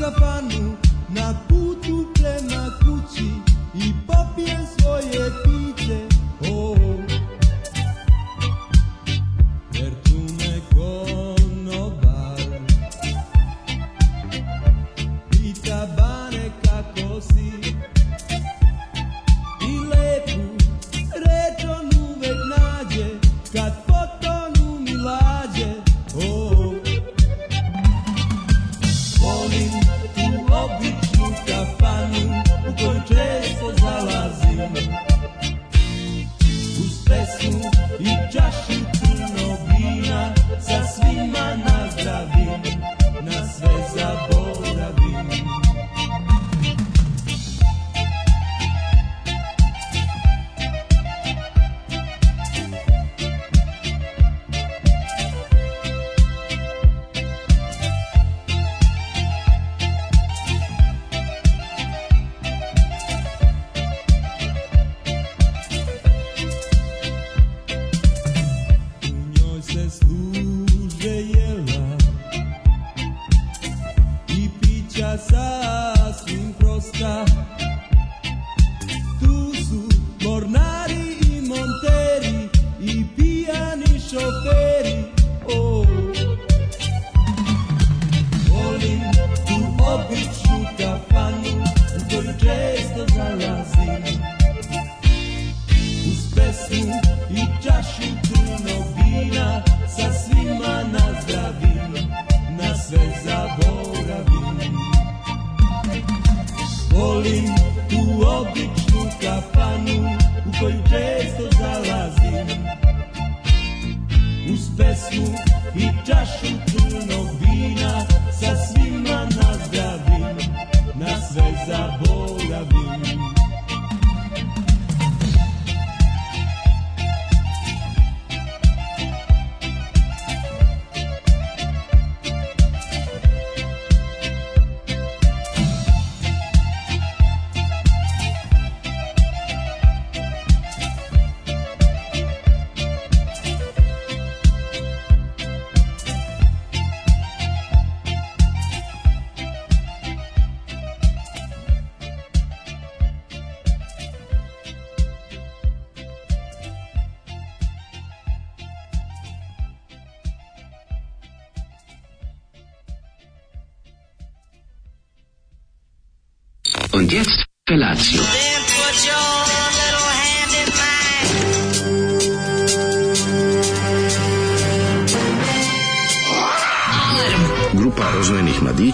kafanu na putu prema kući i popijem svoje piće. Oh,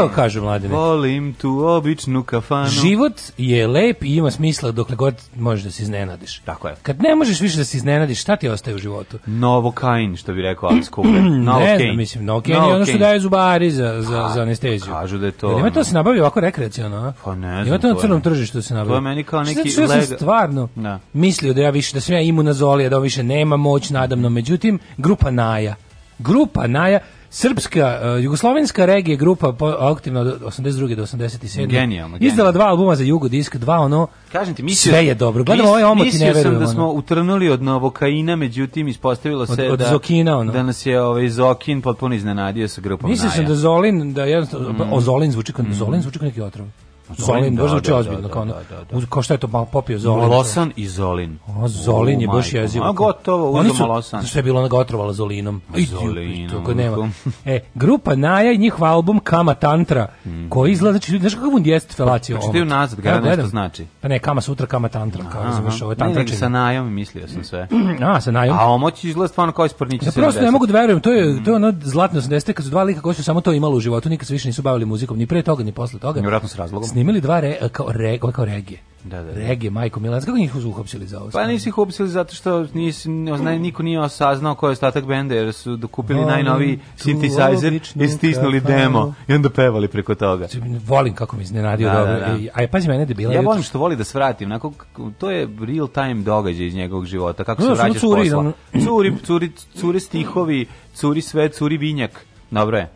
to kažu mladine. Volim tu običnu kafanu. Život je lep i ima smisla dokle god možeš da se iznenadiš. Tako je. Kad ne možeš više da se iznenadiš, šta ti ostaje u životu? Novo kain, što bi rekao Alice Cooper. Novo ne znam, mislim, novo kain je ono što daju zubari za, za, pa, za anesteziju. Kažu da je to... Ima to da se nabavi ovako rekreacijalno, a? Pa ne znam. Ima to na crnom tržištu da se nabavi. To je meni kao neki što lega... sam stvarno da. mislio da ja više, da sam ja imun na zolije, da on više nema moć nadamno. Međutim, grupa Naja. Grupa Naja, Srpska, uh, jugoslovenska regija grupa po, aktivna od 82. do 87. Genijalno, Izdala dva albuma za Jugodisk, dva ono, Kažem ti, mislio, sve je dobro. Gledam ovaj omot i ne verujem. Mislio sam da smo utrnuli od novokaina, međutim ispostavilo se od, od da, Zokina, ono. da nas je ovaj, Zokin potpuno iznenadio sa grupom Mislio Naja. Mislio sam da Zolin, da jednostavno, mm. o Zolin zvuči, kao, mm. Zolin zvuči kao neki otrov. Zolin, da, baš da, zvuči da, ozbiljno, kao, da, da, kao šta je to pa popio Zolin. Molosan i Zolin. O, Zolin je baš jezivo. A gotovo, pa uzdo Molosan. Što je bilo ona gotrovala Zolinom. Zolinom. I, nema. e, grupa Naja i njihov album Kama Tantra, mhm. koji izgleda, znači, znaš kakav on jeste felacija ovo. Čitaju nazad, gledam nešto znači. Pa ne, Kama Sutra, Kama Tantra, kao razumeš, ovo Tantra tantračenje. sa Najom mislio sam sve. A, sa Najom. A omoć izgleda stvarno kao ispornići se. Prosto ne mogu da verujem, to je, to je mhm. ono zlatno 80 kad su dva lika koji su samo to imali u životu, nikad se više nisu bavili muzikom, ni pre toga, ni posle toga. Vjerojatno s razlogom snimili dva re, kao, re, ovaj kao regije. Da, da. da. Regije, Majko Milan, kako njih uhopsili za ovo? Pa nisi ih uhopsili zato što nisi, ozna, niko nije osaznao ko je ostatak benda, jer su dokupili najnoviji synthesizer i stisnuli demo i onda pevali preko toga. Znači, volim kako mi iznenadio da, dobro. Da, da. Aj, e, pazi mene debila. Ja volim što voli da svratim, onako, to je real time događaj iz njegovog života, kako da, se da, vraćaš posla. Curi, curi, curi stihovi, curi sve, curi vinjak. Dobro je.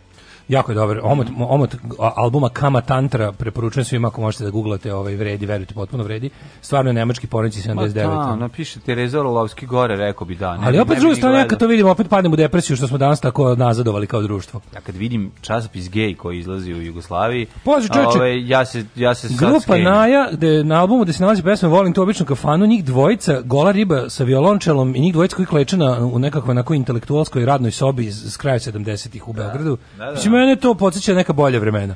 Jako je dobar. Omot, omot albuma Kama Tantra preporučujem svima ako možete da guglate, ovaj vredi, verujte, potpuno vredi. Stvarno je nemački poreći 79. Ma da, napiše Tereza Orlovski gore, rekao bi da. Ne, Ali opet s druge strane, kad to vidim, opet padnem u depresiju što smo danas tako nazadovali kao društvo. Ja kad vidim časopis gej koji izlazi u Jugoslaviji, Pozi, čovječe, ove, ovaj, ja se, ja se Grupa skenu. Naja, de, na albumu gde se nalazi pesma Volim tu običnu kafanu, njih dvojica, gola riba sa violončelom i njih dvojica koji kleče na, u nekakvoj intelektualskoj radnoj sobi iz, kraja 70-ih u da, Beogradu. Da, da. Mislim, mene to podsjeća neka bolja vremena.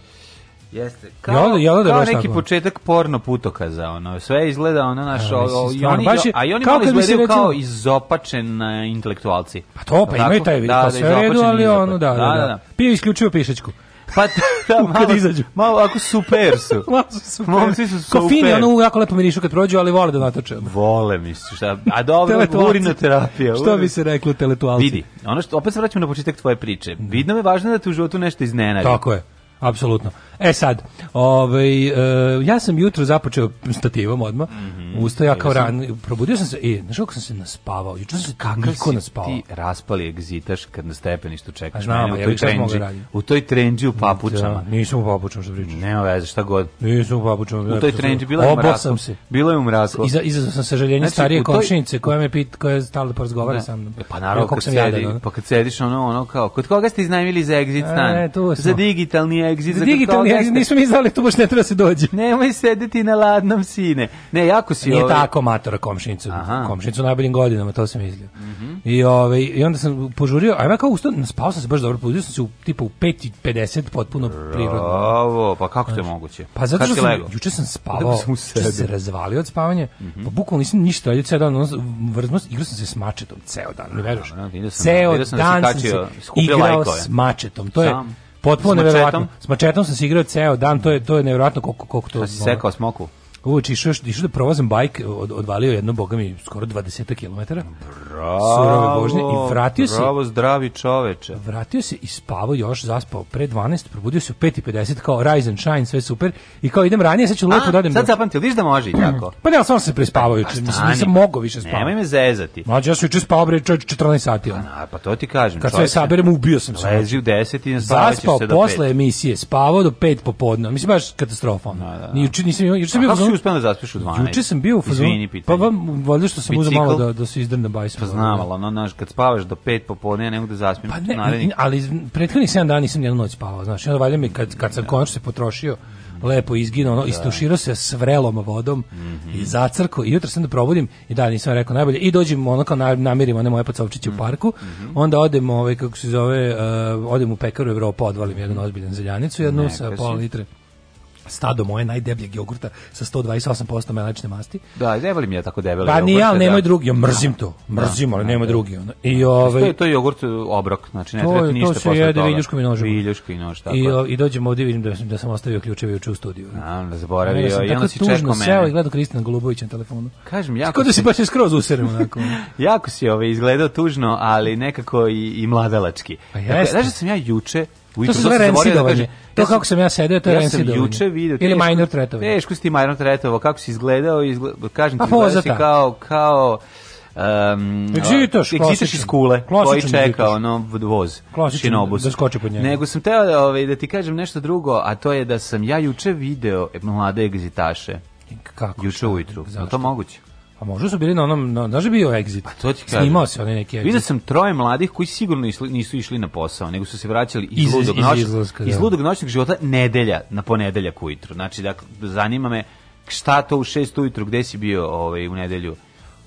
Jeste. Kao, jel, jel, jel, kao neki tako. početak porno putokaza, ono, sve izgleda ono naš, ja, o, i oni, baš je, a i oni kao izgledaju recimo, kao izopačeni intelektualci. Pa to, pa imaju taj vid, da, kao pa da, sve redu, ali ono, da, da, da, da. da. da. Pije isključivo pišečku. Pa da, da malo, kad izađu. Malo, ako super su. malo su super. Momci su super. Ko fini, ono jako lepo mirišu kad prođu, ali vole da natoče. Vole, misliš. Šta? A dobro, urina terapija. Što bi se reklo teletualci? Vidi, ono što, opet se vraćamo na početak tvoje priče. Da. Vidno je važno da te u životu nešto iznenadi. Tako je. Apsolutno. E sad, ovaj, eh, ja sam jutro započeo stativom odmah, mm -hmm. ustao ja kao ran, probudio sam se, i e, znaš kako sam se naspavao, juče sam se kako naspavao. Ti raspali egzitaš kad na stepeništu čekaš. Znam, ja trenđi, U toj trenđi u papučama. Da, nisam u papučama što pričaš. Nema veze, šta god. Nisam u papučama. U toj da, trenđi da, bila je mrasko. se. Bilo je mrasko. Iza, izazvao sam sažaljenje znači, starije toj... komšinice koja me pit, koja je stalno porazgovara da. sa mnom. E, pa naravno, kad, sedi, pa kad sediš ono, ono kao, kod koga ste iznajmili za egzit stan? E, za digitalni exit. Da za digitalni exit, nismo mi znali, tu baš ne treba da se dođe. Nemoj sedeti na ladnom sine. Ne, jako si Nije ovaj... tako matora komšinicu. Aha. Komšinicu najboljim godinama, to sam izlio. Mm -hmm. I, ovaj, I onda sam požurio, a ja kao usto, spao sam se baš dobro, pobudio sam se u tipu u 5.50 potpuno Bravo, prirodno. Bravo, pa kako to je moguće? Pa zato što sam, juče sam spavao, sam juče se razvalio od spavanja, mm -hmm. pa bukvalno nisam ništa radio ceo dan, ono, vrzno, igrao sam se s mačetom ceo dan, ne veruješ? Ceo da dan sam se igrao s mačetom, to je... Sam Potpuno s neverovatno. S mačetom sam se igrao ceo dan, to je to je neverovatno koliko koliko to. Sekao smoku. Uvuči, išao, išao da provozim bajk, od, odvalio jedno, boga mi, skoro 20 km. Bravo, vožnje i vratio bravo, se... Bravo, zdravi čoveče. Vratio se i spavao još, zaspao pre 12, probudio se u 5.50, kao rise and shine, sve super. I kao idem ranije, sad ću lepo da odem... Sad zapamtio, viš da može i tako? Pa ne, samo sam se prespavao, pa, nisam, nisam mogao više spavao. Nemoj me zezati. Mlađe, ja sam juče spavao, bre, 14 sati. Pa, pa to ti kažem. Kad sve saberem, ubio sam se. Znači. Lezi u 10 i se ne Zaspao posle emisije, spavao do 5 popodne. Mislim, baš katastrofa. Da, da, da. Ni, nisam, juče sam bio uspeo da zaspiš u 12. Juče sam bio u fazonu. Izvini, pa vam valjda što sam uzeo malo da da se izdrne bajs. Pa znam, da. al ono naš kad spavaš do 5 popodne, ja ne mogu da zaspim. Pa ne, narednik. ali prethodnih 7 dana nisam jednu noć spavao, znaš. I valjda mi kad kad sam da. konačno se potrošio, lepo izgino, ono, da. istuširao se s vrelom vodom mm -hmm. i zacrko i jutro sam da probudim i da, nisam rekao najbolje i dođem ono kao namirim one moje pacovčiće mm -hmm. u mhm. parku, mhm. onda odem ovaj, kako se zove, uh, odem u pekaru Evropa, odvalim jednu ozbiljan zeljanicu, jednu Neka sa pola litre stado moje najdebljeg jogurta sa 128% mlečne masti. Da, ne volim ja tako debele Pa nije, ali nemoj da. drugi, mrzim da. to. Mrzim, da, ali da, nemoj da, drugi. Ono. I ovaj to je, to je jogurt e, obrok, znači ne treba ništa posle toga. To se jede viljuškom i nožem. Viljuškom i nož, tako. I, o, i dođem ovdje vidim da sam, da sam ostavio ključeve juče u studiju. A, da zaboravio, ja, sam i onda si čekao mene. Seo i gledao Kristina Golubovića na telefonu. Kažem, jako Kako da si baš skroz userem onako. jako si ovaj, izgledao tužno, ali nekako i, i mladalački. Pa dakle, jeste. Dakle, sam ja juče To se sve da rensidovanje. To kako sam ja sedeo, to je rensidovanje. Ja sam juče vidio. Ili minor threatovanje. Teško si ti minor threatovo, kako si izgledao, izgledao kažem pa ti, izgledao si kao, kao, Um, egzitaš, egzitaš iz kule, koji čeka ono voz, klasičan, šinobus. Da skoči pod njega. Nego sam teo da, ovaj, da ti kažem nešto drugo, a to je da sam ja juče video mlade egzitaše. Kako? Juče ujutru. Je to moguće? A možda su bili na onom, na, znaš da bio exit? Pa to ti kažem. Snimao se onaj neki exit. Vidio sam troje mladih koji sigurno isli, nisu išli na posao, nego su se vraćali iz, iz, ludog, iz, noć, izlazka, iz da. ludog noćnog života nedelja, na ponedeljak ujutru. Znači, dakle, zanima me šta to u šest ujutru, gde si bio ovaj, u nedelju?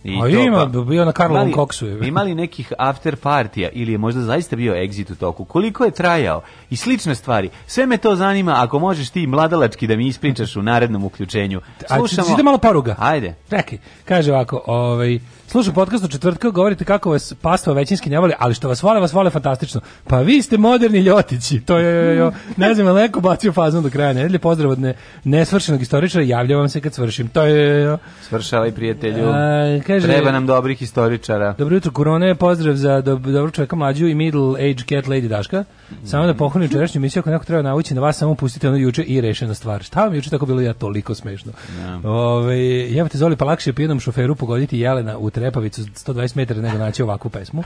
I A ima, pa, bio na Karlovom imali, koksu. imali nekih after partija ili je možda zaista bio exit u toku? Koliko je trajao? I slične stvari. Sve me to zanima, ako možeš ti mladalački da mi ispričaš u narednom uključenju. Slušamo. A, ti da malo paruga. Ajde. Čekaj, kaže ovako, ovaj... Slušaj podcast od četvrtka, govorite kako vas pastva većinski ne voli, ali što vas vole, vas vole fantastično. Pa vi ste moderni ljotići. To je, jo, ne znam, leko bacio faznu do kraja nedelje. Pozdrav od ne, nesvršenog istoričara, javljam vam se kad svršim. To je, jo. Svršali, prijatelju. A, kaže, Treba nam dobrih istoričara. Dobro jutro, korone, pozdrav za dob, dobro čovjeka mlađu i middle age cat lady Daška. Samo da pohvalim jučerašnju emisiju, ako neko treba naučiti na vas, samo pustite ono juče i rešena stvar. Šta vam juče tako bilo ja toliko smešno? Ja. Da. Ove, jebate, Zoli, pa lakše pijenom šoferu pogoditi Jelena u repavicu 120 metara nego naći ovakvu pesmu.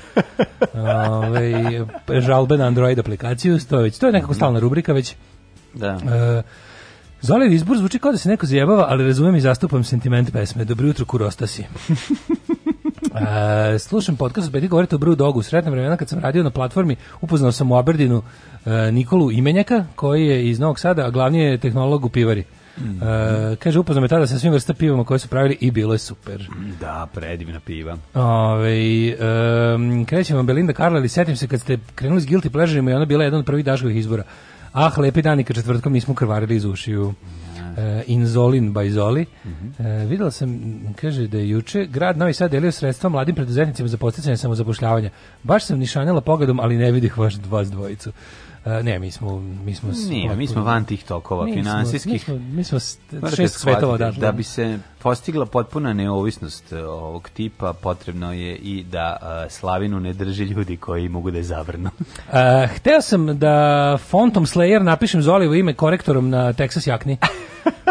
Ove, ovaj, žalbe na Android aplikaciju, to je, već, to je nekako stalna rubrika već. Da. E, Zoliv izbor zvuči kao da se neko zjebava, ali razumem i zastupam sentiment pesme. Dobro jutro, kurostasi. E, slušam podcast Bedi govorite o Brew Dogu. Sretna vremena kad sam radio na platformi, upoznao sam u Aberdinu e, Nikolu Imenjaka, koji je iz Novog Sada, a glavni je tehnolog u pivari. Mm -hmm. uh, kaže, upoznam je tada sa svim vrsta pivama koje su pravili i bilo je super. Da, predivna piva. Ove, um, krećemo Belinda Karla, ali setim se kad ste krenuli s Guilty pleasure i ona bila jedan od prvih daškovih izbora. Ah, lepi dani kad četvrtkom nismo krvarili iz ušiju. Uh, Inzolin by Zoli. Mm -hmm. uh, videla sam, kaže da je juče grad Novi Sad delio sredstva mladim preduzetnicima za podsticanje samozapošljavanja. Baš sam nišanjala pogledom, ali ne vidih vaš vas dvojicu ne, mi smo mi smo Nije, mi smo van tih tokova finansijskih. Mi smo, mi smo šest svetova da, da bi se postigla potpuna neovisnost e, ovog tipa, potrebno je i da e, Slavinu ne drže ljudi koji mogu da je zavrnu. A, e, hteo sam da Phantom Slayer napišem Zolivo ime korektorom na Texas jakni.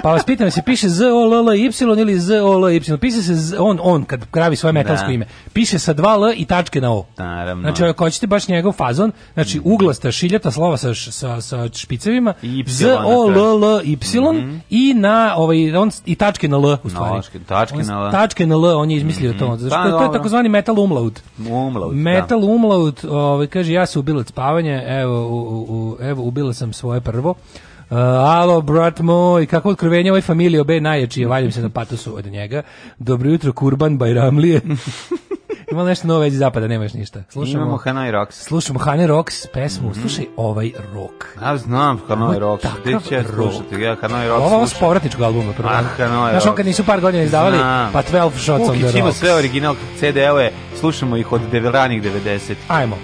Pa vas pitam, se piše Z O L L Y ili Z O L Y? Piše se z, on on kad pravi svoje da. metalsko da. ime. Piše sa dva L i tačke na O. Naravno. Znači, ako hoćete baš njegov fazon, znači mhm. uglasta šiljata slova sa sa sa špicevima, Z O L L Y mm -hmm. i na ovaj on i tačke na L u stvari. Tačke na L. Tačke na L, on je izmislio mm -hmm. to. Zašto, pa, to je takozvani metal umlaut. Umlaut, da. Metal da. umlaut, ovaj, kaže, ja se ubila od spavanja, evo, u, u, evo, ubila sam svoje prvo. Uh, alo, brat moj, kako otkrovenje ovoj familiji obe najjačije, valjam se na patosu od njega. Dobro jutro, Kurban Bajramlije. Ima nešto novo iz zapada, nemaš ništa. Slušamo Imamo Hanoi Rocks. Slušamo Hanoi Rocks pesmu. Mm Slušaj ovaj rock. Ja znam Hanoi Rocks. Ti će slušati. Ja Hanoi Rocks. Ovo s povratničkog albuma prvo. Ah, Hanoi Rocks. Znaš, kad nisu par godina izdavali, znam. pa 12 Shots Kukić on the Rocks. ima sve original CD-ove. Slušamo ih od ranih 90. Ajmo.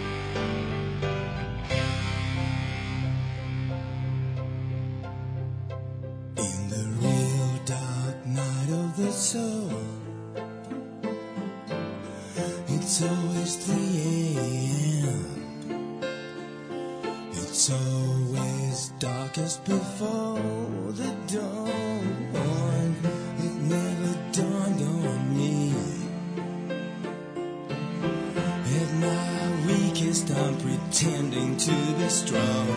tending to be strong.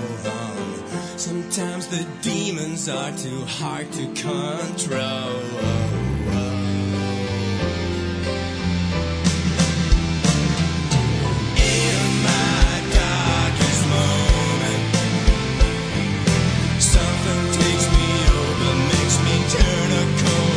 Sometimes the demons are too hard to control. turn a corner.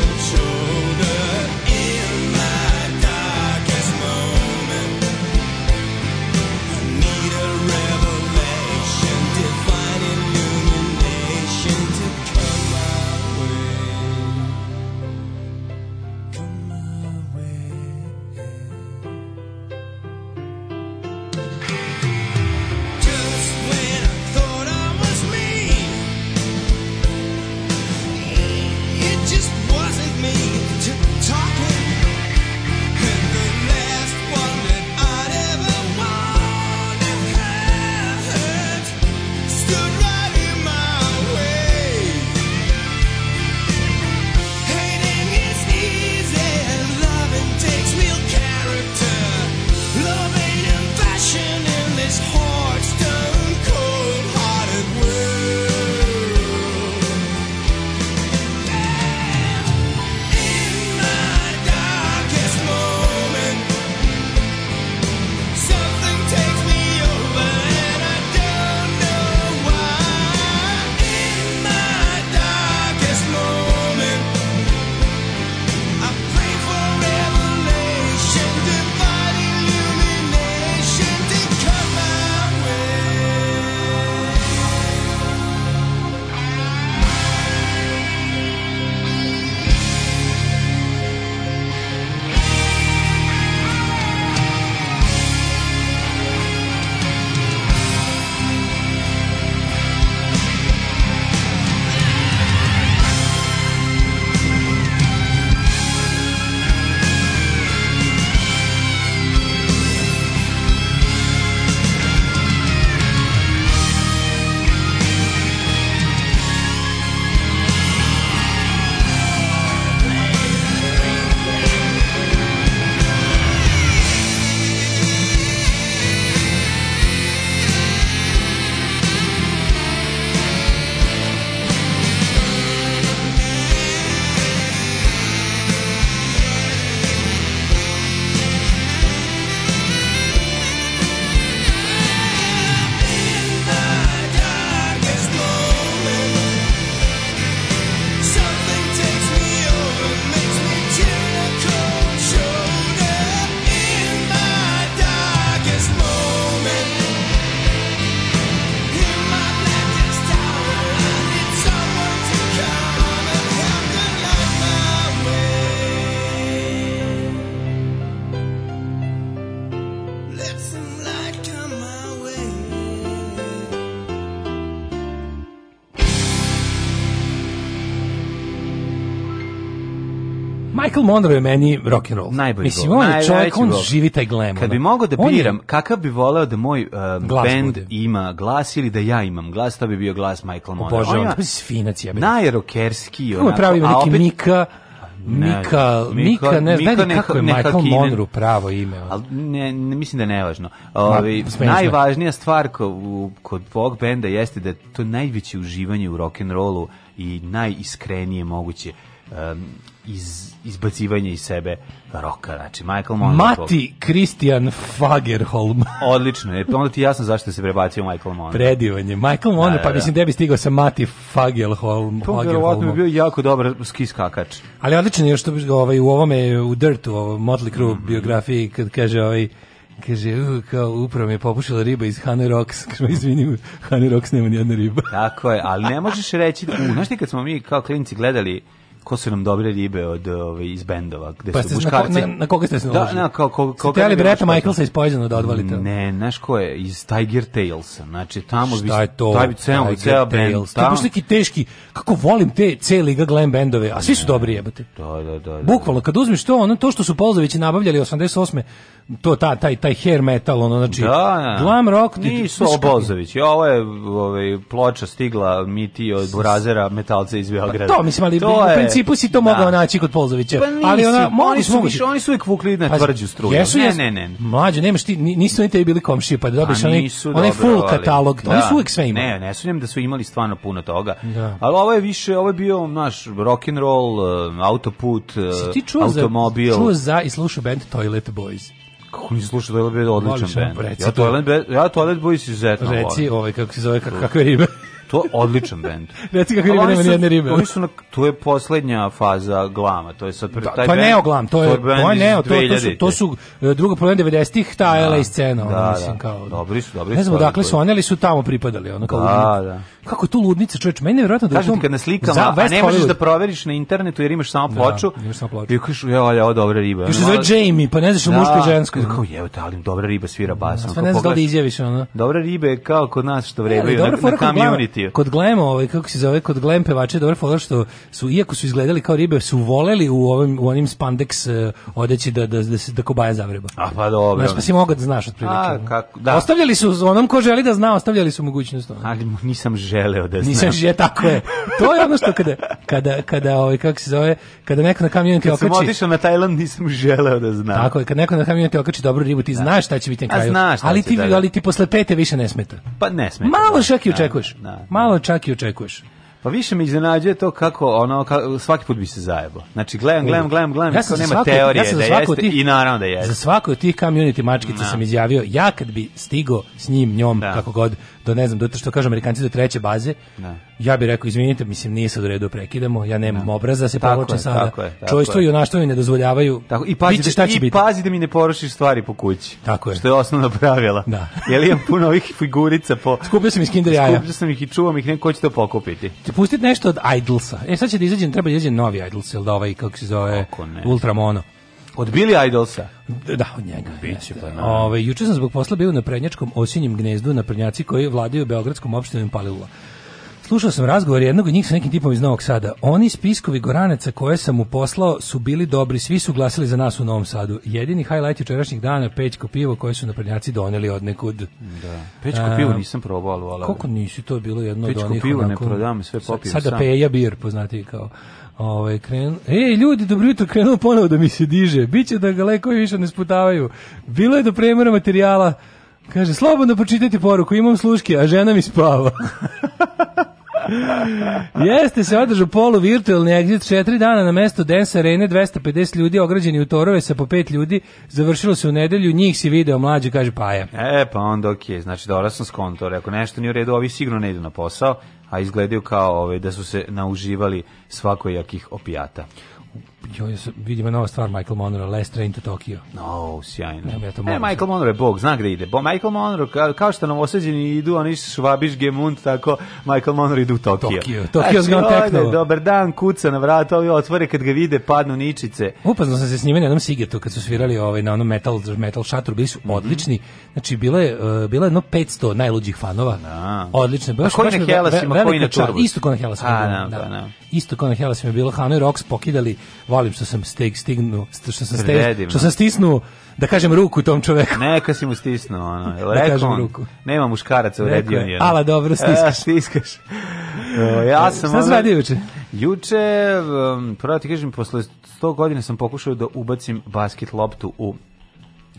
Michael Monroe je meni rock and roll. Najbolji Mislim, on je čovjek, on živi taj glam. Kad bi mogao da biram, kakav bi voleo da moj um, band bude. ima glas ili da ja imam glas, to bi bio glas Michael Monroe. Bože, on, on je sfinac, ja bih. Najrokerski, onako. pravi neki opet... Mika, Mika, Mika, ne znam kako je Michael Monroe pravo ime. Al, ne, ne, mislim da je nevažno. Ovi, Ma, najvažnija stvar ko, kod ovog benda jeste da je to najveće uživanje u rock'n'rollu i najiskrenije moguće. Um, iz, izbacivanje iz sebe roka, znači Michael Monroe. Mati Christian Fagerholm. Odlično, je, pa onda ti jasno zašto se prebacio Michael Monroe. Predivan Michael Monroe, da, da, pa da. mislim da bi stigao sa Mati Fagerholm. To pa, vjerovatno bi bio jako dobar ski skakač. Ali odlično je što ovaj, u ovome, u Dirtu, u Motley Crue mm -hmm. biografiji, kad kaže ovaj, Kaže, uh, kao, upravo mi je popušila riba iz Hane Rocks. Kaže, izvini, Hane Rocks nema nijedna riba. Tako je, ali ne možeš reći, da, u, znaš ti kad smo mi kao klinici gledali ko su nam dobre ribe od ove ovaj, iz bendova gde pa su muškarci na, ko, na, na, koga ste se da na kao ko, ko, koga ste Breta Michaelsa iz Poisona da odvalite ne znaš ko je iz Tiger Tailsa znači tamo bi taj bi ceo ceo bend tamo neki teški kako volim te C liga glam bendove a svi su dobri jebote da da da, da. bukvalno kad uzmeš to ono to što su Polzovići nabavljali 88 to ta taj taj hair metal ono znači da, da. glam rock ti nisu Obozović ja ovo je ovaj ploča stigla mi ti od Burazera metalca iz pa Beograda pa to mislim ali to je principu si to da. mogao naći kod Polzovića. Pa ali ona, oni, su, mogući. oni su uvek vukli na tvrđu struju. Jesu, ne, ne, ne. Mlađe, nemaš ti, nisu oni tebi bili komšije, pa da dobiješ pa oni onaj full katalog. Da. Oni su uvek sve imali. Ne, ne sunjam da su imali stvarno puno toga. Da. Ali ovo je više, ovo je bio naš rock and roll, eh, eh, ti čuo automobil. čuo za i slušao bend Toilet Boys. Kako nisi slušao Toilet Boys, odličan band. Ja Toilet Boys izuzetno volim. Reci ovaj, kako se zove, kakve ribe. To je odličan bend. Reci kako rime, nema ni jedne rime. Oni su na, to je poslednja faza glama, to je sad pre, da, taj pa band, neo glam, to je, to je, to neo, to, to, su, to su e, druga polovina 90-ih, ta da, LA scena, da, da. ono, mislim, kao. Dobri su, dobri su. Ne znam, dakle su oni, su tamo pripadali, ono, kao. Da, da. Kako je tu ludnica, čoveč, meni je vjerojatno da... Kažem ti kad na slikama a ne možeš da proveriš na internetu jer imaš samo da, ploču. Da, imaš samo ploču. I kažeš, jo, ovo dobra riba. Još za Jamie, pa ne znaš da, muško i žensko. Kao, jevo te, ali dobra riba svira da, bas. sve pa ne znaš da li izjaviš, ona Dobra riba je kao kod nas što vreme na, na community. Kod Glema, ovaj, kako se zove, kod Glem pevače, dobro fora što su, iako su izgledali kao ribe, su voleli u, ovim, u onim spandex eh, odeći da, da, da, da kobaja zavreba. A pa dobro. Znaš, pa si mogao da znaš otprilike. A, kako, da. Ostavljali su, onom ko želi da zna, ostavljali su mogućnost. Ali nisam želio želeo da znam. Nisam želeo, tako je. To je ono što kada, kada, kada ovaj, kako se zove, kada neko na kamionu te okači... Samo otišao na Tajland, nisam želeo da znam. Tako je, kad neko na kamionu te okači dobru ribu, ti da. znaš šta će biti na kraju. A znaš ali ti, da, da. ali ti posle pete više ne smeta. Pa ne smeta. Malo da. čak i da, očekuješ. Da. Malo čak i očekuješ. Pa više me iznenađuje to kako ono kako, svaki put bi se zajebo. Znači gledam, gledam, gledam, gledam, ja nema svako, teorije ja sam da jeste tih, i naravno da jeste. Za svako od tih community mačkica no. sam izjavio ja kad bi stigo s njim njom no. kako god do da ne znam, do da što kažu Amerikanci do treće baze. Da. Ja bih rekao izvinite, mislim nije sad u redu da prekidamo, ja nemam da. obraza da se povlačim sada. Čojstvo je. i onaštvo mi ne dozvoljavaju. Tako i pazi Biće, šta će i biti. pazi da mi ne porušiš stvari po kući. Tako je. Što je osnovno pravilo. Da. Jel imam puno ovih figurica po Skupio sam iz Kinder jaja. Skupio sam ih i čuvam ih, neko će to pokupiti. Ti pustiti nešto od Idolsa. E sad će da izađe, treba da izađe novi Idols, jel da ovaj kako se zove Ultramono. Od Billy Idolsa? Da, od njega. Biće, pa na. Ove, juče sam zbog posla bio na prednjačkom osinjem gnezdu na prnjaci koji vladaju Beogradskom opštinom Palilula. Slušao sam razgovor jednog od njih sa nekim tipom iz Novog Sada. Oni spiskovi Goraneca koje sam mu poslao su bili dobri, svi su glasili za nas u Novom Sadu. Jedini highlight jučerašnjih dana Pećko pivo koje su na naprednjaci doneli od nekud. Da. Pećko A, pivo nisam probao, ali... Koliko nisi, to je bilo jedno Pečko od onih... Pećko pivo onako, ne prodam, sve popio sam. Sada peja bir, poznati kao... Ovaj kren... Ej, ljudi, dobro jutro, krenuo ponovo da mi se diže. Biće da ga lekovi više ne sputavaju. Bilo je do premora materijala. Kaže, slobodno pročitajte poruku, imam sluške, a žena mi spava. Jeste se održao polu virtualni exit četiri dana na mesto Dance Arene 250 ljudi ograđeni u torove sa po pet ljudi završilo se u nedelju njih si video mlađi kaže Paja e pa onda ok, znači dobro sam skontor ako nešto nije u redu ovi sigurno ne idu na posao a izgledaju kao ove, da su se nauživali svakojakih opijata joj, vidimo nova stvar Michael Monroe, Last Train to Tokyo. No, sjajno. Ja, to e, Michael Monroe je bog, zna gde ide. Bo, Michael Monroe, ka, kao što nam osjeđeni idu, oni su švabiš gemund, tako Michael Monroe idu u Tokio. Tokio, Tokio znači, Dobar dan, kuca na vrat, ovi otvore kad ga vide, padnu ničice. Upazno sam se s jednom sigetu, kad su svirali ovaj, na onom metal, metal šatru, bili su mhm. odlični. Znači, bilo je, uh, e, bilo jedno 500 najluđih fanova. Da. Odlično. Baš, A koji baš na Helasima, koji na Turbus? Isto ko na Helasima. A, da da. da, da. Isto ko na Helasima bilo, Hanoj Rocks pokidali volim što sam steg stignu, što sam steg, što sam stisnu da kažem ruku tom čoveku. Neka si mu stisnu, ono. da kažem ruku. Nema muškaraca u redu je. Ala dobro stiskaš. E, stiskaš. E, ja sam Šta ovaj, juče? Juče, um, da ti kažem, posle 100 godina sam pokušao da ubacim basket loptu u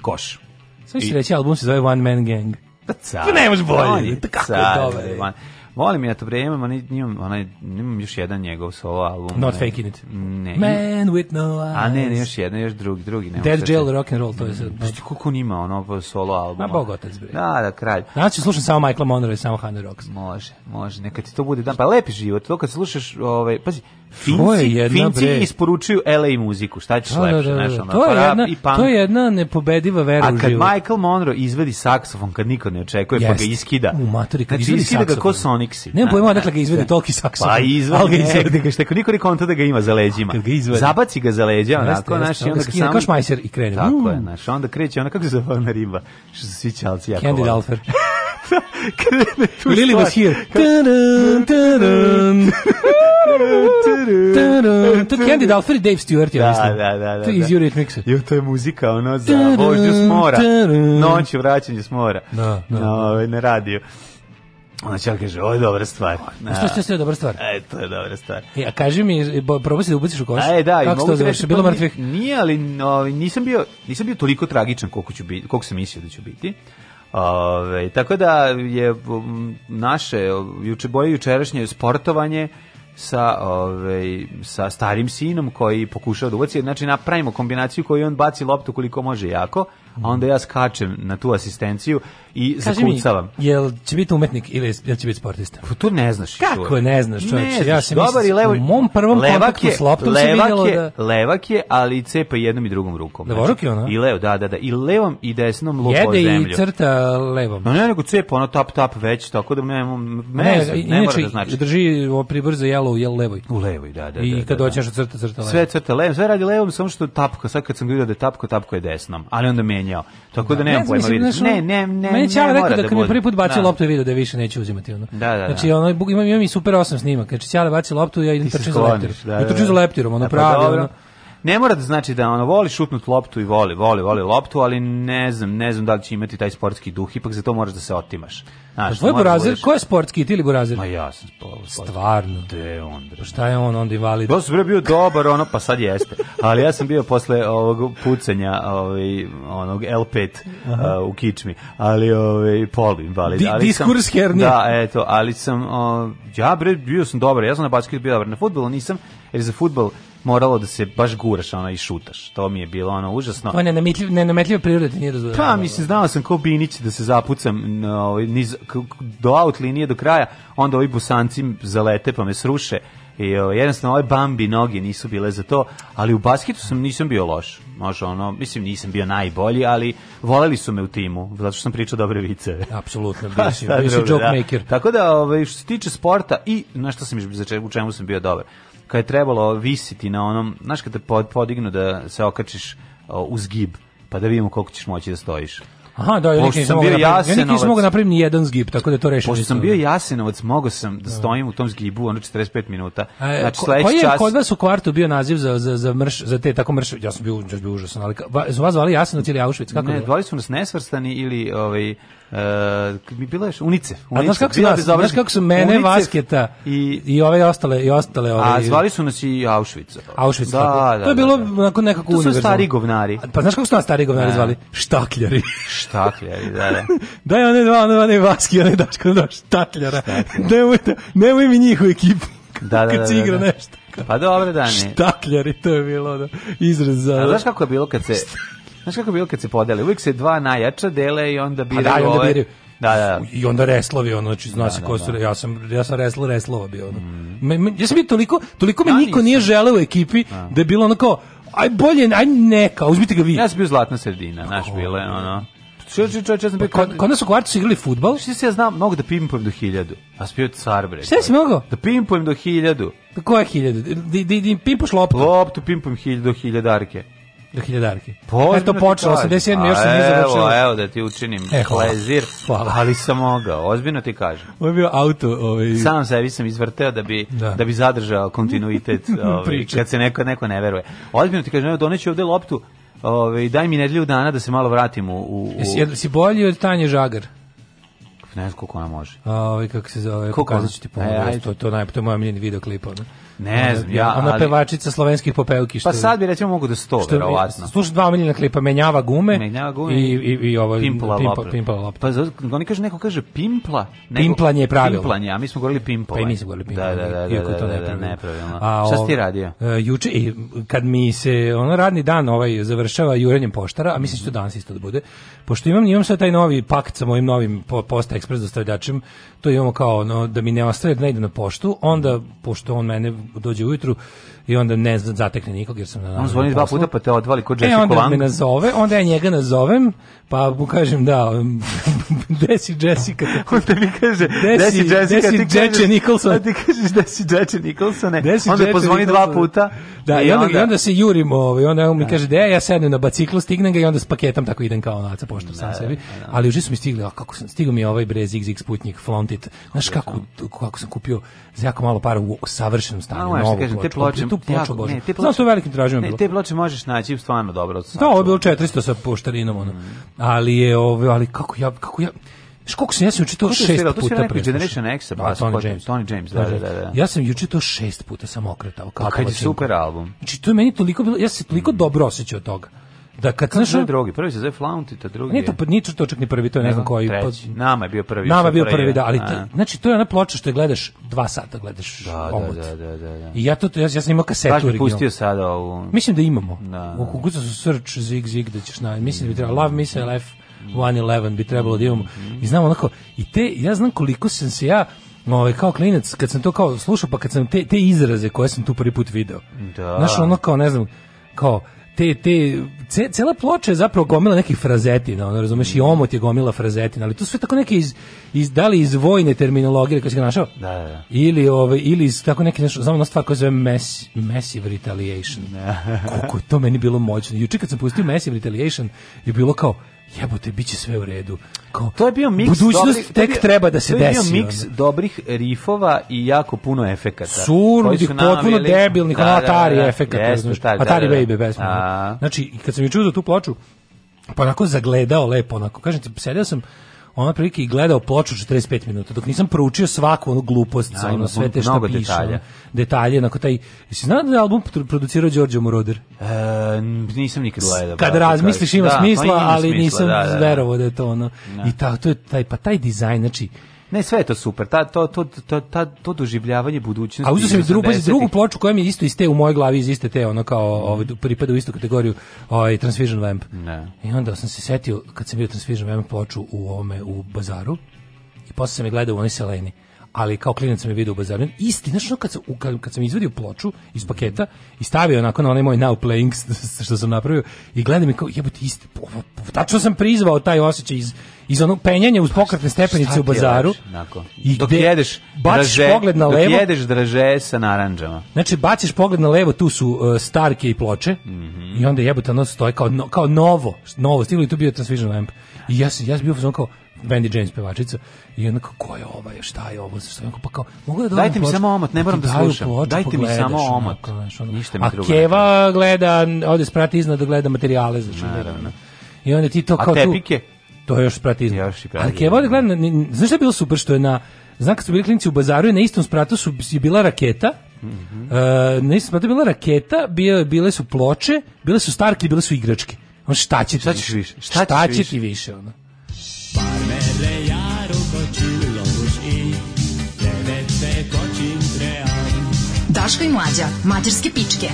koš. Sve I... si reći, album se zove One Man Gang. Da, ne možeš bolje. Pa kako je dobro. Volim ja to vreme, ma imam, onaj, imam još jedan njegov solo album. Not ne, Fake It. Ne. Man with no eyes. A ne, ne, još jedan, još drugi, drugi. Nemam Dead Jail Rock and Roll, to je sad. Znači, koliko on ima ono solo album? Ma bogotac bre. Da, da, kralj. Znači, slušam samo Michael Monroe i samo Hannah Rocks. Može, može, neka ti to bude dan. Pa lepi život, to kad slušaš, ovaj, pazi, Finci, to je jedna, Finci bre... isporučuju LA muziku, šta ćeš da, da lepše, da, da, nešto, to, je pa jedna, i to je jedna nepobediva vera u A kad život. Michael Monroe izvedi saksofon, kad niko ne očekuje, Jest. pa ga iskida. U matori, kad znači, iskida saksofon. ga ko Sonixi. Nemam pojma odakle ga izvede toliki saksofon. Pa izvede, ali ga izvede. Ga, šta niko ne konta da ga ima za leđima. Kad ga izvede. Zabaci ga za leđa, onako, naš, i onda ga sam... Kao šmajser i krene. Tako je, naš, onda kreće, ona kako se zove na riba, što su svi čalci jako Candy Dalfer. krene Lili was here. To je Candy Dalfer i Dave Stewart, ja da, mislim. Da, da, da. To je da, iz Eurythmicsa. Da. Jo, to je muzika, ono, za vožnju s mora. Noć i vraćanje s mora. Da, da. Na ovaj, ne radio. Ona će kaže, ovo je dobra stvar. A što ste sve dobra stvar? E, to je dobra stvar. E, a kaži mi, probaj se da ubaciš u koš. E, da, Kako mogu reći, bilo pa mrtvih? Nije, ali no, ovaj, nisam, bio, nisam bio toliko tragičan koliko, ću biti, koliko sam mislio da ću biti. Ove, tako da je naše juče boje jučerašnje sportovanje sa ove, sa starim sinom koji pokušao da ubaci znači napravimo kombinaciju koju on baci loptu koliko može jako a onda ja skačem na tu asistenciju i Kaži zakucavam. Mi, jel će biti umetnik ili jel će biti sportista? Pa to ne znaš. Kako čovječ. ne znaš, čovječ? Ne ja se dobar i levo. U mom prvom levak je, s loptom levak se je, da... Levak je, ali cepa jednom i drugom rukom. Levoruk da, znači. je ona? I levo, da, da, da. I levom i desnom lupo Jede zemlju. i crta levom. No ne, nego cepa, ono tap, tap već, tako da ne, ne, ne, ne, ne mora da znači. drži o pribrzo jelo u jel levoj. U levoj, da, da. I da, kad da, hoćeš da. crta, crta levom. Sve crta levom, sve radi levom, samo što tapka, sad kad sam gledao da je tapko, tapko je desnom. Ali onda menja menjao. Tako da, da nemam ne pojma vidjeti. Ne, ne, ne, meni Ćala rekao da, da kad mi prvi put bacio da. loptu i video da više neće uzimati ono. Da, da, znači, da. Znači ono imam imam i super 8 snimak. Znači Ćala bacio loptu ja idem trčim za leptirom. Da, da, da. Ja trčim za leptirom, ono pa pravi. Ono, Ne mora da znači da ono voli šutnut loptu i voli, voli, voli loptu, ali ne znam, ne znam da li će imati taj sportski duh, ipak za to moraš da se otimaš. Znaš, pa tvoj da Burazer, ko je sportski, ti ili Burazer? Ma ja sam Stvarno. Gde on? Pa šta je on, onda invalid? Ja sam bio dobar, ono, pa sad jeste. Ali ja sam bio posle ovog pucanja ovaj, onog L5 uh, u kičmi. Ali, ovaj, polu invalid. Di, ali diskurs sam, hernija. Da, eto, ali sam, o, ja bre, bio sam dobar. Ja sam na basket bio dobar. Na futbolu nisam, jer za futbol moralo da se baš guraš ona i šutaš. To mi je bilo ono užasno. Ona nametljiva nenametljiva priroda ti nije dozvoljava. Pa mislim znao sam kao Binić da se zapucam na ovaj niz, do out linije do kraja, onda ovi busanci zalete pa me sruše. I o, jednostavno ove bambi noge nisu bile za to, ali u basketu sam nisam bio loš. Može ono, mislim nisam bio najbolji, ali voleli su me u timu, zato što sam pričao dobre vice. Apsolutno, pa, bio si, bio si da. joke da. Tako da, ove, ovaj, što se tiče sporta i na što sam u čemu sam bio dobar kad je trebalo visiti na onom, znaš kad te podignu da se okačiš uz gib, pa da vidimo koliko ćeš moći da stojiš. Aha, da, ja nikad nisam mogao napraviti, ja nisam mogao napraviti ni jedan zgib, tako da to rešeno. Pošto sam bio Jasenovac, mogao sam da, da. stojim u tom zgibu onda 45 minuta. Znači sledeći čas. koji je čas... kod vas u kvartu bio naziv za, za, za, mrš, za te tako mrš, ja sam bio, ja sam bio užasan, ali su vas zvali Jasenovac ili Auschwitz? Kako ne, zvali su nas nesvrstani ili ovaj, Uh, bilo je UNICEF. A znaš kako su, nas, znaš kako su mene, UNICEF Vasketa i, i ove ostale... I ostale ove, a zvali su nas i Auschwitz. Auschwitz, da, da, To je da, bilo da, da. nekako univerzalno. To su stari govnari. Pa znaš kako su nas stari govnari zvali? Štakljari. Štakljari, da, da. Daj one dva, one, one Vaski, one Daško, da, štakljara. Nemoj, nemoj mi njih u ekipu. Da, da, kad da, se da, igra nešto. Pa dobro da ne. Štakljari, to je bilo da, izraz za... A znaš kako je bilo kad se Znaš kako je bilo kad se podele? Uvijek se dva najjača dele i onda pa biraju da, i onda biraju. Da, da. I onda reslovi, ono, znači, zna da, se da, ko su, da. ja sam, ja sam reslo, reslova bio, ono. Mm. Me, me, ja sam bio toliko, toliko me niko nije želeo u ekipi, A. da je bilo ono kao, aj bolje, aj neka, uzmite ga vi. Ja sam bio zlatna sredina, znaš, bilo je, ono. Što što što sam pa bio Kad kod nas u kvartu su igrali fudbal. Što se ja znam, mogu da pimpujem do 1000. A spio car bre. Šta si mogao? Da pimpujem do 1000. Da koja 1000? Di di di pimpuš loptu. Loptu pimpujem 1000 do 1000 arke do hiljadarke. Pa to počelo 87. još sam izračio. Evo, evo da ti učinim e, hvala. ali sam mogao, ozbiljno ti kažem. Ovo je bio auto. Ovaj... Sam sebi sam izvrteo da bi, da. da bi zadržao kontinuitet ovaj, kad se neko, neko ne veruje. Ozbiljno ti kažem, evo doneću ovde loptu, ovaj, daj mi nedelju dana da se malo vratim u... u... Jesi, si bolji od Tanje Žagar? Ne znam koliko ona može. A, ovaj, kako se zove, pokazat ću ti pomoći, e, to, to, naj, to je moja miljeni videoklip. Ne? Ne znam, ja, ona ali... pevačica slovenskih popevki što Pa sad bi recimo mogu do sto verovatno. Slušaj dva miliona klipa menjava gume, menjava gume i i i ovo pimpla pimpa, lopra. pimpla Pa zato, oni kaže neko kaže pimpla, nego pimplanje je pravilo. Pimplanje, a mi smo govorili pimpla. Pa i mi smo govorili pimpla. Da, da, da, da, da, to ne da, nepravilno. A, Šta si ti radio? Uh, juče i kad mi se ono radni dan ovaj završava jurenjem poštara, a mislim što danas isto da bude. Pošto imam imam sad taj novi pakt sa mojim novim Posta Express dostavljačem, to imamo kao ono da mi ne ostaje da ne idem na poštu, onda pošto on mene dođe ujutru i onda ne zatekne nikog jer sam na On zvoni dva puta pa te odvali kod Jessica e, onda me nazove, onda ja njega nazovem Pa mu kažem da, um, desi Jessica. te mi kaže, desi, desi Jessica, desi ti Nicholson. A ti kažeš desi Jack Nicholson, desi onda Jack pozvoni Nicholson. dva puta. Da, i onda, onda, i onda se jurimo, ovaj, onda on mi da. kaže, da, ja sednem na baciklu, stignem ga i onda s paketom tako idem kao onaca, pošto sam da, sebi. Da. da. Ali uži su mi stigli, a kako sam, stigao mi je ovaj brez XX putnik, flontit. Znaš kako, kako sam kupio za jako malo para u savršenom stanju, a, novu kažem, ploču. Te ploče, tu ploču, bože. Ne, te ploče, velikim tražima bilo. te ploče možeš naći stvarno dobro. Da, ovo je bilo 400 sa poštarinom, ono. Mhm ali je ovo, ali kako ja, kako ja, Škog sam, ja sam juče to šest puta preslušao. Generation X, ba, da, pa Tony, James. Tony James, da da, da, da, da, da. Ja sam juče to šest puta sam okretao. Kao kad je super album. Znači, to je meni toliko bilo, ja se toliko mm. dobro osjećao od toga da kad znaš što drugi, prvi se zove Flaunt, ta drugi. Nije to ni to čak ni prvi, to je ne znam koji. Pa- treći. Pa, nama je bio prvi. Nama je bio prvi, da, ali to, znači to je ona ploča što je gledaš 2 sata gledaš da, da, omot. Da, da, da, da, I ja to ja, ja sam imao kasetu originalnu. pustio sada ovu. Mislim da imamo. Da, da. Ukucao sam search zig zig da ćeš naći. mislim da bi trebalo Love Miss LF 111 bi trebalo da imamo. Mhm. I znam onako i te ja znam koliko sam se ja ovaj, kao klinac, kad sam to kao slušao, pa kad sam te, te izraze koje sam tu prvi put video, da. Našao ono kao, ne znam, kao, te, te, ce, cela ploča je zapravo gomila nekih frazetina, ono, razumeš, i omot je gomila frazetina, ali to sve tako neke iz, iz da li iz vojne terminologije, kako si ga našao? Da, da, da. Ili, ove, ili iz tako neke, nešto, znam na stvar koja zove mass, Massive Retaliation. Da. Koliko je to meni bilo moćno. Juče kad sam pustio Massive Retaliation, je bilo kao, jebote, bit će sve u redu. Kao, to je bio miks budućnost dobrih, tek bio, treba da se desi. To je desi, bio miks ono. dobrih rifova i jako puno efekata. Surudih, potpuno debilnih, da, da, Atari da, da, efekata, yes, znaš, da, Atari da, da, Baby, besmo. Znači, kad sam je čuo tu ploču, pa onako zagledao lepo, onako, kažem ti, sedeo sam, ono prilike i gledao ploču 45 minuta, dok nisam proučio svaku onu glupost, ja, ono, sve te što piše. Detalja. Detalje, onako taj... Jesi znao da je album producirao Đorđe Moroder? E, nisam nikad gledao. Kad da, razmisliš ima da, smisla, pa ima ali smisla, nisam da, da, da. verovao da je to ono. Da. I ta, to je taj, pa taj dizajn, znači, Ne, sve je to super. Ta, to, to, to, ta, to doživljavanje budućnosti. A uzeo sam drugu, drugu ploču koja mi isto iz te u mojoj glavi, iz iste te, ono kao, ovaj, pripada u istu kategoriju, ovaj, Transvision Vamp. Ne. I onda sam se setio, kad sam bio Transvision Vamp ploču u ovome, u bazaru, i posle sam je gledao u onoj seleni ali kao klinac sam je video u bazaru. Isti, znaš, kad sam, kad, kad sam izvadio ploču iz paketa i stavio onako na onaj moj now playing što sam napravio i gledam i kao, jebote, isti, tačno sam prizvao taj osjećaj iz iz onog penjanja uz pa pokretne stepenice u bazaru. I dok jedeš baciš draže, pogled na levo. Dok jedeš draže sa naranđama. Znači baciš pogled na levo, tu su uh, starke i ploče. Mm -hmm. I onda jebote ono stoji kao no, kao novo, novo stiglo i tu bio Transvision Lamp. I ja sam ja sam bio fazon kao Wendy James pevačica i onako ko je ova, je šta je ovo, šta je pa kao mogu da, pa da Dajte mi samo omot, ne moram da slušam. Ploču, Dajte pogledaš, mi samo omot. Onako, znaš, ono. Ništa mi A drugo. Keva gleda, ovde sprati iznad da gleda materijale, znači. Naravno. I onda ti to kao A tepike? tu To je još spratizam. Još i Ali Keva, gledam, da. znaš šta je bilo super što je na, znam kad su bili klinici u bazaru i na istom spratu su, je bila raketa, Mm -hmm. uh, na istom bila raketa, bile, bile su ploče, bile su starke, bile su igračke. On šta će šta ćeš više? Šta, šta će ti više? Ono? Daška i mlađa, mađarske pičke.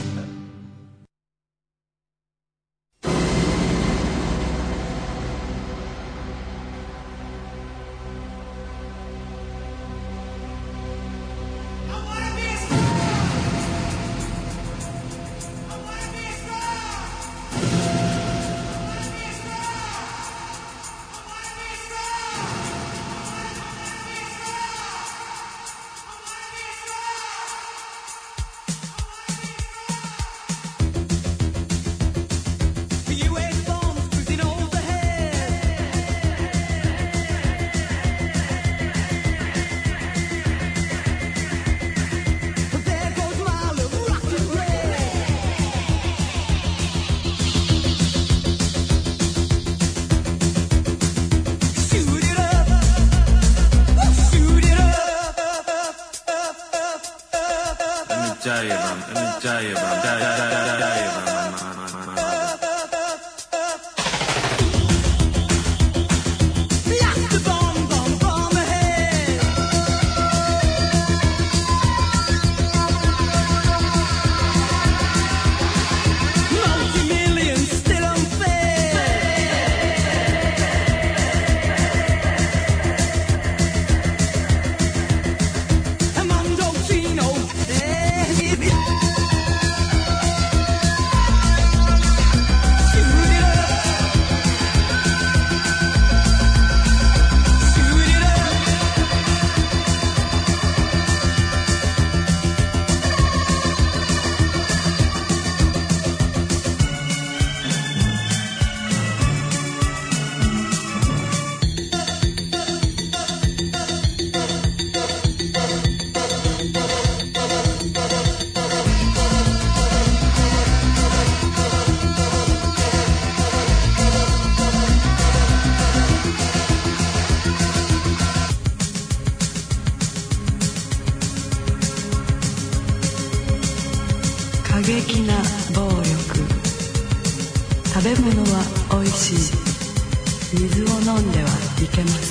des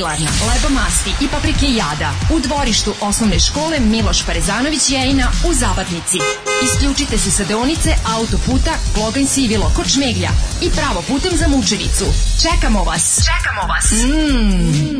jubilarna, leba masti i paprike jada u dvorištu osnovne škole Miloš Parezanović Jejina u Zabatnici. Isključite se sa deonice autoputa Kloganj Sivilo kod Šmeglja i pravo putem za Mučevicu. Čekamo vas! Čekamo vas! Mmm!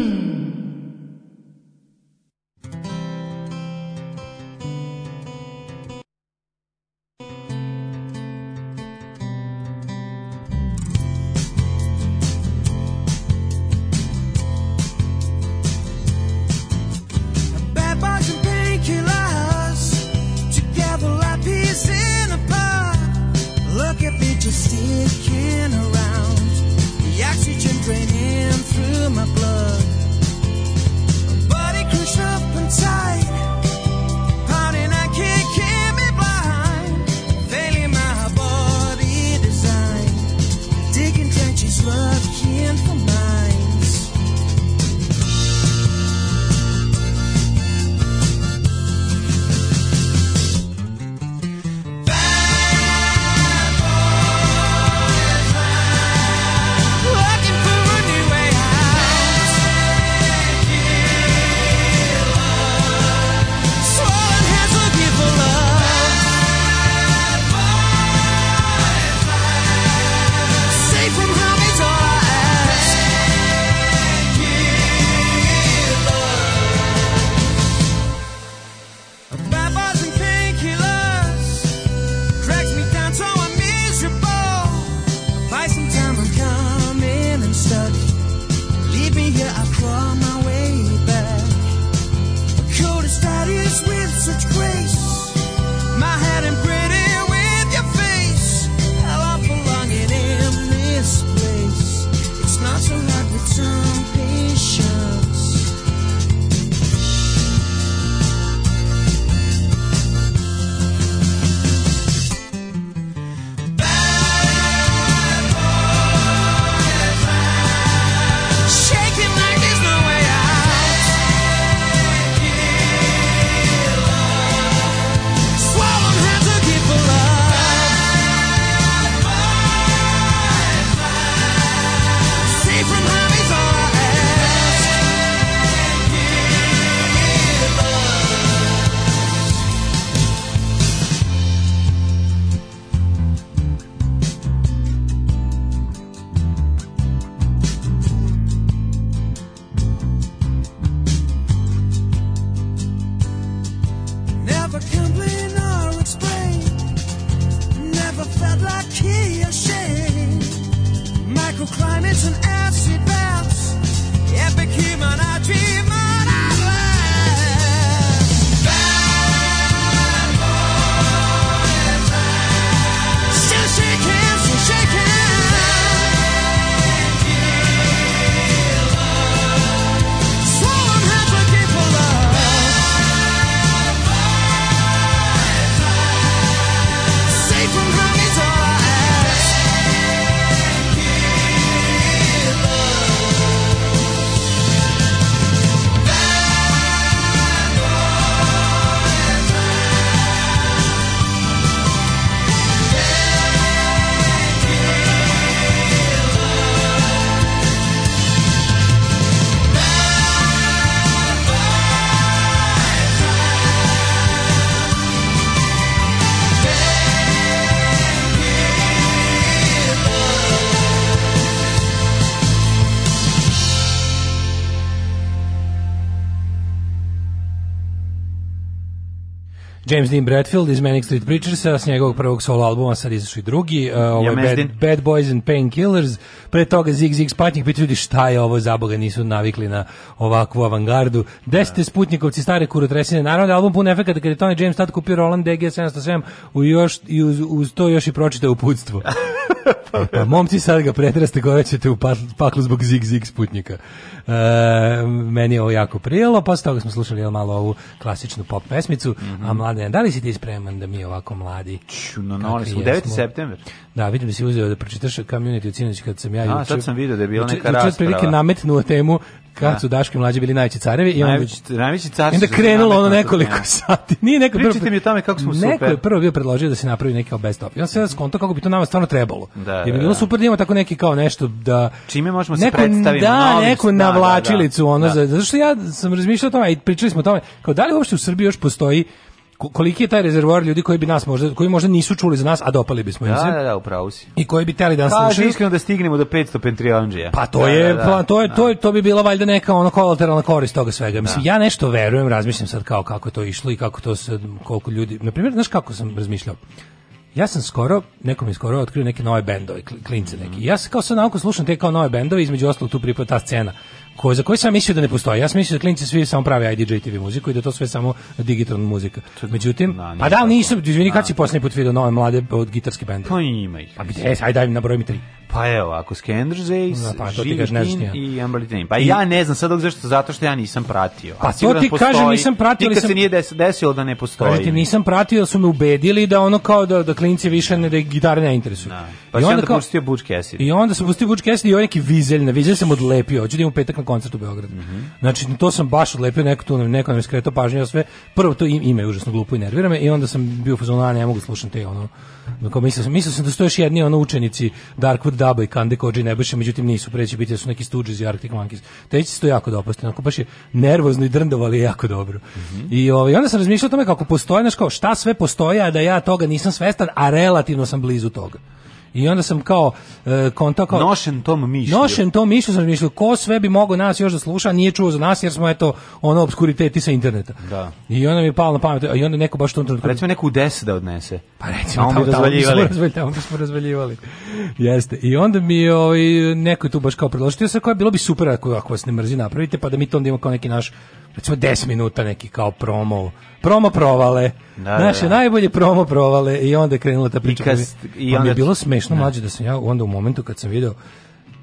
James Dean Bradfield iz Manic Street Preachersa, s njegovog prvog solo albuma sad izašao i drugi, uh, ovaj Bad, Bad, Boys and Painkillers, pre toga Zig Zig Sputnik, biti ljudi šta je ovo, zaboga nisu navikli na ovakvu avangardu. Desete da. Sputnikovci, stare kurotresine, naravno da album pun efekata, kada je Tony James tad kupio Roland DG707 u još, i uz, uz to još i pročitao uputstvo. pa, momci sad ga pretraste koje ćete u pa-, paklu zbog zig zig sputnika. E, meni je ovo jako prijelo, posle toga smo slušali jel, malo ovu klasičnu pop pesmicu, mm -hmm. a mlade, da li si ti spreman da mi ovako mladi? Ču, no, no, u 9. september. Da, vidim da si uzeo da pročitaš community u Cinoć kad sam ja juče. A, sad sam vidio da je bila neka rasprava. Juče prilike nametnuo temu Kad da. su Daški mlađi bili najveći carevi i najveći, najveći car. Onda krenulo ono nekoliko ja. sati. Nije neko Pričite prvo, mi o tome kako smo super. Neko je prvo bio predložio da se napravi neki kao best of. Ja sam skonto kako bi to nama stvarno trebalo. Da, Jer bi da, bilo da, super da imamo tako neki kao nešto da čime možemo neko, se predstaviti. Da, neku navlačilicu da, da, ono da. zašto ja sam razmišljao o tome i pričali smo o tome kao da li uopšte u Srbiji još postoji koliki je taj rezervoar ljudi koji bi nas možda koji možda nisu čuli za nas, a dopali bismo im da, se. Da, da, da, upravo si. I koji bi teli da nas slušaju. iskreno da stignemo do 500 Pentrianđija. Pa to da, je da, da, to je to je da. to bi bila valjda neka ono kolateralna korist toga svega. Da. Mislim ja nešto verujem, razmišljam sad kao kako je to išlo i kako to se koliko ljudi, na primjer, znaš kako sam razmišljao. Ja sam skoro, nekom je skoro otkrio neke nove bendove, klince neki. Mhm. Ja se kao sa nauko slušam te kao nove bendove, između ostalog tu pripada ta scena ko, za koji sam mislio da ne postoji. Ja sam mislio da klinci svi samo prave IDJ TV muziku i da to sve samo digitalna muzika. Međutim, na, pa da, nisam, izvini, kad si poslednji put video nove mlade od gitarske bende? Pa ima ih. Pa gde, ajde, daj mi nabroj mi tri. Pa evo, ako Skenders Ace, da, pa, to ti gaš, ne Pa I, ja ne znam sad dok zašto, zato što ja nisam pratio. Pa to ti postoji, kažem, nisam pratio. Nikad se nije des, desilo da ne postoji. Kažete, nisam pratio, su me ubedili da ono kao da, da klinci više ne, da gitare ne interesuju. Da. Pa I onda, onda kao, pustio Butch Cassidy. I onda sam pustio Butch Cassidy i on ovaj neki vizelj, na vizelj sam odlepio. Hoću da imam petak na koncert u Beogradu. Mm -hmm. Znači, to sam baš odlepio, neko tu neko nam je skretao pažnju, sve, prvo to ime je užasno glupo i nervira me, i onda sam bio fazon, a ne mogu da slušati te, ono, kao, mislio, sam, mislio sam da su to još jedni ono, učenici Darkwood Daba i Kande Koji Nebaše, međutim nisu, preći biti da su neki Stooges i Arctic Monkeys. Te će se to jako dopasti, onako baš je nervozno i drndavo, ali je jako dobro. Mm -hmm. I ovaj, onda sam razmišljao o tome kako postoje, znaš, kao, šta sve postoje, a da ja toga nisam svestan, a relativno sam blizu toga. I onda sam kao e, konta kao nošen tom mišlju. Nošen tom mišlju sam mislio ko sve bi mogao nas još da sluša, nije čuo za nas jer smo eto ono obskuriteti sa interneta. Da. I onda mi je palo na pamet, a i onda neko baš to trenutku. Pa recimo neku u 10 da odnese. Pa recimo tamo, tamo, razvaljivali. razvaljivali, tamo smo razvaljivali. Jeste. I onda mi ovaj neko je tu baš kao predložio sa koja bilo bi super ako, ako vas ne mrzi napravite pa da mi to onda imamo kao neki naš recimo 10 minuta neki kao promo promo provale. Da, da Naše da, najbolje promo provale i onda je krenula ta priča. I, kas, pa i onda... mi je bilo smešno da. mlađe da sam ja onda u momentu kad sam video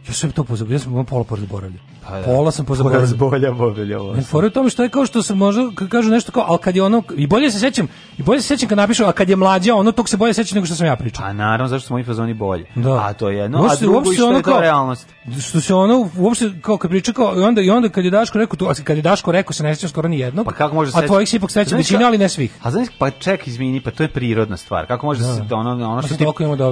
Ja sam to pozaboravio, ja sam pola porazboravio. Pa da. Pola sam pozaboravio. Porazboljavo, mobilja Ne fore u tome što je kao što se možda, kažu nešto kao, al kad je ono, i bolje se sećam, i bolje se sećam kad napišu, a kad je mlađa, ono tog se bolje sećam nego što sam ja pričao. A naravno, zašto su moji fazoni bolje. Da. A to je jedno, a drugo i što je to kao, realnost. Što se ono, uopšte, kao kad priča, kao, i onda, i onda kad je Daško rekao, tu, kad je Daško rekao, se ne sećam skoro ni jednog, pa kako može a tvojih se ipak sećam većina, ali ne svih. A znaš, pa ček, izmini, pa to je prirodna stvar. Kako može da. se, ono, ono što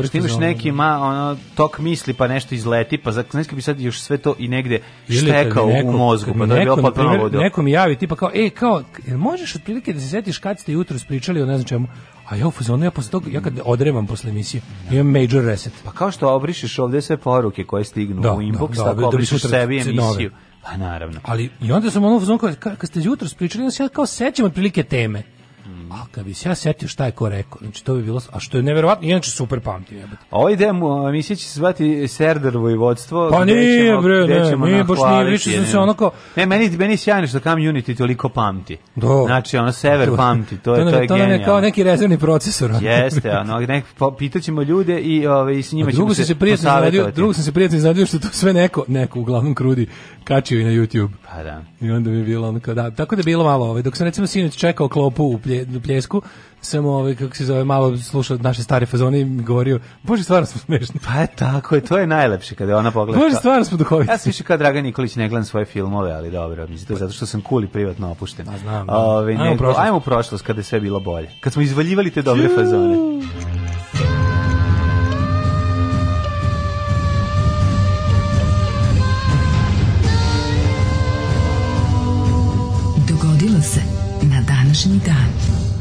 ti, imaš neki, ma, ono, tok misli, pa nešto izleti, pa za Klinski bi sad još sve to i negde stekao neko, u mozgu, pa da je bilo potpuno vodio. Neko mi javi, tipa kao, ej kao, jel možeš otprilike da se setiš kad ste jutros pričali o ne znam čemu, a ja u fazonu, ja posle toga, ja kad odremam posle emisije, da. imam major reset. Pa kao što obrišeš ovde sve poruke koje stignu da, u da, inbox, da, da, tako obrišeš sebi emisiju. Pa naravno. Ali i onda sam ono fazon kao, kad ste jutro spričali, ja kao sećam otprilike teme. A kad bi se ja setio šta je ko rekao, znači to bi bilo, a što je neverovatno, inače super pamtim. Jebate. A ovaj demo, mi se će zvati Serdar Vojvodstvo. Pa nije, bre, ne, mi baš nije, više sam se onako... Ne, meni, meni sjajno što kam Unity toliko pamti. Do. Znači, ono, sever Do. pamti, to, je, to, je genijalno. To je kao neki rezervni procesor. Jeste, ono, nek, pitaćemo ljude i, ove, ovaj, i s njima ćemo se, se prijatno Drugo sam se prijatno iznenadio što to sve neko, neko, uglavnom krudi, kačio i na YouTube. Pa da. I onda mi je bilo ono da, tako da je bilo malo ovaj, dok sam recimo sinoć čekao klopu u, plje, u pljesku, sam ovaj, kako se zove, malo slušao naše stare fazone i mi govorio, bože, stvarno smo smešni. Pa je tako, je, to je najlepše kada ona pogleda. Bože, stvarno smo duhoviti. Ja sam više kao Dragan Nikolić ne gledam svoje filmove, ali dobro, mislim, to je zato što sam cool i privatno opušten. A znam. Da. Ove, ovaj, ajmo, nego, u ajmo u prošlost kada je sve bilo bolje. Kad smo izvaljivali te dobre fazone. današnji dan.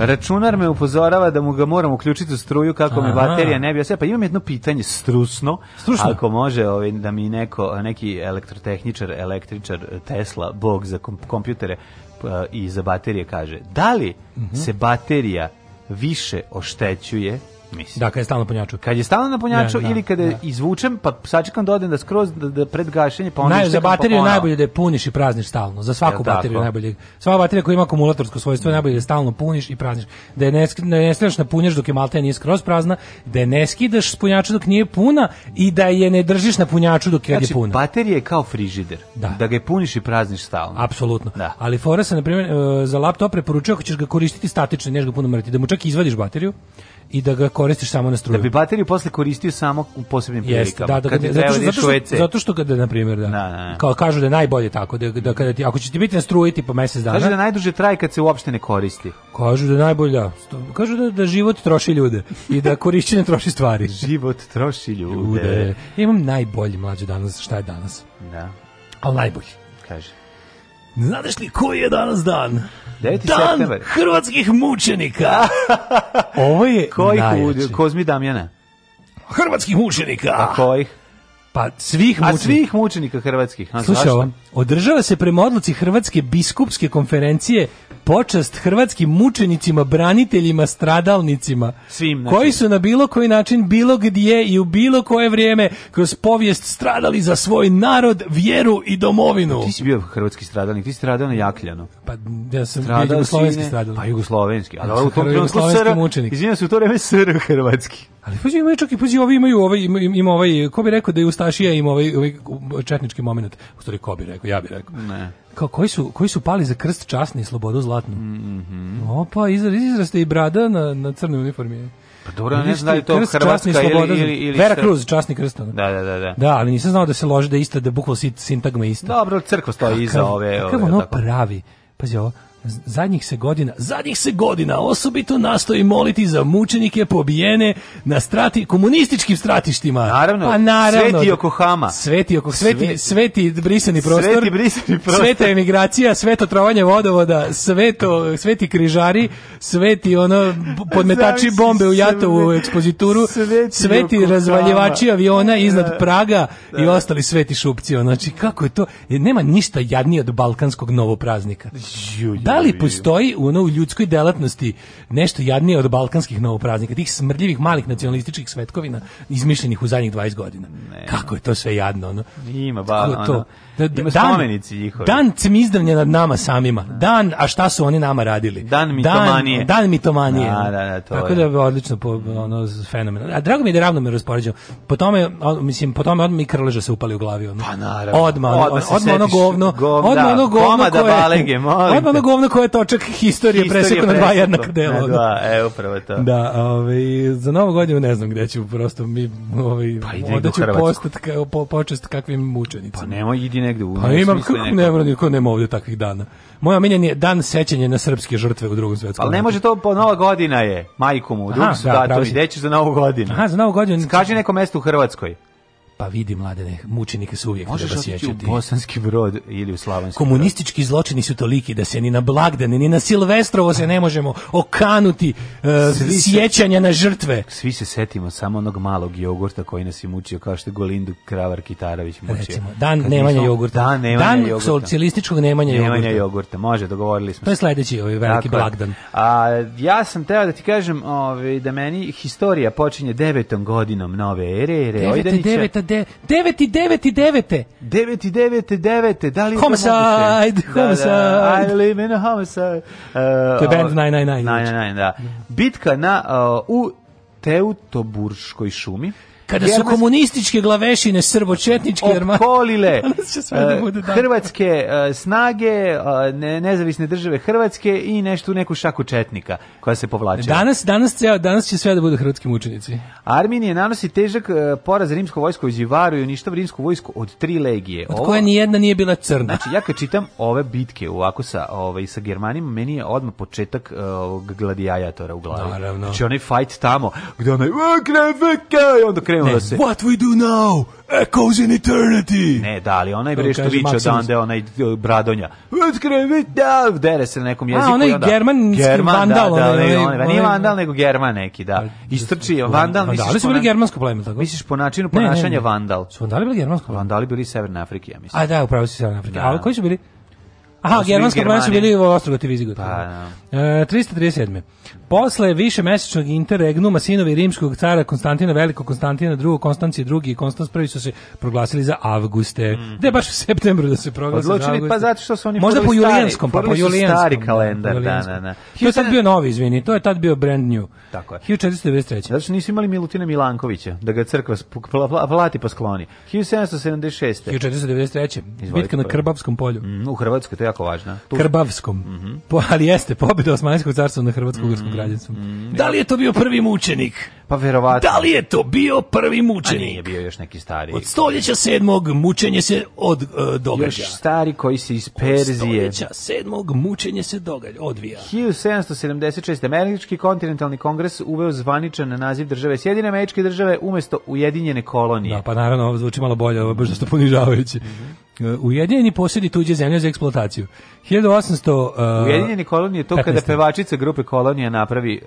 Računar me upozorava da mu ga moram uključiti u struju kako Aha. mi baterija ne bi sve. Pa imam jedno pitanje strusno. strusno. Ako može ovaj, da mi neko, neki elektrotehničar, električar, Tesla, bog za kom kompjutere i za baterije kaže. Da li uh mhm. -huh. se baterija više oštećuje mislim. Da, kad je stalno na punjaču. Kad je stalno na punjaču da, da, ili kad je da. izvučem, pa sačekam da odem da skroz da, da pred gašenje, pa onda Naj, za pa bateriju pa najbolje da je puniš i prazniš stalno. Za svaku je bateriju tako? najbolje. Sva baterija koja ima akumulatorsko svojstvo je najbolje da stalno puniš i prazniš. Da je ne, ne skidaš na punjač dok je malta nije skroz prazna, da je ne skidaš s punjača dok nije puna i da je ne držiš na punjaču dok znači, je puna. Znači, baterija je kao frižider. Da. da ga je puniš i prazniš stalno. Apsolutno. Da. Ali fora se na primjer e, za laptop preporučuje ako ćeš ga koristiti statično, neš ga puno mrati, da mu čak izvadiš bateriju i da ga koristiš samo na struju. Da bi bateriju posle koristio samo u posebnim prilikama. Yes, da, da, kad da, da zato, što, zato, što, zato što kada, na primjer, da, na, da, na. Kao, kažu da je najbolje tako, da, da kada ti, ako će ti biti na struji tipa mesec dana... Kažu da najduže traje kad se uopšte ne koristi. Kažu da najbolje, kažu da, da život troši ljude i da korišćenje troši stvari. život troši ljude. ljude. imam najbolji mlađe danas, šta je danas? Da. Ali najbolji. Kaže. Znaš li koji je danas dan? 9. Dan september. hrvatskih mučenika. Ovo je Kojih Kozmi Damjana? Hrvatskih mučenika. A kojih? Pa svih mučenika. A svih mučenika hrvatskih. A Slušaj, ovo, održava se prema odluci Hrvatske biskupske konferencije počast hrvatskim mučenicima, braniteljima, stradalnicima, Svim, znači. koji su na bilo koji način, bilo gdje i u bilo koje vrijeme kroz povijest stradali za svoj narod, vjeru i domovinu. Ti si bio hrvatski stradalnik, ti si stradao na Jakljanu. Pa ja sam stradal bio jugoslovenski sine, stradalnik. Pa jugoslovenski, ali znači, u tom trenutku sr, izvinjam se, u to vreme sr hrvatski. Ali pa imaju čak i pa ovi imaju ovaj ima, ima ovaj ko bi rekao da je Ustašija ima ovaj, ovaj četnički moment, U stvari ko bi rekao, ja bih rekao. Ne kao koji su, koji su pali za krst časni i slobodu zlatnu. Mm -hmm. Opa, izraz, izraste i brada na, na crnoj uniformi. Pa dobro, ne znam da je to krst, Hrvatska ili, ili, ili... Vera Cruz, časni krst. Da, da, da, da. Da, ali nisam znao da se loži da je ista, da je bukvalo sintagma isto. Dobro, crkva stoji iza ove... Kakav ono pravi, pazi ovo, zadnjih se godina, zadnjih se godina osobito nastoji moliti za mučenike pobijene na strati komunističkim stratištima. Naravno, pa naravno sveti Yokohama. Sveti oko sveti, sveti brisani prostor. Sveti brisani prostor. Sveta emigracija, sveto trovanje vodovoda, sveto sveti križari, sveti ono podmetači bombe u Jatovu u ekspozituru, sveti, sveti razvaljivači aviona iznad da. Praga da. i ostali sveti šupci. Znači kako je to? Nema ništa jadnije od balkanskog novopraznika. Da da li postoji u ono u ljudskoj delatnosti nešto jadnije od balkanskih novopraznika, tih smrdljivih malih nacionalističkih svetkovina izmišljenih u zadnjih 20 godina? Ne. Kako je to sve jadno, ono? Ima, ba, ono, da, da, dan, njihovi. Dan cmizdavnja nad nama samima. Da. Dan, a šta su oni nama radili? Dan mitomanije. Dan, dan mitomanije. Da, da, da, to Tako je. da je odlično po, ono, fenomen. A drago mi je da ravno me raspoređamo. Po tome, on, mislim, po tome odmah mi krleža se upali u glavi. Ono. Pa naravno. Odmah, odmah, odmah, se odmah ono govno. Gov, odmah ono govno koje, balege, odmah ono govno koje je točak historije, preseko na dva jednaka dela. Na dva, e, upravo to. Da, ovaj, za novu godinu ne znam gde ću, prosto mi ovaj, pa odaću postat, po, počest kakvim mučenicima. Pa nemoj, idi negde u... Pa imam, kako ne moram, niko nema ovdje takvih dana. Moja omenjen je dan sećanja na srpske žrtve u drugom svetskom. Ali ne može to, po pa nova godina je, majkomu mu, drugi su datumi, gde ćeš za novu godinu? Aha, za novu godinu. Kaži neko mesto u Hrvatskoj. Pa vidi mladene, mučenike su uvijek Možeš treba sjećati. Možeš u Bosanski brod ili u Slavonski Komunistički brod. zločini su toliki da se ni na blagdane, ni na Silvestrovo se ne možemo okanuti uh, sjećanja se, na žrtve. Svi se setimo samo onog malog jogurta koji nas je mučio kao što je Golindu Kravar Kitarović mučio. Recimo, dan Kad nemanja nisam, jogurta. Dan nemanja dan jogurta. socijalističkog nemanja, nemanja jogurta. jogurta. Može, dogovorili smo. To je sledeći ovaj veliki Tako blagdan. A, ja sam teo da ti kažem ovaj, da meni historija počinje devetom godinom nove ere, ere Devete, de, 9 i 9 i 9. 9 i 9 i 9. Da li je homicide, to homicide. Da, da, I live in a homicide. Uh, to je band 999. 999, da. Znači. Bitka na, uh, u Teutoburškoj šumi. Kada su komunističke glavešine srbočetničke armade opkolile e, da hrvatske e, snage, e, ne, nezavisne države Hrvatske i nešto neku šaku četnika koja se povlači. Danas danas će danas će sve da bude hrvatski mučenici. Arminije nanosi težak poraz rimskoj vojsko u Zivaru i uništava rimsku vojsku od tri legije. Od koja ni jedna nije bila crna. Znači ja kad čitam ove bitke ovako sa ovaj sa Germanima meni je odma početak ovog gladijatora u glavi. Naravno. Znači onaj fight tamo gde onaj i okrenula da se. What we do now echoes in eternity. Ne, da, ali onaj bre što viče odande, onaj bradonja. Let's grab it down. Dere se na nekom jeziku. A, onaj onda, germanski German, da, vandal. Da, da, onaj, onaj, onaj, pa nije vandal, nego german neki, da. Pa, da Istrči, vandal, pa misliš... Vandali su bili germansko pleme, tako? Misliš po načinu ponašanja vandal. Su vandali bili germansko pleme? Vandali bili iz Severne Afrike, ja mislim. A da, upravo si Severne Afrike. Da. A koji su bili? Aha, germanska brana su bili u Ostrogotu i Pa, da. E, 337. Posle više mesečnog interregnuma sinovi rimskog cara Konstantina Velikog, Konstantina II, Konstancije II i Konstans I su se proglasili za avguste. Mm. Da baš u septembru da se proglasi Odlučili, za pa zato što su oni Možda po julijanskom, pa po julijanskom. stari kalendar, da, da, da. To je tad bio novi, izvini, to je tad bio brand new. Tako je. 1493. Zato što nisu imali Milutina Milankovića, da ga crkva vlati pa skloni. 1776. 1493. Bitka na pa Krbavskom polju. Mm, u Hrvatskoj, to je jako važna. Tu... Krbavskom. Mm -hmm. po, ali jeste, pobjeda Osmanskog carstva na Hrvatsko-Ugorskom mm -hmm. građanstvom. Mm -hmm. Da li je to bio prvi mučenik? Pa verovatno. Da li je to bio prvi mučenik? A nije bio još neki stari. Od stoljeća sedmog mučenje se od, uh, događa. Još stari koji se iz Perzije. Od stoljeća sedmog mučenje se događa, odvija. 1776. Američki kontinentalni kongres uveo zvaničan naziv države Sjedine američke države umesto Ujedinjene kolonije. Da, pa naravno, ovo zvuči malo bolje, ovo je baš što ponižavajuće. Mm -hmm. Uh, Ujedinjeni posjedi tuđe zemlje za eksploataciju. 1800 uh, Ujedinjeni kolonije to 15. kada pevačica grupe Kolonija napravi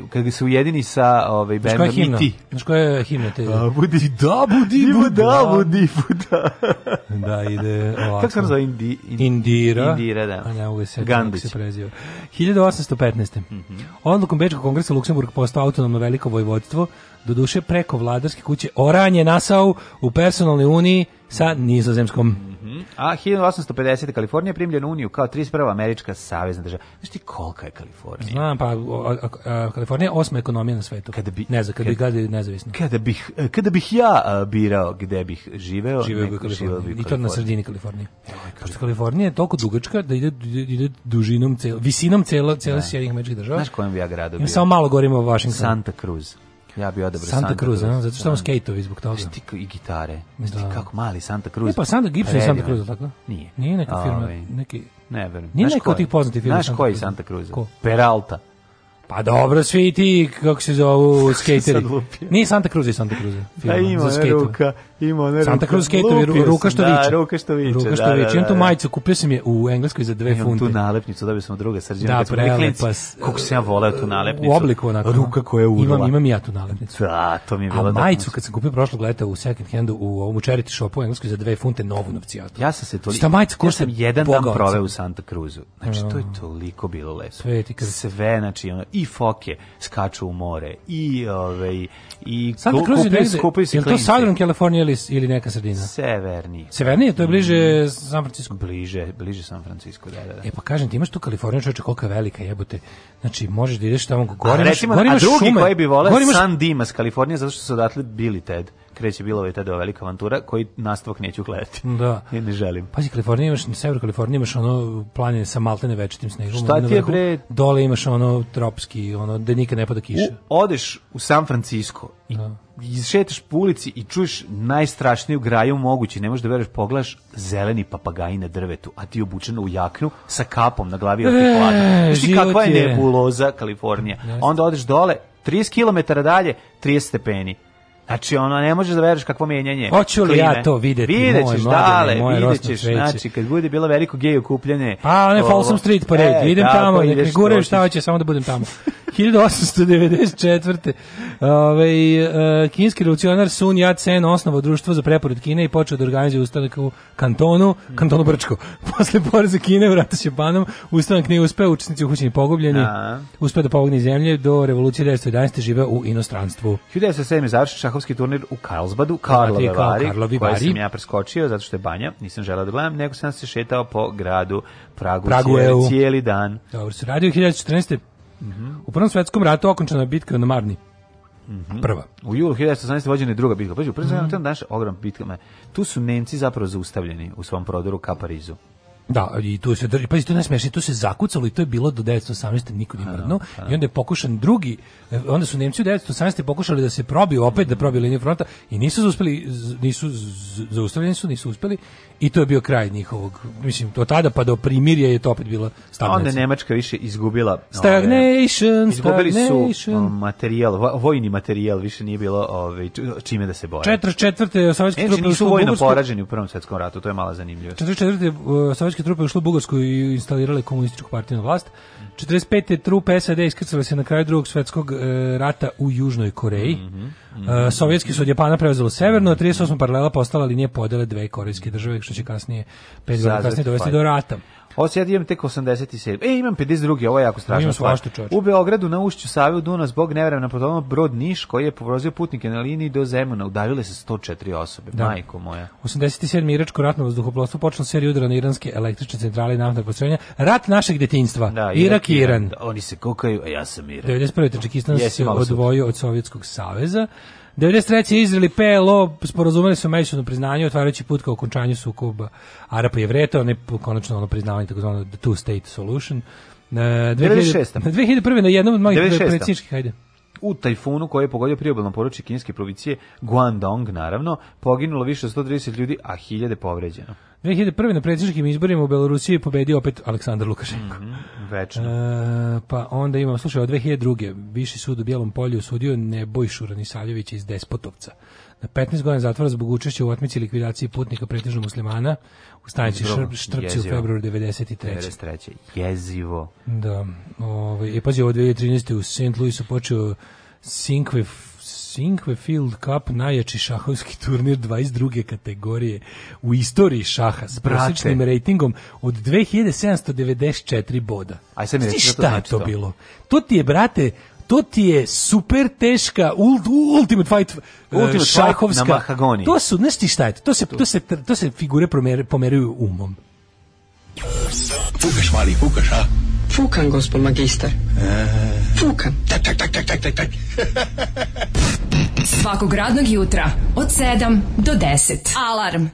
uh, kada se ujedini sa ovaj bendom i e ti. Znaš koja je himna te? Da, budi da, budi buda, da, da. budi buda. da ide ovako. Kako se zove Indi, in, Indira? Indira, da. A ne, ovo se Gandić. Se preziva. 1815. Mm -hmm. Odlukom Bečkog kongresa Luksemburg postao autonomno veliko vojvodstvo doduše preko vladarske kuće Oranje Nassau u personalnoj uniji sa nizozemskom. Mhm. A 1850. Kalifornija primljena u Uniju kao 31. američka savezna država. Znaš ti kolika je Kalifornija? Znam, pa o, a, a, Kalifornija je osma ekonomija na svetu. Kada bi, ne znam, kada, kada bi gledali nezavisno. Kada bih, e, kada bih ja birao gde bih živeo, živeo bi Kalifornija. I to na sredini Kalifornije. Pošto Kalifornija je toliko dugačka da ide, ide dužinom, cel, visinom cela, cela da. Sjedinjih američkih država. Znaš kojem bi ja gradu bio? Samo malo govorimo o Washingtonu. Santa Cruz. Ja bi odabrao Santa, Santa Cruz, Cruz. zato što tamo da. skejtovi zbog toga. ti i gitare. Znaš ti da. kako mali Santa Cruz. E pa Santa Gibson i Santa Cruz, tako? Nije. Nije neka firma, ovaj, neki... Ne verujem. Nije neko od tih poznatih firma. Znaš koji Santa Cruz? Ko? Peralta. Pa dobro, svi ti, kako se zovu, skateri. Nije Santa Cruz i Santa Cruz. Da, ima ona ruka. Ima ona Santa Cruz skateovi, ruka, ruka što da, viče. Da, ruka što viče. Ruka što da, viče. Da, da, Imam tu da. majicu, kupio sam je u Engleskoj za dve Imam funte. Imam tu nalepnicu, da bi sam druga srđana. Da, prelepa. Kako se ja voleo tu nalepnicu. U obliku onako. Ruka koja je urla. Imam, imam ja tu nalepnicu. Da, to mi je bilo. A majicu kad sam kupio prošlog leta u second handu u ovom charity shopu u Engleskoj za dve funte novu novcijatu. Ja sam se toliko... Šta majica ko sam jedan dan proveo u Santa Cruzu. Znači, to je toliko bilo lepo. Sve, ti Sve, znači, i foke skaču u more i ovaj i Santa Cruz kupi, negde, se je to Southern California ili, ili neka sredina? Severni. severni to je bliže mm. San Francisco. Bliže, bliže San Francisco, da, da, da. E pa kažem ti, imaš tu Kaliforniju, čoveče, kolika velika jebote. Znači, možeš da ideš tamo gore, imaš, recimo, gore a drugi šume. koji bi voleo San Dimas, Kalifornija, zato što su odatle bili Ted kreće Bilova tada velika avantura koji nastavak neću gledati. Da. I ne želim. Pazi, Kalifornija imaš, na severu Kalifornije imaš ono planine sa maltene večitim snegom. Šta ti je bre? Dole imaš ono tropski, ono da nikad ne pada kiša. U, odeš u San Francisco i da izšetaš po ulici i čuješ najstrašniju graju moguće, ne možeš da veruješ, pogledaš zeleni papagaji na drvetu, a ti obučen u jaknu sa kapom na glavi od e, Šti kakva je nebuloza Kalifornija. Onda odeš dole, 30 km dalje, 30 stepeni. Znači, ono, ne možeš da veruješ kakvo menjanje. Hoću li klime. ja to videti, videćeš, moj mladine, dale, moje videćeš, znači, kad bude bilo veliko gej okupljanje. Pa, one Folsom Street pored, e, idem da, tamo, nek me guraju šta hoće, samo da budem tamo. 1894. Ove, uh, kinski revolucionar Sun Yat-sen osnovao društvo za preporod Kine i počeo da organizuje ustanak u kantonu, kantonu Brčko. Posle poreza Kine vrata se banom, ustanak nije uspeo, učesnici uhućeni pogubljeni, da. uspeo da pogne iz zemlje do revolucije 1911. žive u inostranstvu. 1907. je završen šahovski turnir u Karlsbadu, Karlovi Vari, koji sam ja preskočio zato što je banja, nisam želeo da gledam, nego sam se šetao po gradu Pragu, Pragu cijeli, e cijeli dan. Dobro, se radio 1914. Mm U Prvom svetskom ratu okončena je bitka na Marni. Mm Prva. U julu 1918. vođena je druga bitka. Paži, prvo mm -hmm. naš ogrom bitkama. Tu su Nemci zapravo zaustavljeni u svom prodoru ka Parizu. Da, i tu se drži, pa to ne smiješ, tu se zakucalo i to je bilo do 1918. niko nije mrdno. I onda je pokušan drugi, onda su Nemci u 1918. pokušali da se probiju opet, da probiju liniju fronta i nisu uspeli, nisu zaustavljeni su, nisu uspeli i to je bio kraj njihovog, mislim, to tada pa do primirja je to opet bila stagnacija. Onda je Nemačka više izgubila... Stagnation, ove, izgubili stagnation. su materijal, vojni materijal, više nije bilo ove, čime da se bore. četvrte, Sovjetske trupe... nisu vojno poraženi u Prvom svetskom ratu, to je mala zanimljivost. 44. Sovjetske sovjetske trupe ušle u Bugarsku i instalirale komunističku partiju na vlast. 45. trupe SAD iskrcale se na kraju drugog svetskog e, rata u Južnoj Koreji. Mm -hmm. e, sovjetski su od Japana preuzelo severno, a 38. paralela postala linije podele dve korejske države, što će kasnije, pet godina kasnije dovesti do rata. Ovo sad imam tek 87. E, imam 52. Ovo je jako strašno. U Beogradu na ušću Save u Duna zbog nevremena potonuo brod Niš koji je povrozio putnike na liniji do Zemuna. Udavile se 104 osobe. Da. Majko moja. 87. Iračko ratno vazduhoplovstvo počelo seriju udara na iranske električne centrale i naftne postrojenja. Rat našeg detinjstva. Da, Irak, i Iran. Iran. Oni se kokaju, a ja sam Iran. 91. Tadžikistan se odvojio od Sovjetskog saveza. 93. Izrael i PLO sporazumeli su međusobno priznanje otvarajući put ka okončanju sukoba Arapa i Evreta, one konačno ono priznavanje takozvano two state solution. Na 2006. 2001. na jednom od malih predsjedničkih, hajde u tajfunu koji je pogodio priobalno područje kineske provincije Guangdong, naravno, poginulo više od 130 ljudi, a hiljade povređeno. 2001. na predsjedničkim izborima u Belorusiji je pobedio opet Aleksandar Lukašenko. Mm -hmm, večno. E, pa onda imam, slušaj, od 2002. Viši sud u Bijelom polju sudio Nebojšu Ranisavljevića iz Despotovca na 15 godina zatvora zbog učešća u otmici i likvidaciji putnika pretežno muslimana u stanici Štrpci u februaru 93. Jezivo. Da. Ove, ovaj, I pazi, ovo 2013. u St. Louisu počeo Sinkve Sinkve Field Cup najjači šahovski turnir 22. kategorije u istoriji šaha s prosječnim rejtingom od 2794 boda. Aj sad mi reći šta to, znači to bilo. To ti je brate to ti je super teška ult, ultimate fight ultimate eh, šahovska na Mahagoni. To su, nesti ti šta je? To se, to se, to se figure promere, pomeraju umom. Fukaš, mali, fukaš, a? Fukan, gospod magister. E... Fukan. Tak, tak, tak, tak, tak, tak, tak. Svakog radnog jutra od 7 do 10. Alarm.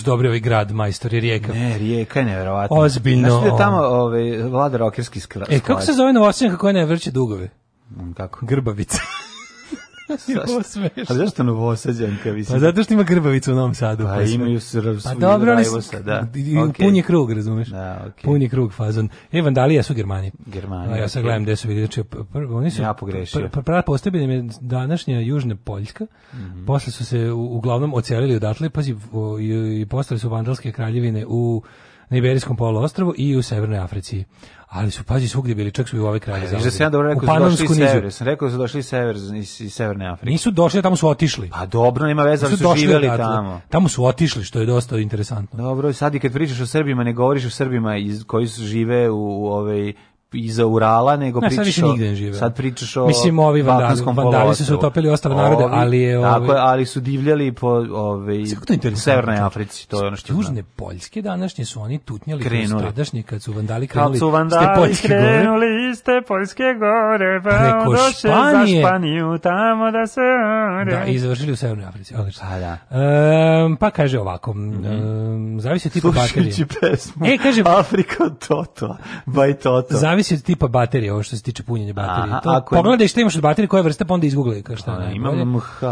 su dobri ovaj grad majstori Rijeka. Ne, Rijeka je neverovatna. Ozbiljno. Znaš da tamo ovaj vlada rokerski sklad. E kako se zove Novosadska koja ne vrće dugove? Mm, kako? Grbavica. A zašto novosađanka? Mislim? Pa zato što ima grbavicu u Novom Sadu. Pa, pa imaju srv, pa dobro, oni da. Okay. Pun je krug, razumeš? Da, okay. Pun je krug fazon. E, vandalija su Germani. Germani. ja sad okay. gde su vidjeli. Znači, oni su... Ja pogrešio. Pr, pr, pr, je današnja Južna Poljska. Mm -hmm. Posle su se u, uglavnom ocelili odatle, pazi, i, i postali su vandalske kraljevine u na Iberijskom poluostrvu i u Severnoj Africi. Ali su, pazi, svugde bili, čak su i u ove kraje. Ja da sam ja dobro rekao, da su došli iz severa. Sam rekao da su došli sever, iz, iz Severne Afrike. Nisu došli, tamo su otišli. Pa dobro, nema veze, ali su živjeli tamo. Tamo su otišli, što je dosta interesantno. Dobro, sad i kad pričaš o Srbima, ne govoriš o Srbima iz, koji su žive u, u ovej iza Urala, nego ne, pričaš sad više o, žive. Sad pričaš o Mislim, ovi vandalskom vandali su se utopili ostale narode, ali je... Ovi, tako, ali su divljali po ove, Severnoj Africi, to je ono što Južne Poljske današnje su oni tutnjali krenuli. tadašnji kad su vandali krenuli, kad su vandali ste Poljske krenuli gore. ste Poljske gore, pa preko Španije, za Španiju, tamo da se... Ore. Da, i završili u Severnoj Africi. Odlično. Pa, da. Um, pa kaže ovako, mm um, zavisi od tipa baterije. pesmu, e, kaže, Afrika Toto, by Toto. Zavisi zavisi od tipa baterije, ovo što se tiče punjenja baterije. Aha, to, ako pogledaj šta imaš od baterije, koja vrsta, pa onda izgooglaj kao šta. A, imam MH.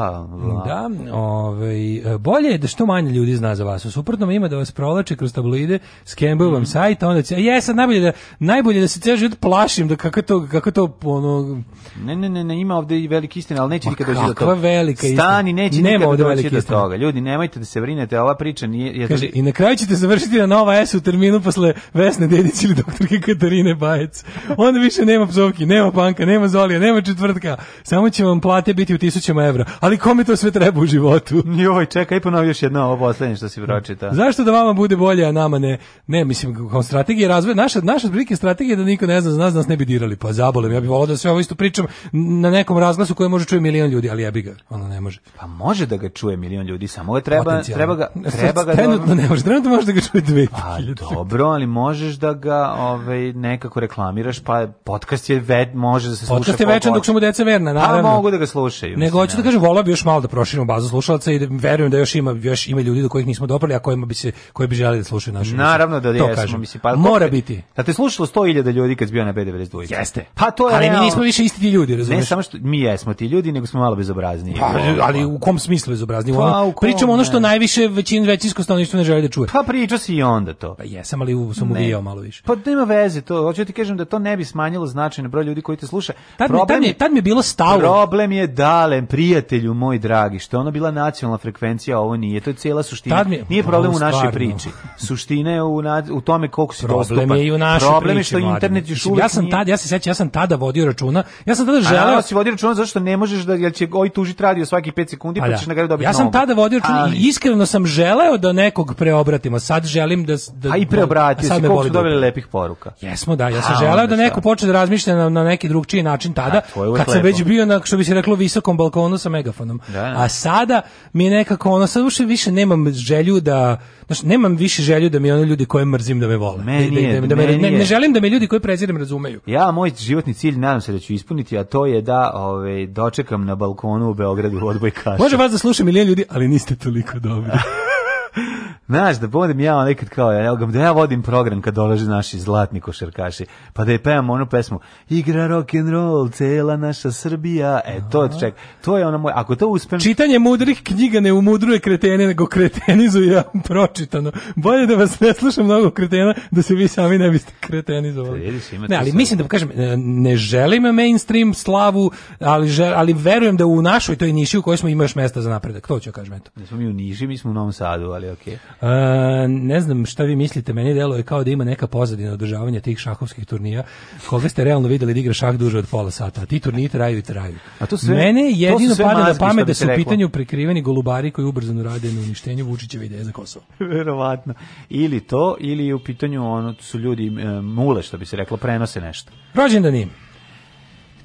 Da, ovaj, e, bolje je da što manje ljudi zna za vas. U suprotnom ima da vas provlače kroz tabloide, skembuju vam mhm. sajt, onda će, ja e, sad najbolje da, najbolje da se ceo život plašim, da kako to, kako to, ono... Ne, ne, ne, ne ima ovde i velike istine, al neće nikada doći do toga. velika istina? Stani, neće Nema nikada da doći do toga. Ljudi, nemojte da se brinete, ova priča nije... Je Kaže, I na kraju ćete završiti na Nova S u terminu posle Vesne Dedić ili doktorke Katarine Bajec. Onda više nema psovki, nema panka, nema zolija, nema četvrtka. Samo će vam plate biti u tisućama evra. Ali kome to sve treba u životu? Joj, čekaj, ponovi još jedno ovo poslednje što si pročita. Zašto da vama bude bolje, a nama ne? Ne, mislim, kao strategija razvoja, naša, naša prilike strategije da niko ne zna za nas, nas ne bi dirali. Pa zabolem, ja bih volao da sve ovo isto pričam na nekom razglasu koje može čuje milion ljudi, ali ja bi ga, ono ne može. Pa može da ga čuje milion ljudi, samo ga treba, treba ga, treba ga... Trenutno ne može, trenutno može da ga čuje dve. Pa dobro, ali možeš da ga ovaj, nekako reklamirati reklamiraš, pa podcast je ve, može da se sluša. Podcast je večan dok su mu deca verna, pa naravno. A mogu da ga slušaju. Nego hoću da, da. kažem, volao bi još malo da proširimo bazu slušalaca i da verujem da još ima još ima ljudi do kojih nismo doprli, a kojima bi se koji bi želeli da slušaju našu. Naravno da jesmo, kažem. mislim pa mora te, biti. Da te slušalo 100.000 ljudi kad si bio na B92. Jeste. Pa to je Ali real... mi nismo više isti ti ljudi, razumiješ? Ne samo što mi jesmo ti ljudi, nego smo malo bezobrazni. Pa, ali u kom smislu bezobrazni? Pa, ono, pričamo ono što najviše većin većinsko stanovništvo ne želi da čuje. Pa priča si i onda to. Pa jesam, ali sam ubijao malo više. Pa nema veze, to hoću da ti kažem da to ne bi smanjilo značajno broj ljudi koji te sluša. Tad, problem, tad, mi, tad mi je bilo stalo. Problem je dalen, prijatelju moj dragi, što je ono bila nacionalna frekvencija, ovo nije. To je cijela suština. mi, Nije problem u našoj priči. Suština je u, na, u tome koliko si problem dostupan. Problem je i u našoj Problem priči, je što internet još uvijek ja sam nije... tad, ja se sećam, ja sam tada vodio računa. Ja sam tada želeo... Ja si vodio računa zašto ne možeš da, jel će oj tužit radio svaki 5 sekundi, pa, pa da. ćeš na kraju dobiti Ja sam tada vodio računa i iskreno sam želeo da nekog preobratimo. Sad želim da... da a i preobratio da- si, koliko su dobili lepih poruka. Jesmo, da, ja sam želeo da neko počne da razmišlja na, na neki drugčiji način tada, a, kad sam već bio na, što bi se reklo, visokom balkonu sa megafonom. Da. A sada mi nekako, ono, sad više, više nemam želju da, znači, nemam više želju da mi oni ljudi koje mrzim da me vole. Meni da, da je, da, da me, meni ne, ne, želim da me ljudi koje prezirem razumeju. Ja, moj životni cilj, nadam se da ću ispuniti, a to je da ove, dočekam na balkonu u Beogradu odbojkaša. Može vas da slušam milijen ljudi, ali niste toliko dobri. Znaš, da budem ja nekad kao, ja, da ja vodim program kad dolaze naši zlatni košarkaši, pa da je pevam onu pesmu Igra rock and roll, cela naša Srbija. E to je, ček, to je ona moja. Ako to uspem Čitanje mudrih knjiga ne umudruje kretene, nego kretenizuje ja pročitano. Bolje da vas ne slušam mnogo kretena da se vi sami ne biste kretenizovali. Ne, ali mislim da kažem e, ne želim mainstream slavu, ali žel, ali verujem da u našoj toj niši u kojoj smo imaš mesta za napredak. To ću kažem eto. Ne da smo mi u niši, mi smo u Novom Sadu, ali okej. Okay. E, ne znam šta vi mislite, meni deluje kao da ima neka pozadina održavanja tih šahovskih turnija, koga ste realno videli da igra šah duže od pola sata, ti turniji traju i traju. A to sve, Mene jedino pada na pamet da su u pitanju prikriveni golubari koji ubrzano rade na uništenju Vučićeve ideje za Kosovo. Verovatno. Ili to, ili je u pitanju ono, su ljudi e, mule, što bi se reklo, prenose nešto. Rođendan im.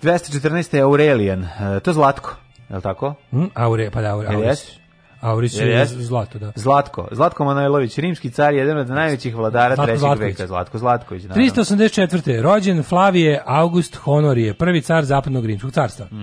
214. je Aurelijan, e, to je Zlatko, je li tako? Mm, Aure, pa da, Aure, Aure. Auris je Zlato, da. Zlatko. Zlatko Manojlović, rimski car, jedan od najvećih vladara Zlatko trećeg Zlatković. veka. Zlatko Zlatković. Naravno. 384. Rođen Flavije August Honorije, prvi car zapadnog rimskog carstva. Mm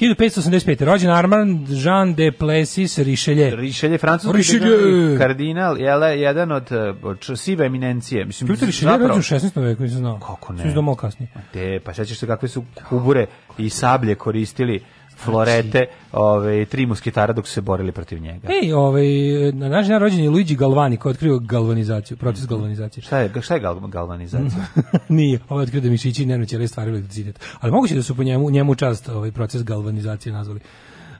-hmm. 1585. Rođen Armand Jean de Plessis Richelieu. Richelieu, francuski Richelieu. kardinal, jele, jedan od, od sive eminencije. Mislim, Pjuter Richelieu zapravo... rođen u 16. veku, nisam znao. Kako ne? Svi znamo da kasnije. Te, pa sećaš se kakve su kubure i sablje koristili florete, ove, tri musketara dok su se borili protiv njega. Ej, ovaj, na naš dan je Luigi Galvani koji je otkrio galvanizaciju, proces mhm. galvanizacije. Šta je, šta je gal, galvanizacija? Nije, ovaj otkrio da mišići i nervne ćelije stvaraju Ali moguće da su po njemu, njemu čast ovaj proces galvanizacije nazvali.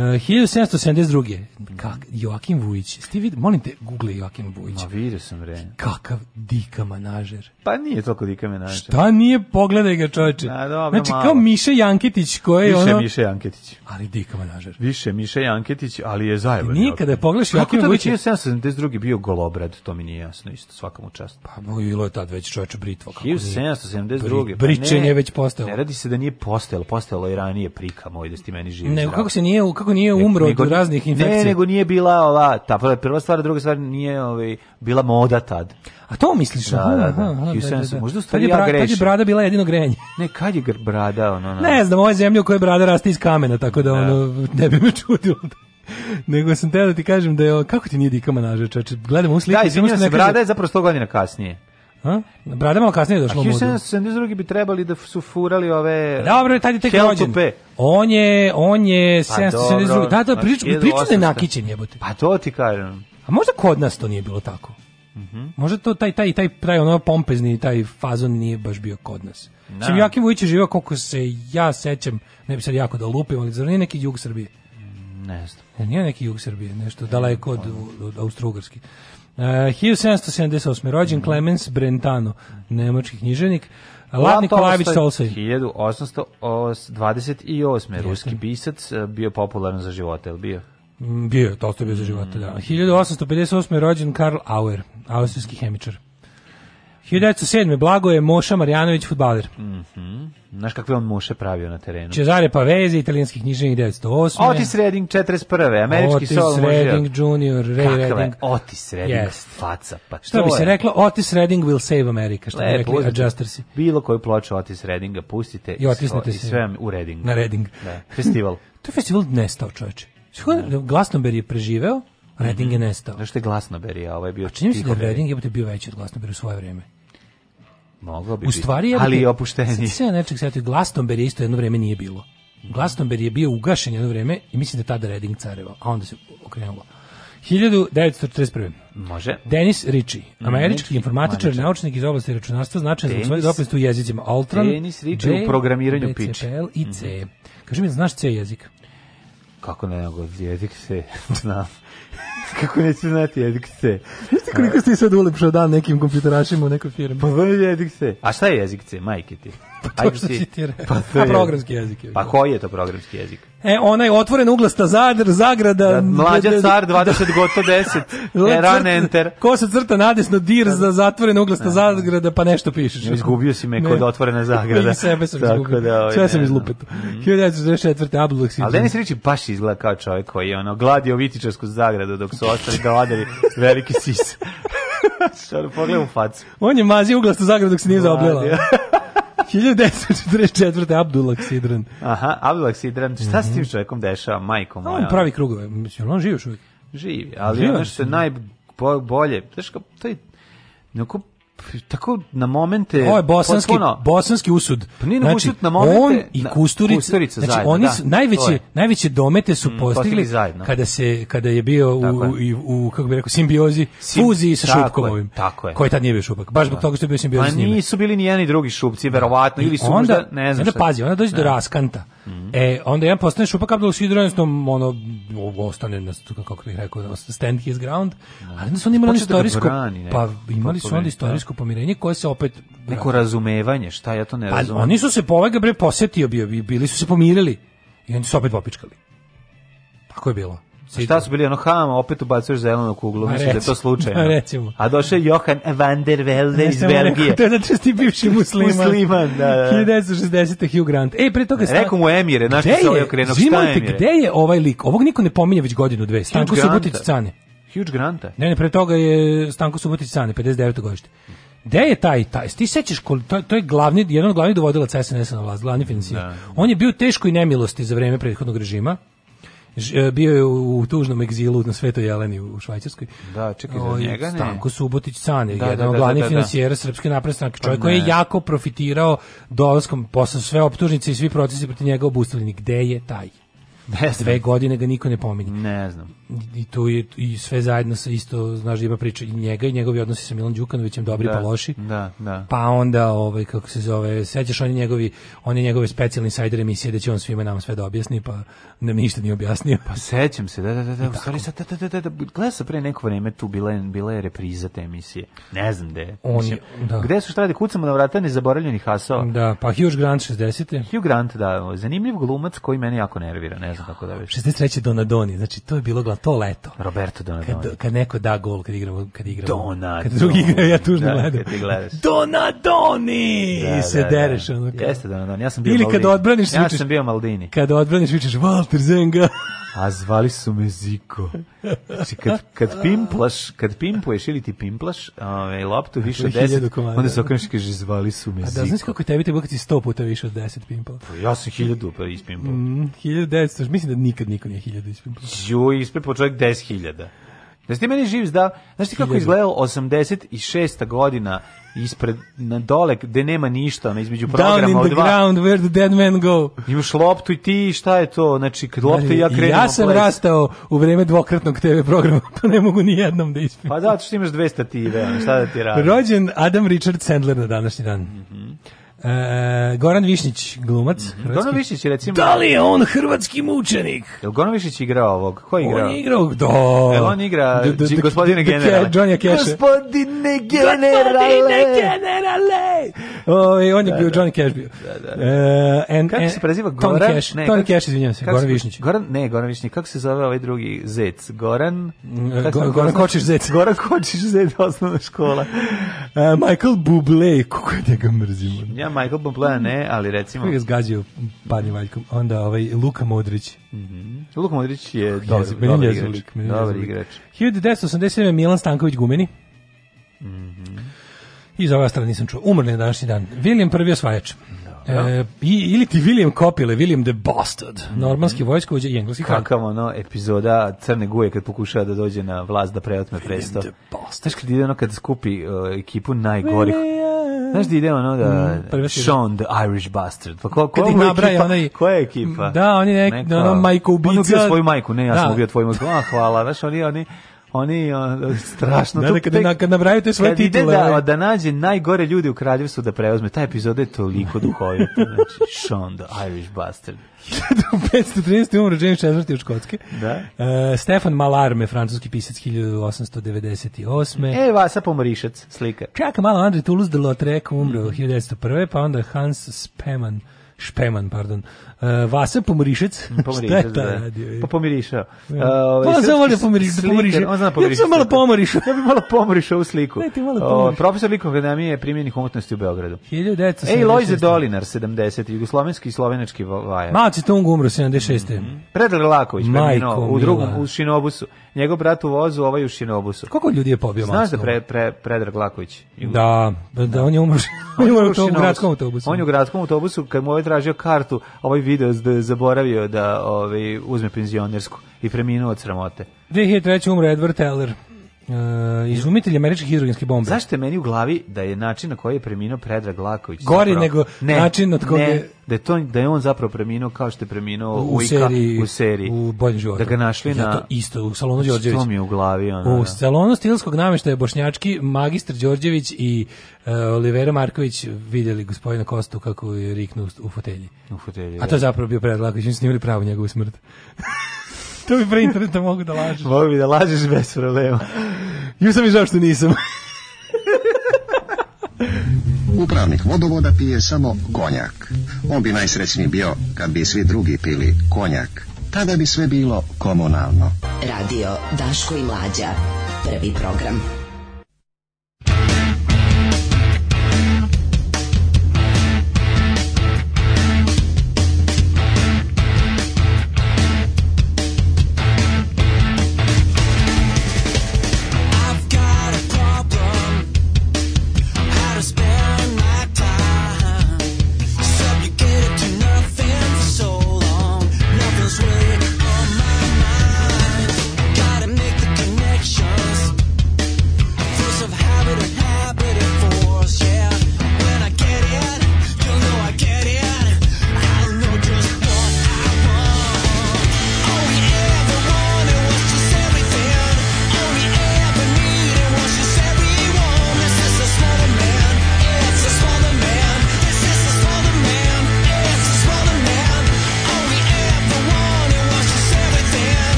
1772. Eh, Kak, Joakim Vujić. Ti vid, molim te, google Joakim Vujić. Ma vidio sam re. Kakav dika manažer. Pa nije toliko dika manažer. Šta nije, pogledaj ga čoveče. Da, dobro, znači, malo. kao Miše Janketić koji je Više ono... Miše Janketić. Ali dika manažer. Više Miše Janketić, ali je zajeban. Nikada pogledaš Joakim Vujić. Kako to bi da 1772. bio golobrad, to mi nije jasno isto, svakom čast. Pa bilo je tad već čoveče britvo. 1772. Pa bričenje pa već postalo. Ne radi se da nije postalo, postalo je ranije prika moj da ti meni živi. Ne, kako se nije, kako kako nije umro nego, od raznih infekcija. Ne, nego nije bila ova, ta pa prva stvar, druga stvar nije ovaj, bila moda tad. A to misliš? Da, aha, da, da. Da, da, da. Možda stvari ja grešim. Kad je brada bila jedino grenje? Ne, kad je brada? Ono, ono. Ne znam, ovo je zemlja u kojoj brada raste iz kamena, tako da ono, ne bi me čudilo nego sam teo da ti kažem da je kako ti nije dika manaža, čoveče. Gledam u sliku, da, izvinjavam se, brada je zapravo 100 godina kasnije. A? Brada malo kasnije došlo u modu. A 1772. bi trebali da su furali ove... Dobro, taj je tek rođen. On je, on je pa 772. Da, da, priču, priču da je pa nakićen jebote. Pa to ti kažem. A možda kod nas to nije bilo tako. Mm -hmm. Možda to taj, taj, taj, taj ono pompezni, taj fazon nije baš bio kod nas. Da. Sim, Jakim Vujić je živao koliko se ja sećam, ne bi sad jako da lupim, ali zar nije neki jug Srbije? Ne znam. E, nije neki jug Srbije, nešto daleko od, od, od Austro-Ugrski. E, uh, 1778. rođen mm -hmm. Clemens Brentano, nemački knjiženik. Lav Nikolajević Tolsoj. 1828. Ruski pisac e, bio popularan za života, mm, je li bio? Bio, Tolstoj bio za života, mm. da. 1858. Mhm. rođen Karl Auer, austrijski hemičar. 1907. Blago je Moša Marjanović, futbaler. Mm -hmm. Znaš kakve on Moše pravio na terenu? Cezare Pavezi, italijanski književnik 1908. Otis Redding 41. Američki Otis sol Otis Redding da- Junior, Ray Kakva Redding. Otis Redding, yes. faca. Pa Što bi se reklo, Otis Redding will save America. Što bi e, rekli adjustersi. Bilo koju ploču Otis Reddinga pustite i, i sve u Redding. Na Redding. Da. Festival. to je festival nestao, čoveče. Glastonbury je preživeo, Redding je mhm. nestao. što je Glasnoberi, a ovaj je bio... A čini se da Redding je bio veći od Glasnoberi u svoje vrijeme. Mogao bi. U stvari je ali opušteni. Sve nečeg sjetio Glasnoberi isto jedno vrijeme nije bilo. Mhm. Glasnoberi je bio ugašen jedno vrijeme i mislim da tada Redding carevao, a onda se okrenulo. 1941. Može. Denis Ritchie, mhm. američki informatičar, naučnik iz oblasti računarstva, značajan za svoje doprinose u jezicima Altran, Denis Ritchie u programiranju PCPL i C. Mm -hmm. Kaži mi, znaš C jezik? Kako ne, nego jezik se znam. Kako neću znati jezik se. Viste koliko ste sad ulepšao dan nekim kompjuterašima u nekoj firmi? Pa znam jezik se. A šta je jezik se, majke ti? Pa to što si ti Pa, to A programski jezik je. Pa koji je to programski jezik? E, onaj je otvorena uglasta zadr, zagrada... Da, mlađa da, da, da. car, 20 da, 10, e, enter. Ko se crta nadesno, dir za zatvorena uglasta zagrada, pa nešto pišeš. izgubio si me ne. kod otvorene zagrada. I sebe sam Tako izgubio. Da, ovaj, Sve sam izlupeto. Mm. 1944. Abulak Ali Denis Riči baš izgleda kao čovjek koji je ono, gladio Vitičarsku zagradu dok su ostali gladili veliki sis. Šta pogledam facu. On je mazio uglasta zagradu dok se nije zaobljela. 1944. Abdulak Sidran. Aha, Abdulak Sidran. Šta mm -hmm. s tim čovjekom dešava, majko moja? On pravi krugove. Mislim, on živi još uvijek. Živi, ali živi, ono što je najbolje, znaš, to je neko tako na momente Ovo je bosanski potpuno, bosanski usud. Pa nije znači, usud na momente, on i Kusturica, Kusturica znači zajedno, oni da, su da, najveće najveće domete su mm, postigli mm, kada se kada je bio u, u, u kako bih rekao simbiozi, Sim, fuziji sa Šupkovim. tako je. Koji tad nije bio Šupak, baš zbog da. toga što je bio simbiozi pa s njime. nisu bili ni jedan drugi Šupci da. verovatno ili su onda, možda ne znam. Onda pazi, onda dođe do raskanta. Mm E onda jedan postane Šupak Abdul Sidronistom ono ostane na kako bih rekao stand his ground, ali onda su oni imali istorijsko pa imali su onda istorijsko političko pomirenje koje se opet neko razumevanje, šta ja to ne pa, razumem. Pa, oni su se povega bre posetio bio, bili su se pomirili i oni su opet popičkali. Tako je bilo. Sigur. Šta su bili ono ham, opet ubacuješ zelenu kuglu, mislim da je to slučajno. Recimo. A došao je Johan van der Velde iz Belgije. Rekao, to je zato što ti bivši musliman. musliman, da, da. 1960. Hugh Grant. Ej, pre toga... Rekao mu Emire, znaš što se ovaj okrenuo, šta Emire? Zimojte, gde je ovaj lik? Ovog niko ne pominje već godinu, dve. Stanko Subotić Cane. Huge Granta? Ne, ne, pre toga je Stanko Subotić Sane, 59. godište. Gde je taj, taj, ti sećaš, to, to je glavni, jedan od glavnih dovodilaca SNS-a na vlast, glavni financijer. Da. On je bio teško i nemilosti za vreme prethodnog režima, e, bio je u tužnom egzilu na Svetoj Jeleni u Švajcarskoj. Da, čekaj, za ovaj, njega ne. Stanko Subotić Cane, da, jedan da, od da, da, glavnih financijera Srpske napredne stranke, pa čovjek koji je jako profitirao dolaskom posle sve optužnice i svi procesi protiv njega obustavljeni. Gde je taj? Ne znam. Dve godine ga niko ne pominje. Ne znam i tu je i sve zajedno sa isto znaš ima priča i njega i njegovi odnosi sa Milan Đukanovićem dobri da, pa loši. Da, da. Pa onda ovaj kako se zove, sećaš oni njegovi oni njegove specijalni insider emisije da će on svima nam sve da objasni, pa nam ništa nije objasnio. Pa sećam se, da da da, da, stvari sa da da da, da, da gleda se pre neko vreme tu bila bila je repriza te emisije. Ne znam gde. Oni da. Gde su šta da kucamo na vrata nezaboravljeni Hasao? Da, pa Hugh Grant 60. te Hugh Grant, da, zanimljiv glumac koji mene jako nervira, ne znam kako da veš. 63. Donadoni, znači to je bilo to leto. Roberto Donadoni. Kad, kad neko da gol, kad igramo, kad igramo. Donadoni. Kad drugi igra, ja tužno da, gledam. Kad ti gledaš. Donadoni! Da, I da, se da, dereš. Da. Ono, Jeste Donadoni, ja sam bio Ili Maldini. kad odbraniš, vičeš. Ja sam bio Maldini. Kad odbraniš, vičeš Walter Zenga. A zvali su me Ziko. Znači, kad, kad, pimplaš, kad pimpluješ ili ti pimplaš ovaj, loptu više od 10, onda se okreneš i kaže zvali su me A Ziko. A da, znaš kako tebi te kad si 100 puta više od 10 pimpla? Pa ja sam 1000 pa ispimplao. Mm, 1900, mislim da nikad niko nije 1000 ispimplao. Jo, ispimplao čovjek 10.000. Da si ti meni živ zdao, znaš ti kako izgledao 86. godina ispred na dole gde nema ništa, na između programa Down in the dva. ground where the dead men go. Imaš loptu i ti, šta je to? Znači, kad lopta ja krenem. Ja sam rastao u vreme dvokratnog TV programa, to ne mogu ni jednom da ispim. Pa da, što imaš dve stative, šta da ti radi? Rođen Adam Richard Sandler na današnji dan. Mm E, e, Goran Višnjić, glumac. Mhm. Hrvatski. Goran Višnjić, recimo... Da li je on hrvatski mučenik? Jel Goran Višnjić igrao ovog? Ko je igrao? On je igrao, do... Jel on igra do, gospodine generale? Johnny Cash. Gospodine generale! Gospodine generale! O, on je da, bio, da, Johnny Cash bio. Da, da. da. E, and, kako se preziva Goran? Tom Cash, ne, Tom kako, Cash, izvinjam se, Goran Višnjić. Goran, ne, Goran Višnjić, kako se zove ovaj drugi zec? Goran... Mm, kako Goran, Kočiš zec. Goran Kočiš zec, osnovna škola. E, Michael Bublé, kako je da ga mrzimo. Ja Michael Bublé ne, ali recimo... Koji ga zgađio parnim valjkom? Onda ovaj, Luka Modrić. Mm -hmm. Luka Modrić je oh, dobar, jezik, dobar igrač. Lik, dobar igrač. 1987. Milan Stanković Gumeni. Mm -hmm. I za ova strana nisam čuo. Umrli je današnji dan. William prvi osvajač. No. Da. E, ili ti William Kopile, William the Bastard, mhm. normanski vojskovođa i engleski kralj. Kakav ono epizoda Crne guje kad pokušava da dođe na vlast da preotme presto. William the Bastard. Znaš kad ide ono kad skupi uh, ekipu najgorih Znaš da ide ono da mm, pa Sean the Irish Bastard. Pa ko, ko, ko nabraja onaj... Koja je ekipa? Da, oni nek, Neka, ono majko ubica. On ubio svoju majku, ne, ja da. sam ubio tvoju majku. Ah, hvala, znaš, oni, oni Oni o, strašno da, to. Da, na, kad nabraju te svoje titule. Da, ovaj. da nađe najgore ljude u kraljevstvu da preuzme. Ta epizoda je toliko duhovita. Znači, Sean the Irish Bastard. 1530. umro James IV. od Škotske. Da. Uh, Stefan Malarme, francuski pisac 1898. E, Vasa Pomorišac, slika. Čaka malo, André Toulouse de Lautrec umro mm -hmm. 1901. Pa onda Hans Speman, Špeman, pardon, Uh, e, Vasa Pomirišec. Mm, Pomirišec, da. Pa pomirišao. Ja. Uh, e, ovaj, pa zavole pomirišao. Pomirišao. On zna pomirišao. Ja bi malo pomirišao. ja bi malo ovaj, pomirišao u sliku. Ne, ti malo pomirišao. Uh, profesor Likovne akademije primjenih umotnosti u Beogradu. 1976. Ej, Lojze Dolinar, 70. Jugoslovenski i slovenački vajar. Maci Tung umro, 76. Mm -hmm. Predar Laković, preminuo, u drugom, u Šinobusu. Njegov brat u vozu, ovaj u Šinobusu. Koliko ljudi je pobio Znaš da pre, pre, Predrag Laković? Da, da, da, on je umro, u, u gradskom autobusu. On je u gradskom autobusu, kad mu ovaj tražio kartu, ovaj video da zaboravio da ovaj, uzme penzionersku i preminuo od sramote. 2003. umre Edward Teller. Uh, izumitelj američke hidrogenske bombe. Zašto je meni u glavi da je način na koji je preminuo Predrag Laković gori zapravo, nego ne, način od koga je da je to da je on zapravo preminuo kao što je preminuo u, u seriji u seriji u boljem životu. Da ga našli na to isto u salonu Đorđević. Znači, to mi u glavi ona. U da. salonu stilskog nameštaja bošnjački magistar Đorđević i uh, Olivera Marković vidjeli gospodina Kostu kako je riknuo u fotelji. U fotelji. A to da. je zapravo bio Predrag Laković, mi snimili pravo njegovu smrt to bi pre interneta da mogu da lažeš. Mogu bi da lažeš bez problema. Ju sam i žao što nisam. Upravnik vodovoda pije samo konjak. On bi najsrećniji bio kad bi svi drugi pili konjak. Tada bi sve bilo komunalno. Radio Daško i Mlađa. Prvi program.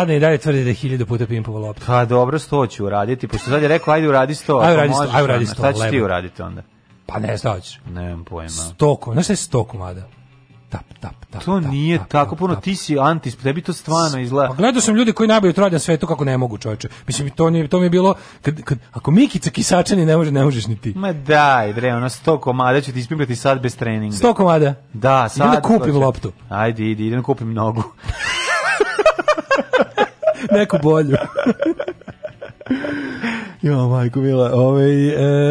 Mladen i dalje tvrdi da je hiljadu puta pimpova loptu. Pa dobro, sto ću uraditi, pošto sad je rekao, ajde uradi sto. Ajde uradi sto, ajde uradi pa sto. Šta ćeš ti uraditi onda? Pa ne, šta hoćeš? Nemam pojma. Sto komada, znaš šta je sto komada? Tap, tap, tap. To tap, nije tap, tako tap, puno, tap. ti si antis, pa tebi to stvarno izgleda. Pa gledao sam ljudi koji nabiju sve to kako ne mogu, čoveče. Mislim, to, nije, to mi je bilo, kad, kad, ako Mikica Kisačani ne može, ne možeš ni ti. Ma daj, bre, ono sto komada ću ti ispimpati sad bez treninga. Sto komada? Da, sad. Idem da kupim loptu. Ajde, idi, idem da kupim nogu. Neco Bolho. Jo, majko mila, ovaj,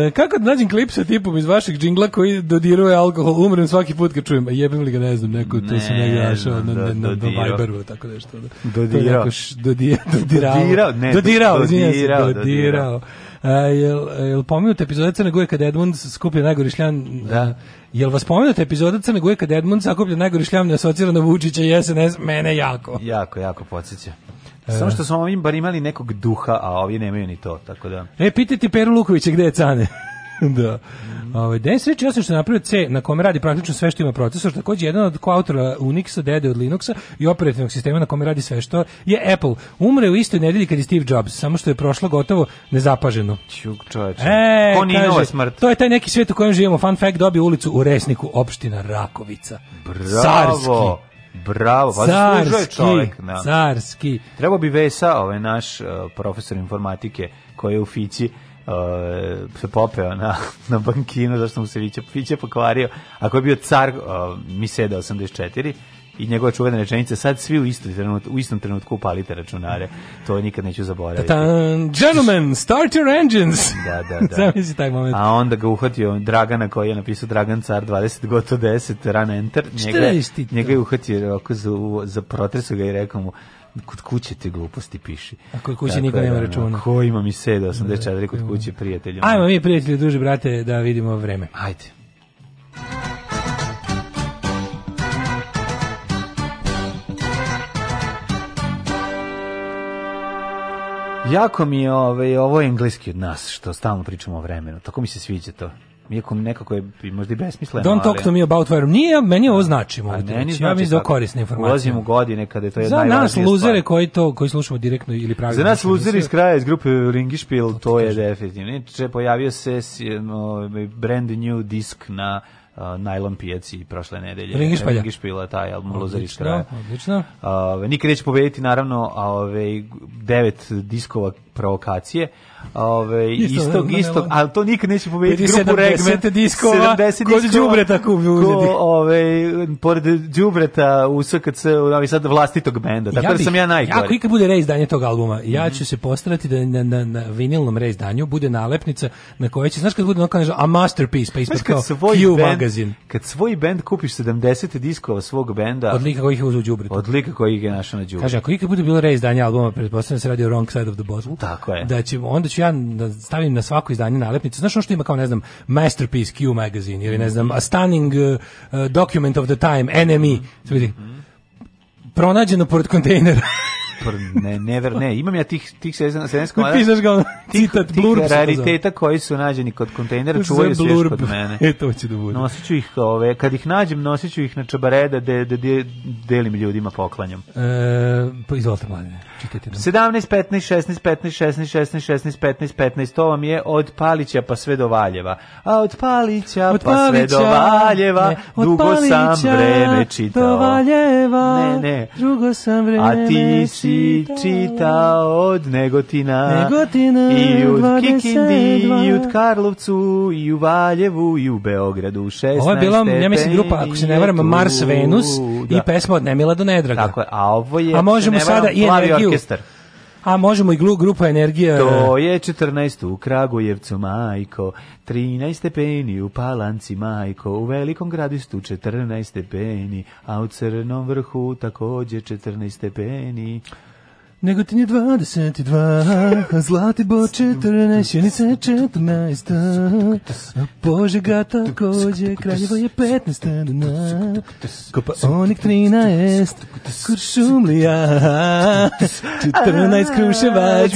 e, kako da nađem klip sa tipom iz vašeg džingla koji dodiruje alkohol, umrem svaki put kad čujem, a jebem li ga, ne znam, neko, to ne, sam negdje našao na, na, na, na Viberu, tako nešto. Da. Dodirao. Dodirao, dodirao, ne, dodirao, dodirao, dodirao. A, jel, jel pominute epizode Crne Guje kada Edmund skuplja najgori šljan? Da. Jel vas pominute epizode Crne Guje kada Edmund sakuplja najgori šljan ne asocira na Vučića i SNS? Mene jako. Jako, jako podsjeća. E. Samo što su ovim bar imali nekog duha, a ovi nemaju ni to, tako da. E, pitajte Peru Lukovića gde je Cane. da. Mm -hmm. Ovaj što je napravio C na kome radi praktično sve što ima procesor, takođe jedan od koautora Unixa, dede od Linuxa i operativnog sistema na kome radi sve što je Apple. Umre u istoj nedelji kad je Steve Jobs, samo što je prošlo gotovo nezapaženo. Ćuk čoveče. E, kaže, smrt. To je taj neki svet u kojem živimo. Fun fact dobio ulicu u Resniku, opština Rakovica. Bravo. Carski. Bravo, pa zaslužuje čovjek. Da. Carski. Trebao bi Vesa, ovaj naš uh, profesor informatike koji je u Fići, uh, se popeo na, na bankinu, zašto mu se Fiće, Fiće pokvario. Ako je bio car uh, Miseda 84, i njegova čuvena rečenica sad svi u istom trenutku, u istom trenutku upalite računare. To nikad neću zaboraviti. Ta Gentlemen, start your engines. da, da, da. Zamisli taj moment. A onda ga uhvatio Dragana koji je napisao Dragan Car 20 goto 10 run enter. Njega, njega je uhvatio oko za, za protresu ga i rekao mu kod kuće te gluposti piši. A kod kuće Tako niko nema da, računa. Da. Ko ima mi 784 kod da, kuće prijatelju. Ajmo mi prijatelji, duže, brate, da vidimo vreme. Ajde. Jako mi je ovaj, ovo je engleski od nas, što stalno pričamo o vremenu. Tako mi se sviđa to. Iako nekako je možda i besmisleno. Don't talk to me about weather. Nije, meni ovo znači. Pa mogu ti reći. Ja znači mislim da korisna informacija. Ulazim u godine kada je to jedna najvažnija stvar. Za nas luzere koji, to, koji slušamo direktno ili pravi. Za nas luzere iz kraja, iz grupe Ringišpil, to, to je definitivno. Inače, pojavio se um, ovaj, brand new disk na uh, najlon pijaci prošle nedelje. Ringišpilja. Ringišpilja, taj album Lozari iz kraja. Odlično. Uh, nikad neće pobediti, naravno, a ove, ovaj, devet diskova provokacije. Ove, isto, istog, da, da, da, istog, ali to nikad neće pobediti grupu Regmen. 70 diskova, 70 kod diskova, Đubreta kupi uzeti. ove, pored džubreta u SKC, ali sad vlastitog benda, tako ja bih, da sam ja najgori. Ako ikad bude reizdanje tog albuma, ja mm -hmm. ću se postarati da na, na, na vinilnom reizdanju bude nalepnica na kojoj će, znaš kad bude ono a masterpiece, pa ispod kao svoj Q band, magazin. Kad svoj band kupiš 70 diskova svog benda, od lika koji ih je uzeo Đubret. Od lika koji ih je našao na Đubret. Kaže, ako ikad bude bilo reizdanje albuma, pretpostavljam se radi o Wrong Side of the Bottle. Tako je. Da ćemo, onda ću ja da stavim na svako izdanje nalepnicu. Znaš ono što ima kao, ne znam, Masterpiece Q magazine ili, ne znam, A Stunning uh, uh Document of the Time, NME. Mm Pronađeno pored kontejnera. ne, never, ne, imam ja tih, tih 17 komada. Pišaš ga ono, citat, tih, blurb. Tih rariteta koji su nađeni kod kontejnera, čuvaju se još kod mene. E, to će da bude. Nosit ću ih, ove, kad ih nađem, nosit ću ih na čabareda, de, de, de, delim ljudima poklanjam. E, pa izvolite, mladine. Čitajte nam. 17, 15, 16, 15, 16, 16, 16, 15, 15, to vam je od Palića pa sve do Valjeva. A od Palića od pa Palića, sve do Valjeva, ne, dugo Palića sam vreme čitao. do Valjeva, ne, ne. drugo sam vreme A ti si čitao, od Negotina, Negotina i od 22. Kikindi, i od Karlovcu, i u Valjevu, i u Beogradu, 16. Ovo je bila, ja mislim, grupa, ako se ne varam, Mars Venus da. i pesma od Nemila do Nedraga. Tako je, a ovo je, a možemo sada i orkestar. A možemo i grupa energija. To je 14 u Kragujevcu, majko, 13 stepeni u Palanci, majko, u velikom gradistu 14 stepeni, a u Crnom vrhu takođe 14 stepeni. Negotin je 22, Zlatibor 14, Junica je 14, Požega takođe, Kraljevo je 15, na, Kopaonik 13, Kuršumlija, 14, Kruševac,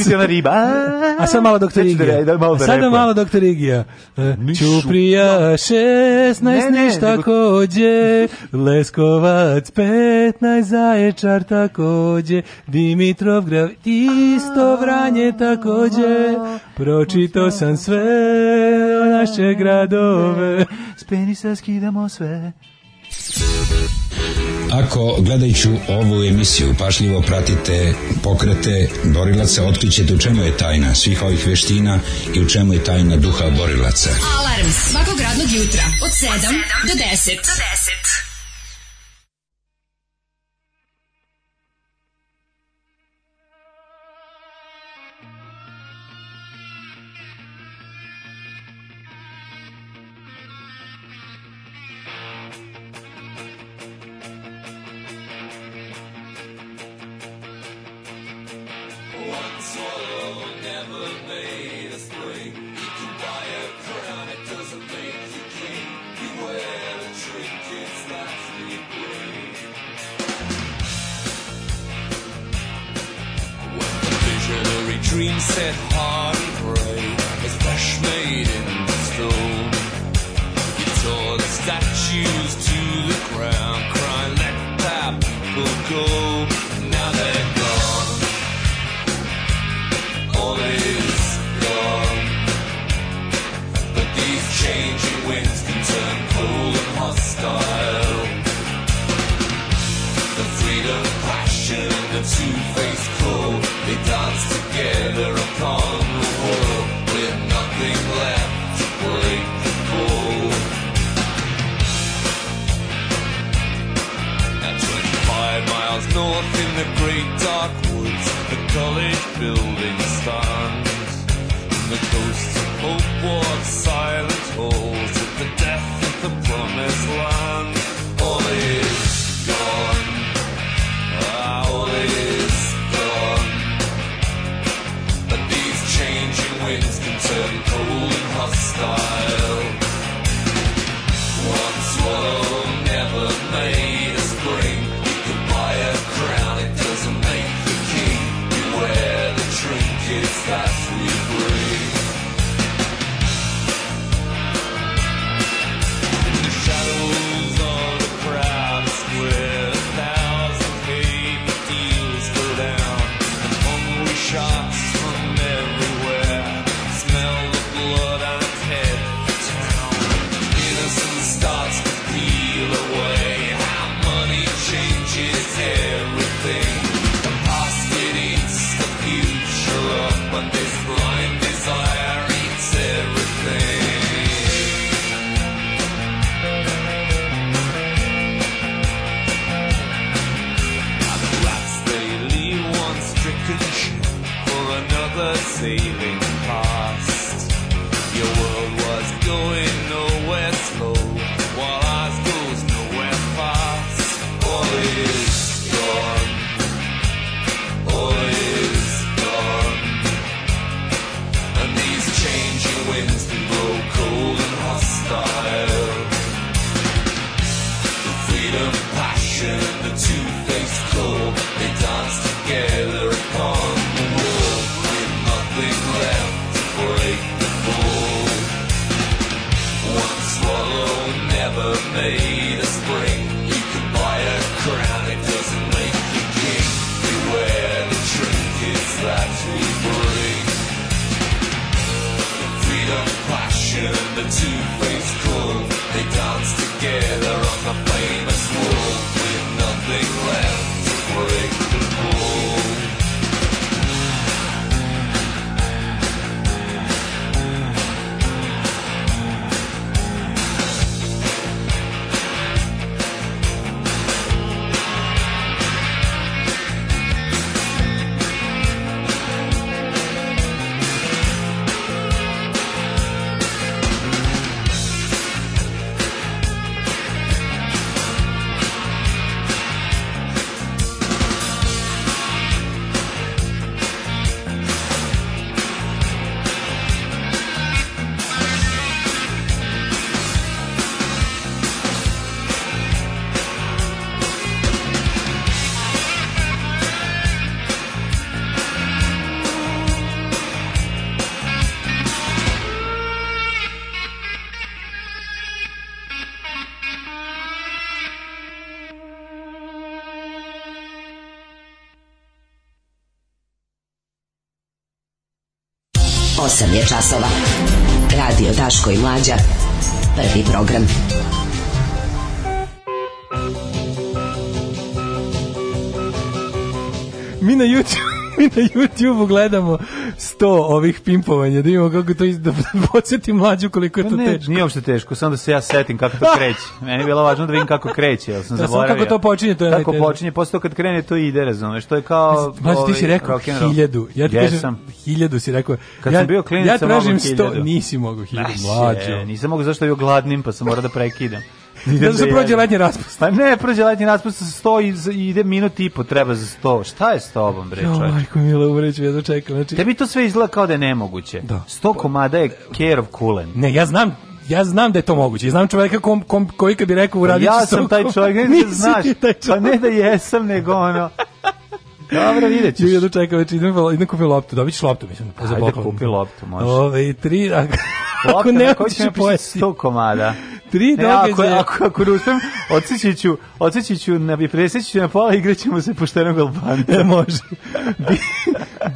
a sad malo doktor Igija, da, da sada malo doktor Igija, Čuprija 16, Niš takođe, Leskovac 15, Zaječar takođe, Dimitrov Dubrov grav, isto vranje takođe, pročito sam sve naše gradove, s penisa skidamo sve. Ako gledajući ovu emisiju pašljivo pratite pokrete borilaca, otkrićete u čemu je tajna svih ovih veština i u čemu je tajna duha borilaca. Alarms svakog radnog jutra od 7 do 10. Do 10. je časova. Radio Daško i Mlađa. Prvi program. Mi na YouTube mi na YouTubeu gledamo 100 ovih pimpovanja, da imamo kako to iz... da podsjetim mlađu koliko je pa to ne, teško. Nije uopšte teško, samo da se ja setim kako to kreće. Meni je bilo važno da vidim kako kreće, jel sam da, zaboravio. Kako to počinje, to je Kako počinje, posle kad krene to ide, razumeš, što je kao Ma ti si ovaj rekao 1000. Ja ti kažem 1000 si rekao. Kad ja, sam bio klinac, ja tražim 100, nisi mogao 1000, mlađe. Nisam mogao zašto je bio gladnim, pa sam morao da prekidam da se prođe letnji raspust. Pa ne, prođe letnji raspust sa 100 i ide minut i po treba za 100. Šta je s tobom, bre, čovječe? Jo, majko mila, umreću, ja dočekam. Znači... Tebi to sve izgleda kao da je nemoguće. Da. 100 komada je care of kulen. Ne, ja znam ja znam da je to moguće. Ja znam čoveka kom, kom, koji kad bi rekao pa uradit Ja sam taj čovek, ne znaš. Taj čovjek. Pa ne da jesam, nego ono. Dobro, vidjet ćeš. Jedno čekam, već znači, idem, idem kupim loptu. Dobit ćeš loptu, mislim. Ajde, kupi loptu, može. Ove, tri, ako, ako ne hoćeš pojesti. 100 komada. Tri e, događaja. Ako, ako, ako Rustam, odsećiću, odsećiću, na, presećiću na pola, igraćemo se poštenog Albanca. E, može.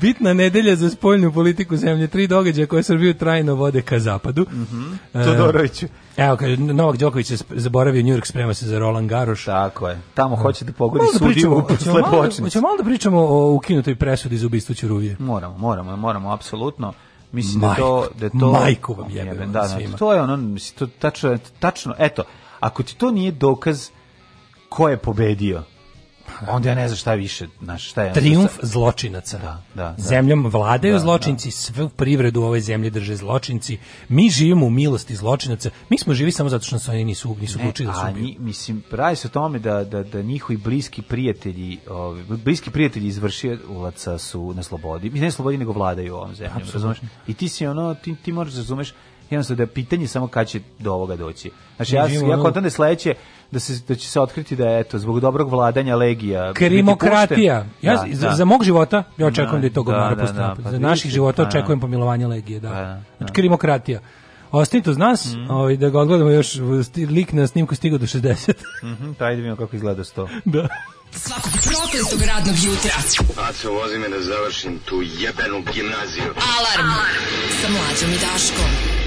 Bitna nedelja za spoljnu politiku zemlje. Tri događaja koje Srbiju trajno vode ka zapadu. Mm -hmm. Todoroviću. Evo, kad Novak Đoković je zaboravio Njurk, sprema se za Roland Garoš. Tako je. Tamo da. hoće da pogodi malo da sudiju u pričamo, da- Hoćemo malo, da pričamo o ukinutoj presudi za ubistvu Ćuruvije. Moramo, moramo, moramo, apsolutno. Mislim majko, da to da to majku vam jebe, jebe da, da, svima. to je ono mislim to tačno tačno eto ako ti to nije dokaz ko je pobedio Onda ja ne znam šta više, znaš, šta je... Triumf šta... zločinaca. Da, da, da, Zemljom vladaju da, da. zločinci, da. svu privredu ove zemlje drže zločinci. Mi živimo u milosti zločinaca. Mi smo živi samo zato što nas oni nisu, nisu ne, da su mi. Mislim, radi se o tome da, da, da njihovi bliski prijatelji, ovi, bliski prijatelji izvršilaca su na slobodi. Mi ne slobodi, nego vladaju ovom zemljom, razumeš? I ti si ono, ti, ti moraš da razumeš jednostavno da je pitanje samo kad će do ovoga doći. Znači, ja, ja kontam da sledeće da se da će se otkriti da je eto zbog dobrog vladanja legija krimokratija. Ja da, za, da. za, mog života ja da, očekujem da, je to govara da, da, da, pa za naših života pa očekujem pomilovanje legije, da. Pa da, znači, krimokratija. Ostanite uz nas, mm. ovaj, da ga odgledamo još lik na snimku stigao do 60. Mhm, mm -hmm, vidimo kako izgleda 100. da. Svakog prokletog radnog jutra. Aco, vozi me da završim tu jebenu gimnaziju. Alarm, Alarm. sa mlađom i Daškom.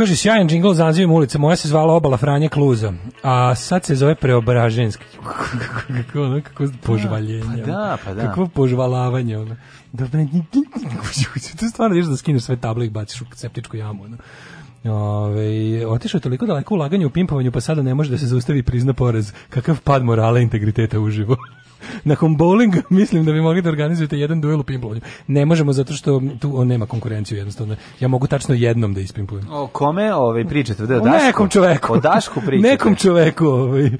kaže sjajan džingl za nazivom ulice. Moja se zvala Obala Franje Kluza, a sad se zove Preobraženski. kako ono, kako da, požvaljenje. Pa da, pa da. Kako požvalavanje ono. Dobre, ti stvarno ideš da skineš sve table i baciš u septičku jamu. Ono. Ove, otišao je toliko daleko ulaganje u pimpovanju, pa sada ne može da se zaustavi prizna porez. Kakav pad morala i integriteta uživo. Na bowlinga mislim da bi mogli da organizujete jedan duel u pimplovanju. Ne možemo zato što tu on nema konkurenciju jednostavno. Ja mogu tačno jednom da ispimplujem. O kome ovaj pričate? Da, o Dašku? nekom čoveku. O Dašku pričate. Nekom čoveku. Ovaj. Uh,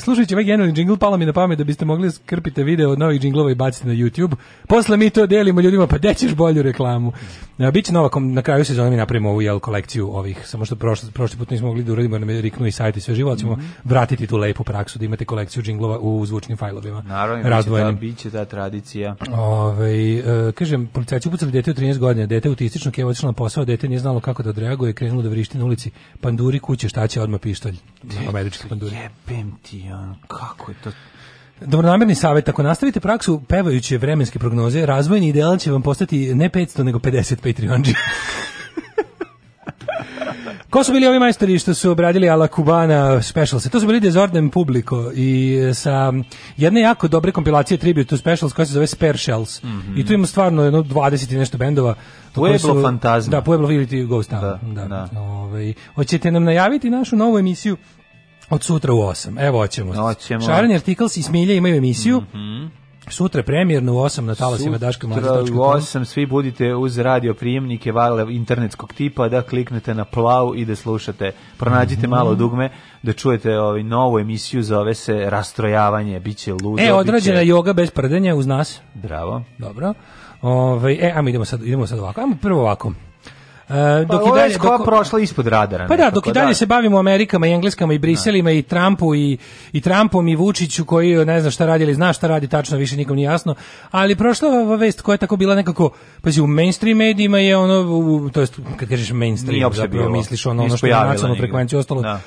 slušajući ovaj generalni džingl, palo mi na pamet da biste mogli da skrpite video od novih džinglova i baciti na YouTube. Posle mi to delimo ljudima, pa dećeš bolju reklamu. Uh, e, Biće nova, na kraju sezona mi napravimo ovu jel, kolekciju ovih, samo što prošli, prošli put nismo mogli da uradimo, nam je riknuo i sajt i sve živo, ali ćemo mm -hmm. vratiti tu lepu praksu da imate kolekciju džinglova u zvučnom identičnim fajlovima. Naravno, razdvojenim. Da, biće ta tradicija. Ove, e, kažem, policajci upucali dete od 13 godina, dete autističnog je otišlo na posao, dete nije znalo kako da odreaguje, krenulo da vrišti na ulici, panduri kuće, šta će odmah pištolj. Američki panduri. Jebem ti, on, kako je to Dobronamerni savjet, ako nastavite praksu pevajuće vremenske prognoze, razvojni ideal će vam postati ne 500, nego 50 Patreonđi. Ko su bili ovi majstori što su obradili Ala Kubana Specials? E, to su bili Desordem Publico i e, sa jedne jako dobre kompilacije Tribute to Specials koja se zove Spare Shells. Mm -hmm. I tu ima stvarno jedno 20 i nešto bendova. Pueblo Fantazma. Da, Pueblo ili Ghost Town. Da, da. da. Ove, ovaj, hoćete nam najaviti našu novu emisiju od sutra u 8. Evo, hoćemo. Hoćemo. Šarani Articles i Smilja imaju emisiju. Mm -hmm. Sutra premijerno u 8 na talasima Daška Mlađa. Sutra u 8 svi budite uz radio prijemnike vale internetskog tipa da kliknete na plavu i da slušate. Pronađite mm -hmm. malo dugme da čujete ovaj novu emisiju zove se Rastrojavanje, biće ludo. E, odrađena biće... joga bez prdenja uz nas. Bravo. Dobro. Ove, ovaj, e, ajmo idemo sad, idemo sad ovako. Ajmo prvo ovako pa e, dok i dalje dok, prošla ispod radara. Pa da, dok i dalje da. se bavimo Amerikama i Engleskama i Briselima i Trumpu i i Trumpom i Vučiću koji ne zna šta radi ili zna šta radi tačno, više nikom nije jasno, ali prošla ova vest koja je tako bila nekako pazi u mainstream medijima je ono to jest kad kažeš mainstream zapravo bilo. misliš ono, ono što je nacionalno ostalo da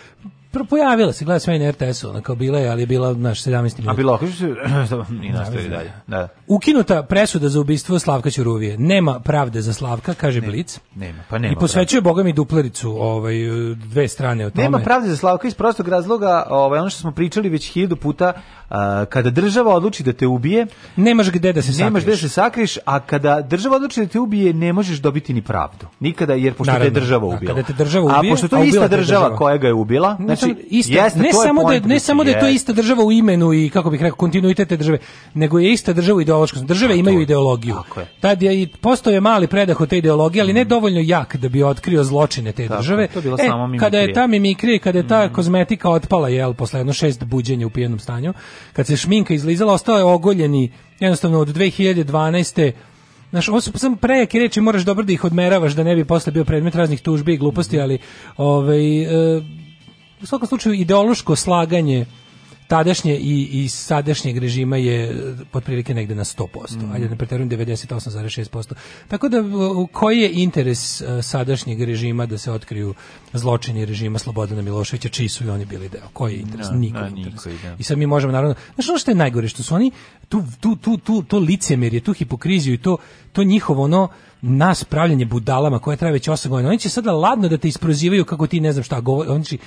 pojavila se, gleda sve na RTS-u, ona kao bila je, ali je bila naš 17 minuta. A bila se i nastavi dalje. Da. Ukinuta presuda za ubistvo Slavka Ćuruvije. Nema pravde za Slavka, kaže ne, Blic. Nema, pa nema. I posvećuje Boga mi duplericu, ovaj, dve strane o tome. Nema pravde za Slavka iz prostog razloga, ovaj, ono što smo pričali već hiljadu puta, a, kada država odluči da te ubije, nemaš gde da se sakriješ. Nemaš gde se sakriješ, a kada država odluči da te ubije, ne možeš dobiti ni pravdu. Nikada, jer pošto Naravno, te država ubila. A kada te država ubije, a pošto to je ista država, država koja ga je ubila, znači znači, jeste, ne, samo da, ne samo da je to ista država u imenu i, kako bih rekao, kontinuitete države, nego je ista država ideološka. Države imaju ideologiju. Tad je i postoje mali predah od te ideologije, ali ne mhm. dovoljno jak da bi otkrio zločine te države. E, kada je ta mimikrija, kada je ta mhm. kozmetika otpala, jel, posle jedno šest buđenja u pijenom stanju, kad se šminka izlizala, ostao je ogoljeni, jednostavno od 2012. Znaš, ovo su samo prejake reči, moraš dobro da ih odmeravaš, da ne bi posle bio predmet raznih tužbi i gluposti, mhm. ali ovaj, e, u svakom slučaju ideološko slaganje tadašnje i, i sadašnjeg režima je eh, potprilike negde na 100%, mm. ajde da ne preterujem 98,6%. Tako da koji je interes eh, sadašnjeg režima da se otkriju zločini režima Slobodana Miloševića, čiji su i oni bili deo? Koji je interes? Da, no, da, Niko no, interes. Nikoj, I sad mi možemo naravno, znaš ono što je najgore, što su oni tu, tu, tu, tu, to licemerje, tu hipokriziju i to, to njihovo ono, nas pravljanje budalama koje traje već 8 godina. Oni će sada ladno da te isprozivaju kako ti ne znam šta govori. Oni će,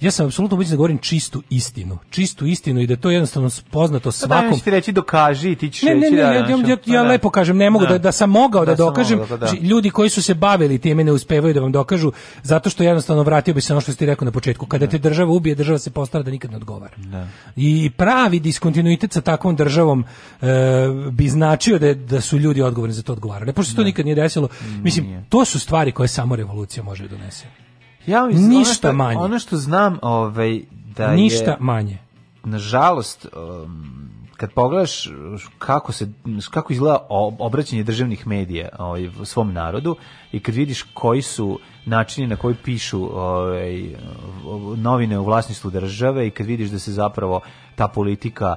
ja sam apsolutno ubeđen da govorim čistu istinu, čistu istinu i da to je jednostavno poznato pa svakom. Da, da ti reći dokaži, ti ćeš ne, ne, ne, da, da, da, ja, ja, ja, ja lepo kažem, ne mogu da, da sam mogao da, dokažem. Znači, ljudi koji su se bavili time ne uspevaju da vam dokažu zato što jednostavno vratio bi se ono što ste rekao na početku, kada te država ubije, država se postara da nikad ne odgovara. I pravi diskontinuitet sa takvom državom e, bi značio da, da su ljudi odgovorni za to odgovarali. Pošto se to nikad nije desilo, mislim, to su stvari koje samo revolucija može donese. Ja mislim, ništa ono manje. Ono što znam, ovaj da ništa je, manje. Nažalost, um, kad pogledaš uh, kako se kako izgleda obraćanje državnih medija ovaj svom narodu i kad vidiš koji su načini na koji pišu ovaj novine u vlasništvu države i kad vidiš da se zapravo ta politika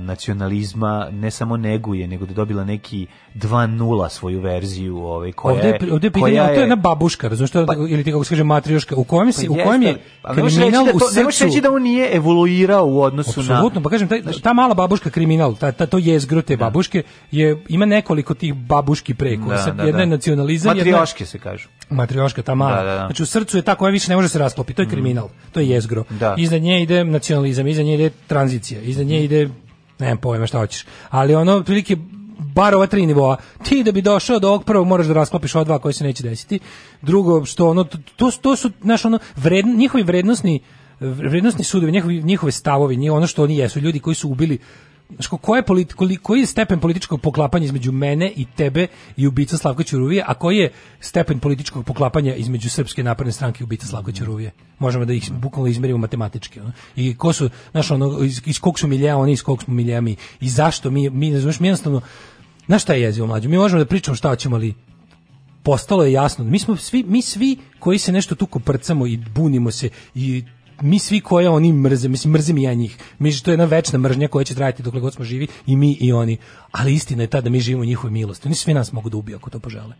nacionalizma ne samo neguje, nego da dobila neki 2.0 svoju verziju ovaj, koja ovde je... Ovde je pitanje, koja je, to je jedna babuška, razumiješ pa, ili ti kako se kaže matrioška, u kojem, si, pa u kojem je pa, kriminal da to, u srcu... Ne možeš reći da on nije evoluirao u odnosu na... Absolutno, pa kažem, ta, ta mala babuška kriminal, ta, ta, to jezgro te da. babuške, je, ima nekoliko tih babuški preko. Da, Sad, da, jedna je da. nacionalizam, Matrioške jedna... se kažu. Matrioška, ta mala. Da, da, da. Znači u srcu je ta koja više ne može se rasklopiti, to je mm. kriminal, to je jezgro. Da. Iza nje ide nacionalizam, iza nje ide tranzicija, iza nje mm. ide nemam pojma šta hoćeš. Ali ono, otprilike, bar ova tri nivoa. Ti da bi došao do ovog prvog moraš da rasklopiš ova dva koji se neće desiti. Drugo, što ono, to, to su, znaš, ono, vredn, njihovi vrednostni vrednostni sudovi, njihovi, njihove stavovi, njihovi, ono što oni jesu, ljudi koji su ubili znači je politi, koji je stepen političkog poklapanja između mene i tebe i ubica Slavka Ćuruvije, a koji je stepen političkog poklapanja između Srpske napredne stranke i ubica Slavka mhm. Ćuruvije? Možemo da ih bukvalno izmerimo matematički. Ono. I ko su, znaš, ono, iz, iz kog su milija oni, iz kog smo milija mi. I zašto mi, mi, razumiješ, mi jednostavno, znaš šta je jezivo mlađo? Mi možemo da pričamo šta ćemo, ali postalo je jasno. Mi smo svi, mi svi koji se nešto tu koprcamo i bunimo se i mi svi koje oni mrze, mislim mrzim ja njih. Mi što je jedna večna mržnja koja će trajati dokle god smo živi i mi i oni. Ali istina je ta da mi živimo u njihovoj milosti. Oni sve nas mogu da ubiju ako to požele.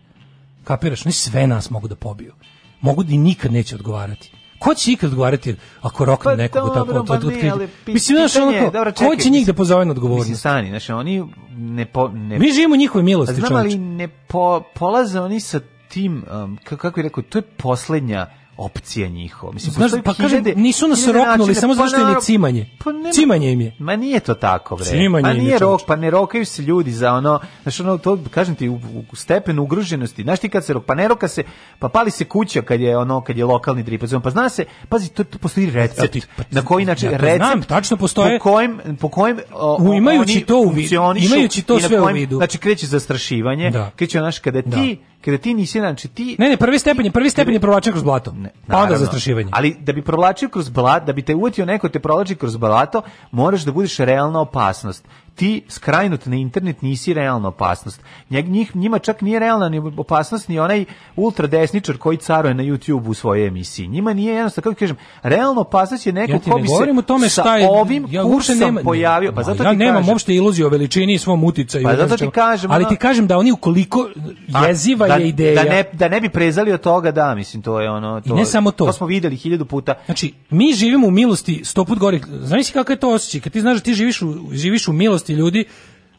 Kapiraš? Oni sve nas mogu da pobiju. Mogu da i nikad neće odgovarati. Ko će ikad odgovarati ako rokne pa, nekog dobro, tako to to pa otkrivi? Mislim znaš ono dobro, čekaj, ko će njih da pozove na odgovornost? Mislim stani, znači oni ne, po, ne Mi živimo u njihovoj milosti, znam, ali ne po, polaze oni sa tim um, kako je rekao, to je poslednja opcija njihova. Mislim, Znaš, pa kažem, nisu nas roknuli, samo pa zato što im je cimanje. Pa nema, cimanje im je. Ma nije to tako, bre. Cimanje pa nije rok, pa ne rokaju se ljudi za ono, znaš, ono, to, kažem ti, u, u stepenu ugroženosti. Znaš ti kad se rok, pa ne roka se, pa pali se kuća kad je ono, kad je lokalni dripac. Pa zna se, pazi, to, to postoji recept. Ti, pa, na koji način, ja, recept. Znam, tačno postoje. Po kojem, po kojem o, u, imajući to u vidu, imajući to sve u vidu. Znači, kreće zastrašivanje, da. kreće, znaš, kada da. ti kada ti nisi znači ti Ne, ne, prvi stepen je, prvi stepen je provlačenje kroz blato. Ne, pa onda zastrašivanje. Ali da bi provlačio kroz blato, da bi te uvatio neko te provlači kroz blato, moraš da budeš realna opasnost ti skrajnut na internet nisi realna opasnost. Njih, njima čak nije realna ni opasnost ni onaj ultradesničar koji caruje na YouTube u svojoj emisiji. Njima nije jednostavno, kako kažem, realna opasnost je neko ja ko ne bi se o tome sa je, ovim ja kursom nema, pojavio. Pa zato ja ti nemam kažem, uopšte iluziju o veličini i svom uticaju. Pa zato ti kažem. Ali ti kažem da oni ukoliko pa, jeziva a, da, je ideja. Da ne, da ne bi prezali od toga, da, mislim, to je ono... To, I ne samo to. To smo videli hiljadu puta. Znači, mi živimo u milosti sto put gori. Znaš si kako je to osjećaj? Kad ti znaš da ti živiš u, živiš u milosti gluposti ljudi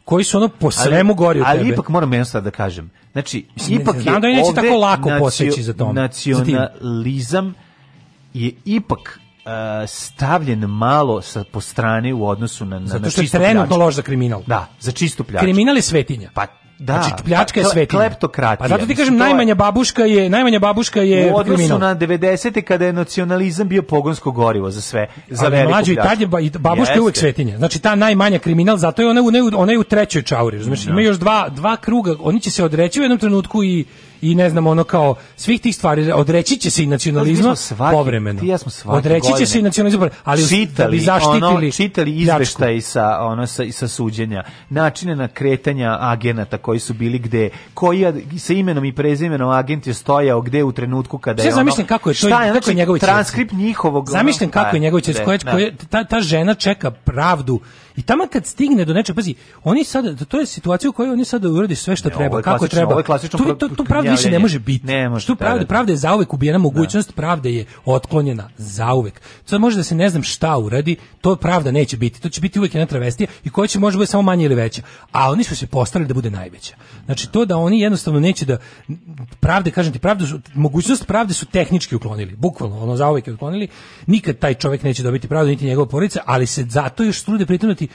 koji su ono po svemu gori od ali tebe. Ali ipak moram jedno sad da kažem. Znači, ipak ne, ne, je da neće tako lako nacio, poseći za tom. Nacionalizam je ipak e, stavljen malo sa po strane u odnosu na na Zato što je trenutno lož za kriminal. Da, za čistu pljačku. Kriminal je svetinja. Pa Da, znači pljačka je svetinja. Kleptokratija. Pa zato ti kažem najmanja babuška je najmanja babuška je u odnosu kriminal. na 90 kada je nacionalizam bio pogonsko gorivo za sve, za Ali veliku mlađe, i tad je babuška je uvek svetinja. Znači ta najmanja kriminal, zato je ona u ona je u trećoj čauri, razumeš? Da. Ima još dva dva kruga, oni će se odreći u jednom trenutku i i ne znam ono kao svih tih stvari odreći će se i nacionalizma svaki, povremeno. Ja smo odreći će se i nacionalizma, ali da čitali, da zaštitili ono, čitali izveštaj sa ono sa, sa suđenja, načine na kretanja agenata koji su bili gde, koji sa imenom i prezimenom agent je stojao gde u trenutku kada je ono, zamislim kako je to šta je, znači, njegov transkript njihovog. Zamislim kako je njegov da, da. ta, ta žena čeka pravdu I tamo kad stigne do nečeg, pazi, oni sad, to je situacija u kojoj oni sad uradi sve što treba, ovo kako treba. Ovo je klasično tu, to, to pravda više ne može biti. Ne može. Što pravda, pravda da. je zauvek ubijena da. mogućnost, da. pravda je otklonjena zauvek. Sad može da se ne znam šta uradi, to pravda neće biti. To će biti uvek jedna travestija i koja će može bude samo manje ili veća. A oni su se postarali da bude najveća. Znači to da oni jednostavno neće da pravde, kažem ti, pravdu mogućnost pravde su tehnički uklonili, bukvalno, ono zauvek je uklonili. Nikad taj čovjek neće dobiti pravdu niti njegova porodica, ali se zato još trude pritom da ti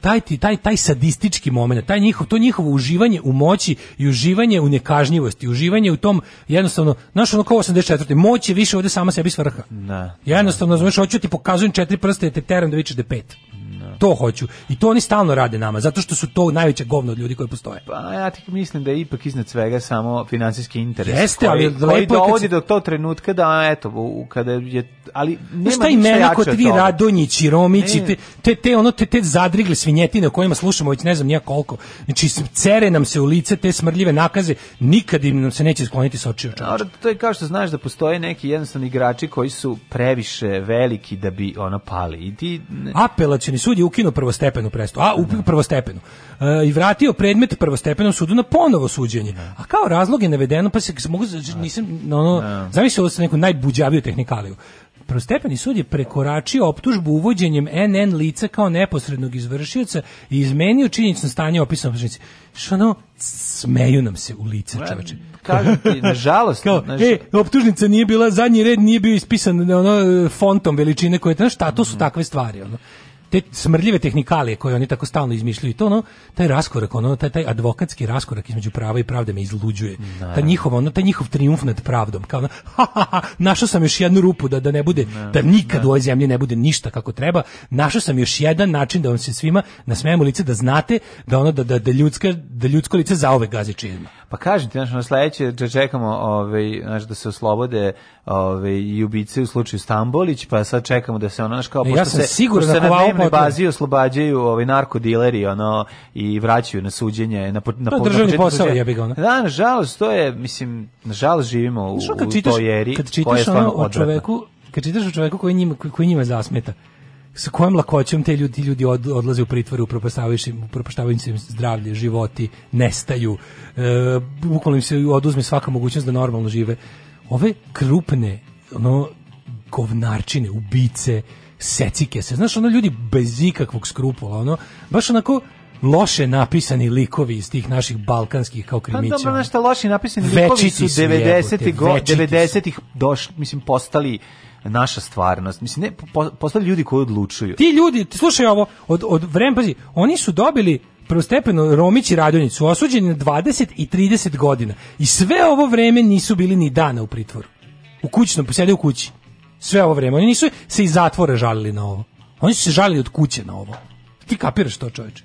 taj, taj, taj sadistički momenat taj njihov, to njihovo uživanje u moći i uživanje u nekažnjivosti, uživanje u tom, jednostavno, našo ono 84. Moć je više ovde sama sebi svrha. Ne, da. jednostavno, znači znaš, hoću da ti pokazujem četiri prsta i te teram da vičeš da pet. To hoću. I to oni stalno rade nama, zato što su to najveće govno od ljudi koji postoje. Pa ja ti mislim da je ipak iznad svega samo financijski interes. Jeste, koji, ali koji lepo dovodi se... do to trenutka da eto, u, kada je ali nema šta imena kod vi Radonjići, Romići, te, te, te, ono te, te zadrigle svinjetine o kojima slušamo već ne znam nija koliko. Znači cere nam se u lice te smrdljive nakaze, nikad im nam se neće skloniti sa očiju. to je kao što znaš da postoje neki jednostavni igrači koji su previše veliki da bi ono pali. I ti Apelacioni sud je ukinuo prvostepenu presudu, a u prvostepenu. E, I vratio predmet prvostepenom sudu na ponovo suđenje. A kao razlog je navedeno pa se mogu nisam ono da. zamislio da se neku najbuđaviju tehnikaliju. Prvostepeni sud je prekoračio optužbu uvođenjem NN lica kao neposrednog izvršioca i izmenio činjenično stanje opisano optužnici. Što ono, smeju nam se u lice, čoveče. Kažem ti, nažalost. Kao, naž... e, optužnica nije bila, zadnji red nije bio ispisan ono, fontom veličine koje, znaš, šta, to su mhm. takve stvari. Ono te smrdljive tehnikalije koje oni tako stalno izmišljaju to ono taj raskorak ono taj taj advokatski raskorak između prava i pravde me izluđuje Naravno. ta njihova ono taj njihov trijumf nad pravdom kao ono, ha, ha, ha, našao sam još jednu rupu da da ne bude Naravno. Da, da nikad da. u ovoj zemlji ne bude ništa kako treba našao sam još jedan način da vam se svima na smemu lice da znate da ono da da, da ljudska da ljudsko lice zaove gazi čizma Pa kažem ti, znači, na sledeće da čekamo ovaj, znači, da se oslobode ovaj, i ubice u slučaju Stambolić, pa sad čekamo da se ono, znaš, kao, ja sam se, siguran pošto se da na dnevnoj bazi oslobađaju ovaj, narkodileri ono, i vraćaju na suđenje. Na, na, to je državni posao, ja bih ga ono. Da, nažalost, to je, mislim, nažalost živimo u, znači, kad u čitaš, tojeri. Kad čitaš ono o čoveku, kad čitaš o čoveku koji njima, koji njima zasmeta, sa kojom lakoćom te ljudi ljudi od, odlaze u pritvore, upropaštavaju se zdravlje, životi, nestaju, e, bukvalno im se oduzme svaka mogućnost da normalno žive. Ove krupne, ono, govnarčine, ubice, secike se, znaš, ono ljudi bez ikakvog skrupula, ono, baš onako, loše napisani likovi iz tih naših balkanskih kao krimića. Pa dobro, nešto loši napisani likovi su 90-ih 90 došli, mislim, postali naša stvarnost. Mislim, ne, po, postoje ljudi koji odlučuju. Ti ljudi, slušaj ovo, od, od vremena, pazi, oni su dobili prvostepeno Romić i Radonjić su osuđeni na 20 i 30 godina i sve ovo vreme nisu bili ni dana u pritvoru. U kućnom, posede u kući. Sve ovo vreme. Oni nisu se iz zatvora žalili na ovo. Oni su se žalili od kuće na ovo. Ti kapiraš to, čoveče?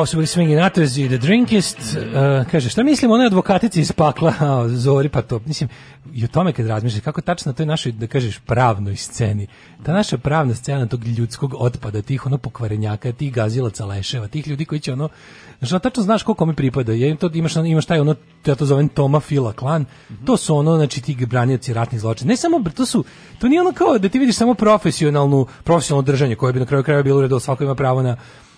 Ovo su bili Swingin' Atres i The Drinkist. Uh, kaže, šta mislim, ona je advokatici iz pakla, Zori, pa to, mislim, i o tome kad razmišljaš, kako tačno na toj našoj, da kažeš, pravnoj sceni. Ta naša pravna scena tog ljudskog otpada, tih ono pokvarenjaka, tih gazilaca leševa, tih ljudi koji će ono, znači, tačno znaš ko kome pripada. Je, to, imaš, imaš taj ono, ja to zovem Toma Fila klan, mm -hmm. to su ono, znači, ti branioci ratnih zločina. Ne samo, to su, to nije ono kao da ti vidiš samo profesionalnu, profesionalno držanje koje bi na kraju kraja bilo u redu, svako ima pravo na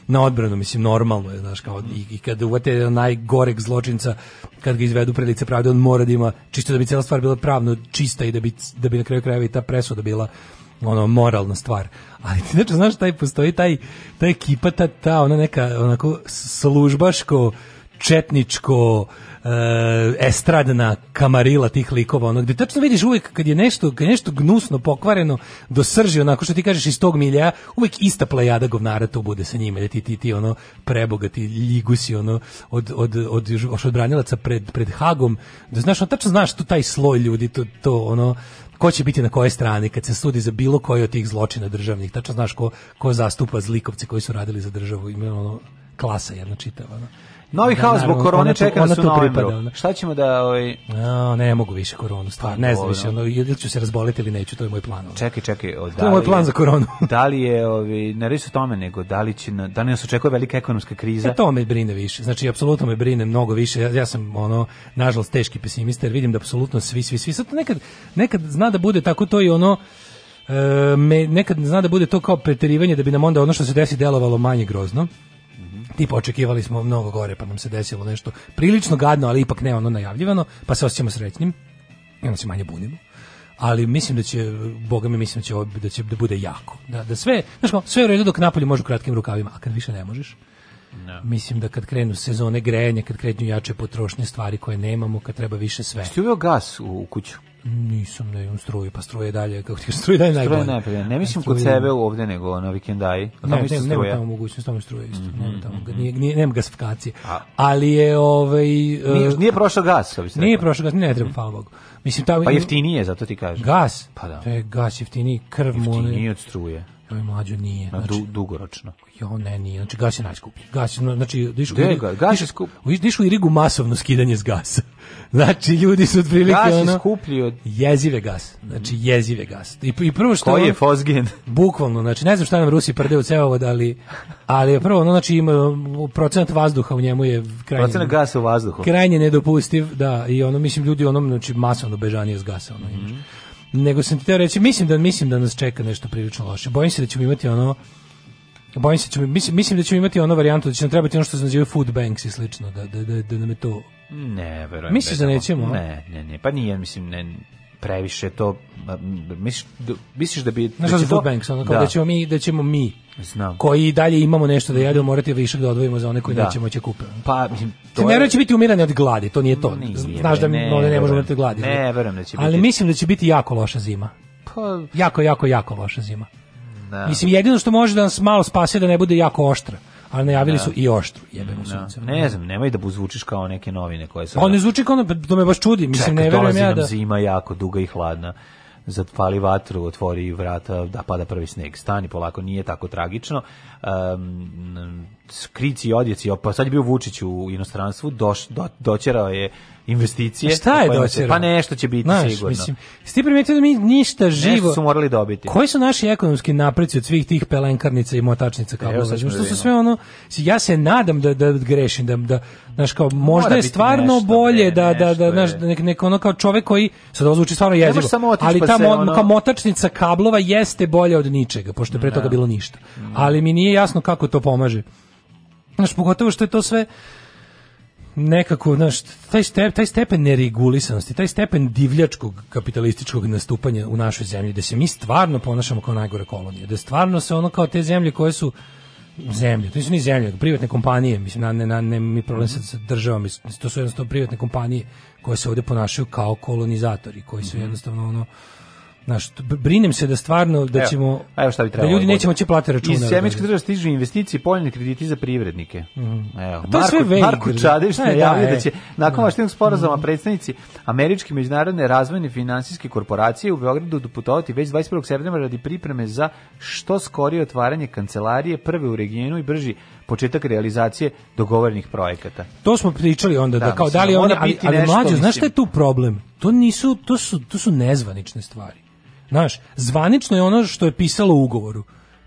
na odbranu, mislim, normalno je, znaš, kao, i, i kada uvate najgoreg zločinca, kad ga izvedu pred lice pravde, on mora da ima, čisto da bi cela stvar bila pravno čista i da bi, da bi na kraju krajeva i ta presuda bila ono moralna stvar. Ali ti znači znaš taj postoji taj ta ekipa ta, ta ona neka onako službaško četničko eh, estradna kamarila tih likova ono gde tačno vidiš uvek kad je nešto kad je nešto gnusno pokvareno do srži onako što ti kažeš iz tog milja uvek ista plejada govnara to bude sa njima ti ti ti ono prebogati ligusi ono od od od od odbranilaca pred pred Hagom da znaš on tačno znaš tu taj sloj ljudi to to ono ko će biti na kojoj strani kad se sudi za bilo koji od tih zločina državnih tačno znaš ko ko zastupa zlikovce koji su radili za državu ima klasa jedna čitava ono. Novi da, haos zbog korone čeka nas u novembru. Šta ćemo da... Ovaj... A, ne mogu više koronu, stvar, ne znam više, ovaj, ono, ili ću se razboliti ili neću, to je moj plan. Ovaj. Čekaj, čekaj. O, da to je moj da plan za koronu. da li je, ovaj, ne reći o tome, nego da li će, da li nas očekuje velika ekonomska kriza? E, to me brine više, znači, apsolutno me brine mnogo više, ja, ja sam, ono, nažalost, teški pesimista, jer vidim da apsolutno svi, svi, svi, sad nekad, nekad zna da bude tako to i ono, e, me, nekad zna da bude to kao preterivanje da bi nam onda ono što se desi delovalo manje grozno tipa očekivali smo mnogo gore, pa nam se desilo nešto prilično gadno, ali ipak ne ono najavljivano, pa se osjećamo srećnim i se manje bunimo. Ali mislim da će, boga mi mislim da će, da će da bude jako. Da, da sve, znaš kao, sve u redu dok napolje može u kratkim rukavima, a kad više ne možeš, no. Da. Mislim da kad krenu sezone grejanja, kad krenu jače potrošnje stvari koje nemamo, kad treba više sve. Što je gas u, u kuću? Nisam, ne da imam struju, pa struje dalje, kako ti struje dalje najbolje. Struje najbolje, ne mislim kod sebe ovde nego na vikendaji. Ne, ne, ne, nema tamo mogućnost, tamo struje isto, mm -hmm. nema tamo, mhm, mhm. nije, nije, nema gasifikacije. Ali je, ovaj... E, nije, nije prošao gas, kako biste Nije prošao gas, ne treba, mhm. hvala Bogu. Mislim, tamo, pa jeftinije, zato ti kažem. Gas? Pa da. To je gas jeftiniji, krv mu... Jeftiniji od struje napravi mlađo nije. Znači, du, dugoročno. Jo, ne, nije. Znači, gas je najskuplji. Gas, je, znači, dišu, Gde ga? Gas je skup. Dišu i rigu masovno skidanje s gasa. Znači, ljudi su otprilike gas ono... Gas je skuplji od... Jezive gas. Znači, jezive gas. I, i prvo što... Koji je fosgen? Bukvalno, znači, ne znam šta nam Rusi prde u cevovod, ali, ali prvo, ono, znači, ima procenat vazduha u njemu je krajnje... Procenat gasa u vazduhu. Krajnje nedopustiv, da, i ono, mislim, ljudi ono, znači, masovno bežanje s gasa, ono, mm -hmm nego sam ti teo reći, mislim da, mislim da nas čeka nešto prilično loše. Bojim se da ćemo imati ono, bojim se, da ćemo, mislim, mislim da ćemo imati ono varijantu da će nam trebati ono što se nazivaju food banks i slično, da, da, da, da nam je to... Ne, verujem. Misliš da, da nećemo? Ne, ne, ne, pa nije, mislim, ne, previše to misliš, da, misliš da bi znaš da, će to, banks, ono, kao da. da ćemo mi da ćemo mi Znam. koji dalje imamo nešto da jedemo, morate više da odvojimo za one koji da. nećemo da će kupiti. Pa, to je... ne da će biti umirani od gladi, to nije to. Nije, Znaš da ne, one ne može umreti od gladi. Ne, verujem da će biti. Ali mislim da će biti jako loša zima. Pa... Jako, jako, jako loša zima. Da. Mislim, jedino što može da nas malo spasi da ne bude jako oštra a najavili da. su i oštru, jebemo da. sunce. Da. Ne znam, nemoj da zvučiš kao neke novine koje su... On pa ne zvuči kao, pa to me baš čudi, mislim, Čekaj, ne verujem ja da... zima jako duga i hladna zapali vatru, otvori vrata, da pada prvi sneg. Stani polako, nije tako tragično. Um, skrici i odjeci, pa sad je bio Vučić u inostranstvu, doš, do, doćerao je investicije. E, šta je doćerao? Pa nešto će biti Znaš, sigurno. Mislim, sti primetio da mi ništa živo... Nešto su morali dobiti. Koji su naši ekonomski napreci od svih tih pelenkarnica i motačnica kablova? Što su da sve ono... Ja se nadam da, da grešim, da, da znaš, kao, možda je stvarno nešto, bolje ne, da, da, da, znaš, nek, nek ono kao čovek koji, sad ovo zvuči stvarno jezivo, ali pa ta mo, ono... kao motačnica kablova jeste bolje od ničega, pošto je pre da. toga bilo ništa. Mm. Ali mi nije jasno kako to pomaže. Znaš, pogotovo što je to sve nekako, znaš, taj, step, taj stepen neregulisanosti, taj stepen divljačkog kapitalističkog nastupanja u našoj zemlji, da se mi stvarno ponašamo kao najgore kolonije, da stvarno se ono kao te zemlje koje su zemlje, to nisu ni zemlje, privatne kompanije, mislim, na, ne, na, ne, mi problem sa državom, to su jednostavno privatne kompanije koje se ovde ponašaju kao kolonizatori, koji su mhm. jednostavno ono, Znaš, brinem se da stvarno da ćemo evo, šta bi da ljudi da nećemo moći plate račune. Iz da Sjemeničke države stižu investicije i krediti za privrednike. Mm. Evo, pa Marko, Marko Čadević e, najavio da, da e. će nakon mhm. vaštenog sporazuma mm. predstavnici Američke međunarodne razvojne finansijske korporacije u Beogradu doputovati već 21. septembra radi pripreme za što skorije otvaranje kancelarije prve u regionu i brži početak realizacije dogovorenih projekata. To smo pričali onda da, da kao da mislim, da li oni ali, ali mlađi znaš šta je tu problem? To nisu to su to su nezvanične stvari. Znaš, zvanično je ono što je pisalo u ugovoru.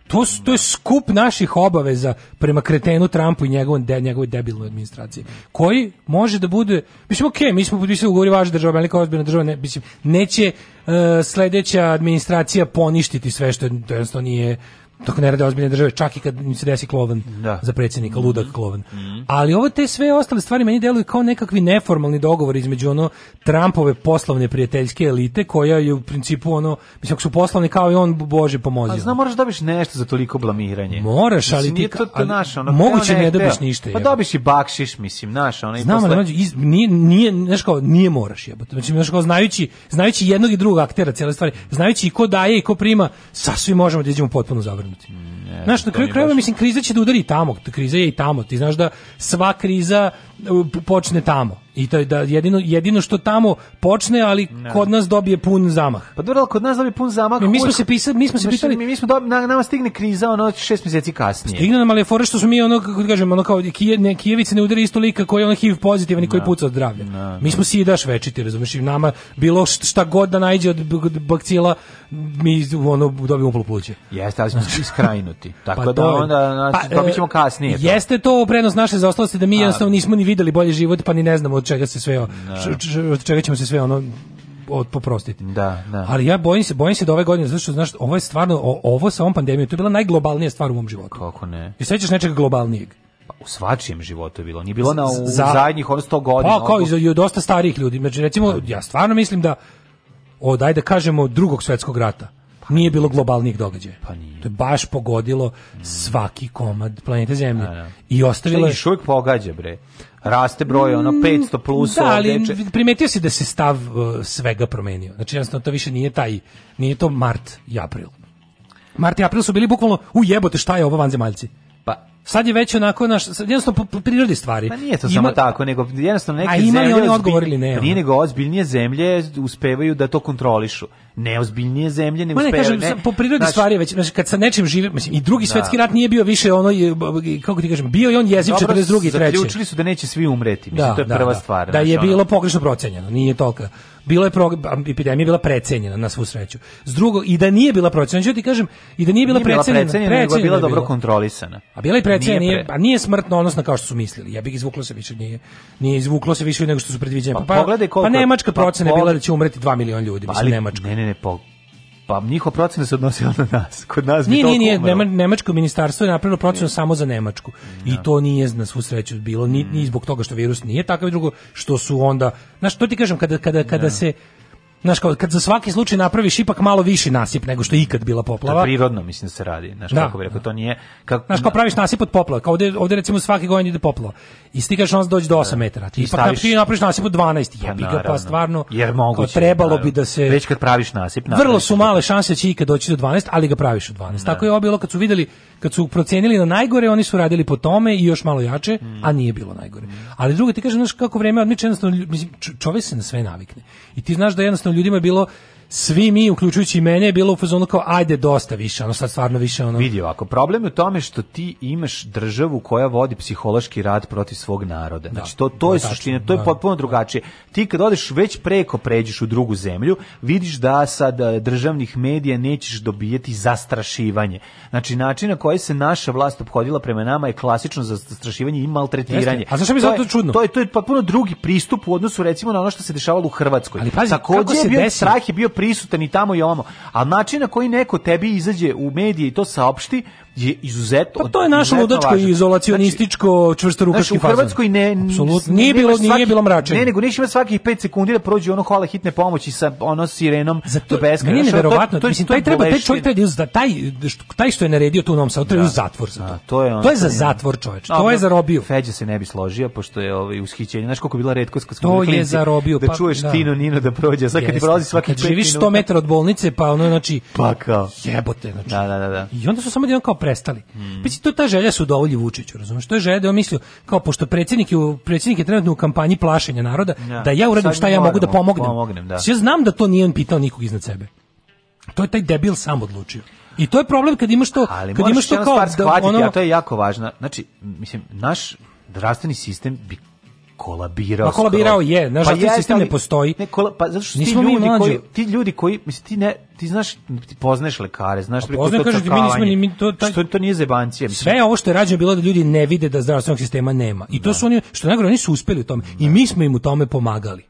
To, su, to je skup naših obaveza prema kretenu Trumpu i njegovom de, njegovoj debilnoj administraciji, koji može da bude, mislim, ok, mi smo potpisali ugovori važna država, velika ozbiljna država, ne, mislim, neće uh, e, sljedeća administracija poništiti sve što to jednostavno nije Tako ne rade ozbiljne države, čak i kad im se desi kloven da. za predsjednika, mm -hmm. ludak mhm. kloven. Mm -hmm. Ali ovo te sve ostale stvari meni deluju kao nekakvi neformalni dogovor između ono Trumpove poslovne prijateljske elite koja je u principu ono, mislim ako su poslovni kao i on, Bože pomozi. A zna, moraš da dobiš nešto za toliko blamiranje. Moraš, ali mislim, ti... Ka, naš, ono, moguće ne, da ne dobiš ništa. Pa dobiš i bakšiš, mislim, naš, ono, i Znam, posle... ali, iz, nije, nije, znaš kao, nije moraš jebati. Znači, znaš kao, znajući, znajući jednog i drugog aktera cijele stvari, znajući i ko daje i ko prima, sasvim možemo da iđemo potpuno završiti obrnuti. Mm. Ne, znaš, na kraju krajeva, mislim, kriza će da udari tamo, kriza je i tamo, ti znaš da sva kriza e, počne tamo. I to je da jedino, jedino što tamo počne, ali ne. kod nas dobije pun zamah. Pa dobro, kod nas dobije pun zamah. Mi, mi smo se pisali, mi smo se pitali, mi, mi smo dobi, na, nama stigne kriza ono šest meseci kasnije. Stigne nam ali je fora što smo mi ono kako da kažemo, ono kao Kije, ne, Kijevice ne udari isto lika koji je ono HIV pozitivan i koji da. puca od zdravlja. Da, mi smo si daš večiti, razumeš, i nama bilo šta god da najđe od bakcila mi ono dobijemo polu pluće. Jeste, ali smo iskrajnuti završiti. Tako pa da onda znači pa, dobit pa e, ćemo kasnije. To. Jeste to prenos naše zaostalosti da mi A, jednostavno nismo ni videli bolji život, pa ni ne znamo od čega se sve da. od čega ćemo se sve ono od poprostiti. Da, da. Ali ja bojim se, bojim se da ove godine zato što znaš, ovo je stvarno ovo sa ovom pandemijom, to je bila najglobalnija stvar u mom životu. Kako ne? I sećaš nečega globalnijeg? Pa u svačijem životu je bilo, nije bilo na u Za, zadnjih 100 godina. Pa kao i za dosta starih ljudi. Znači recimo da. ja stvarno mislim da od ajde kažemo drugog svetskog rata Pa nije bilo globalnih događaja. Pa nije. To je baš pogodilo svaki komad planete Zemlje. Da, da. I ostavilo je... Što uvijek pogađa, bre? Raste broj, ono, 500 mm, plus. Da, ali ovdje... primetio si da se stav uh, svega promenio. Znači, jednostavno, to više nije taj, nije to mart i april. Mart i april su bili bukvalno, u jebote, šta je ovo vanzemaljci? Pa, sad je već onako naš jednostavno po prirodi stvari. Pa nije to Ima, samo tako, nego jednostavno neke a imali zemlje oni odgovorili ne. Pa nije nego ozbiljnije zemlje uspevaju da to kontrolišu neozbiljnije zemlje ne uspeju. Ne, kažem, ne, po prirodi znači, stvari već, znači kad sa nečim živi, mislim i drugi da. rat nije bio više ono e, kako ti kažem, bio je on jeziv 42. i 3. Zaključili su da neće svi umreti, mislim da, to je da, prva da, stvar. Da znači, je bilo ono... pogrešno procenjeno, nije tolka. Bilo je pro, epidemija je bila precenjena na svu sreću. S drugo i da nije bila procenjena, znači ti kažem, i da nije bila precenjena, precenjena, precenjena nego je bila dobro bilo. kontrolisana. A bila je precenjena, nije, pre... a nije smrtno odnosno kao što su mislili. Ja bih izvuklo se više nije. Nije izvuklo se više nego što su predviđali. Pa, pa, pa, pa nemačka pa procena je bila da će umreti 2 miliona ljudi, mislim nemačka. Ne, ne, po, pa njihova procena se odnosila na nas. Kod nas nije, bi nije, nije, umrlo. Nemačko ministarstvo je napravilo procenu samo za Nemačku. Ja. I da. to nije na svu sreću bilo, ni, mm. ni zbog toga što virus nije takav i drugo, što su onda... Znaš, to ti kažem, kada, kada, kada ja. Da. se znaš kao kad za svaki slučaj napraviš ipak malo viši nasip nego što je ikad bila poplava. To prirodno mislim da se radi, znaš da, kako bi rekao, to nije kako znaš kao praviš nasip od poplava, kao ovde, ovde recimo svake godine ide poplava. I stigaš on dođe do 8 da. metara. Ti I ipak staviš, napraviš nasip od 12. Jebi ga pa stvarno. Jer moguće. Kao, trebalo bi da se Već kad praviš nasip, naravno. Vrlo su male šanse da će ikad doći do 12, ali ga praviš od 12. Da. Tako je ovo bilo kad su videli kad su procenili na najgore, oni su radili po tome i još malo jače, a nije bilo najgore. Mm. Ali drugo ti kažem, znaš kako vreme odmiče, jednostavno mislim, čovjek se na sve navikne. I ti znaš da jednostavno ljudima je bilo svi mi, uključujući i mene, je bilo u fazonu kao, ajde, dosta više, ono sad stvarno više ono... Vidi ovako, problem je u tome što ti imaš državu koja vodi psihološki rad protiv svog naroda. Da. Znači, to, to je da, suština, to je da. potpuno drugačije. Ti kad odeš već preko pređeš u drugu zemlju, vidiš da sad e, državnih medija nećeš dobijeti zastrašivanje. Znači, način na koji se naša vlast obhodila prema nama je klasično zastrašivanje i maltretiranje. Jeste. A zašto mi zato je, čudno? To je, to je potpuno drugi pristup u odnosu, recimo, na ono što se dešavalo u Hrvatskoj. Ali pazi, Također, kako se je bio, desi? strah je bio pri prisutan i tamo i ovamo, a način na koji neko tebi izađe u medije i to saopšti, je izuzetno Pa to je naše ludačko izolacionističko znači, čvrstorukački znači, u Hrvatskoj ne apsolutno nije bilo nije bilo mračenje. Ne, nego nisi imao svakih 5 sekundi da prođe ono hvala hitne pomoći sa ono sirenom to beska. Meni je neverovatno, to, mislim taj treba taj čovjek treba da taj taj što je naredio tu u Novom Sadu treba da. u zatvor za to. to je ono. To je za zatvor čovjek. To je zarobio. Feđa se ne bi složio pošto je ovaj ushićenje. Znaš koliko bila retkost kad smo To je zarobio da pa čuješ da. Tino Nino da prođe, sad kad prolazi svaki 5 živiš 100 metara od bolnice, pa ono znači pa kao jebote znači. Da, da, da, da. I onda su samo jedan kao prestali. Mm. Pa to ta želja su dovolji Vučiću, razumiješ? To je želja da on mislio, kao pošto predsednik je, predsednik je trenutno u kampanji plašenja naroda, ja. da ja uradim Sad šta ja mogu da pomognem. pomognem da. Ja znam da to nije on pitao nikog iznad sebe. To je taj debil sam odlučio. I to je problem kad imaš to, Ali kad imaš to kao... Ali da ono... to je jako važno. Znači, mislim, naš zdravstveni sistem bi kolabirao. Ma kolabirao skroz. je, znaš, pa taj sistem ne postoji. Ne, kola, pa zato što Nismo ti ljudi koji ti ljudi koji misli, ti ne ti znaš ti poznaješ lekare, znaš preko pa poznaš kaže mi nismo mi to taj što to nije zebancije. Sve ovo što je rađeno bilo da ljudi ne vide da zdravstvenog sistema nema. I to da. su oni što najgore oni su uspeli u tome da. i mi da. smo im u tome pomagali.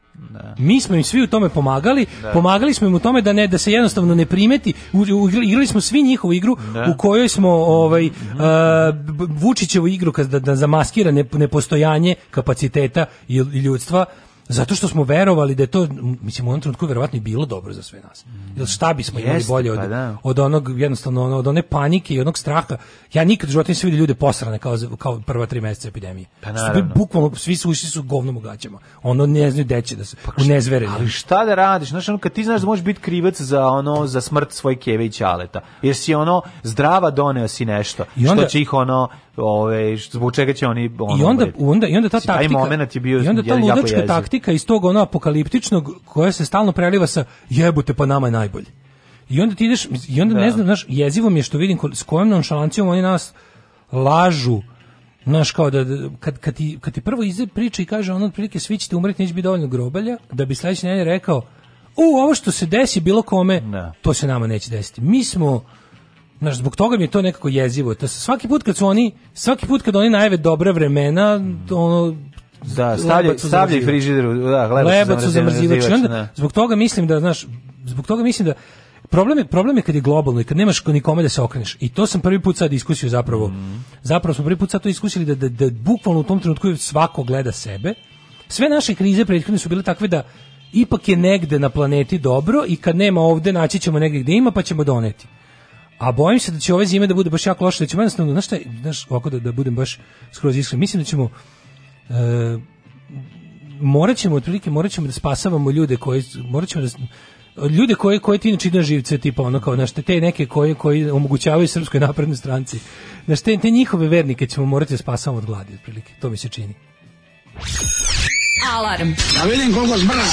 Mi smo im svi u tome pomagali, da. pomagali smo im u tome da ne da se jednostavno ne primeti, igrali smo svi njihovu igru da. u kojoj smo ovaj mhm. Vučićevu igru kad da, da zamaskira nepostojanje kapaciteta i ljudstva Zato što smo verovali da je to, mislim, u onom trenutku verovatno i bilo dobro za sve nas. Mm. Jer šta bismo imali Jeste, bolje od, pa da. od onog, jednostavno, od one panike i onog straha. Ja nikad u životu nisam vidio ljude posrane kao, kao prva tri meseca epidemije. Pa naravno. Što bukvalno, svi su ušli su govnom u gaćama. Ono ne znaju deće da se, pa, unezvereni. Ali šta da radiš? Znaš, ono, kad ti znaš da možeš biti krivac za ono, za smrt svoje keve i ćaleta. Jer si ono, zdrava doneo si nešto. I onda, što će ih ono, ove, zbog čega će oni... Ono, I onda, onda, i onda ta taktika... Taj je bio I onda ta jedan, ludačka taktika iz tog ono apokaliptičnog koja se stalno preliva sa jebote pa nama je najbolje. I onda ti ideš, i onda da. ne znam, znaš, jezivo mi je što vidim s kojom nonšalancijom oni nas lažu, Znaš, kao da, da kad, kad, ti, kad ti prvo ize priča i kaže ono otprilike svi ćete umreti, neće biti dovoljno grobalja, da bi sledeći nedelje rekao, u, ovo što se desi bilo kome, ne. Da. to se nama neće desiti. Mi smo Znaš, zbog toga mi je to nekako jezivo. Ta, svaki put kad su oni, svaki put kad oni najave dobra vremena, ono, da, stavljaj, stavljaj frižider, da, lebac su zamrzivač. Znači, onda, da. zbog toga mislim da, znaš, zbog toga mislim da, Problem je, problem je kad je globalno i kad nemaš ni kome da se okreneš. I to sam prvi put sad iskusio zapravo. Mm. Zapravo smo prvi put sad to iskusili da, da, da bukvalno u tom trenutku svako gleda sebe. Sve naše krize prethodne su bile takve da ipak je negde na planeti dobro i kad nema ovde naći ćemo negde gde ima pa ćemo doneti. A bojim se da će ove zime da bude baš jako loše, da ćemo jednostavno, znaš šta, znaš, ovako da, da budem baš skroz iskren, mislim da ćemo e, morat ćemo otprilike, morat ćemo da spasavamo ljude koji, morat ćemo da ljude koji koji ti inače ide živce tipa ono kao znači te neke koje koji omogućavaju srpskoj naprednoj stranci znači te, te njihove vernike ćemo morati da spasavamo od gladi otprilike to mi se čini Alarm. Da vidim koliko zbrz.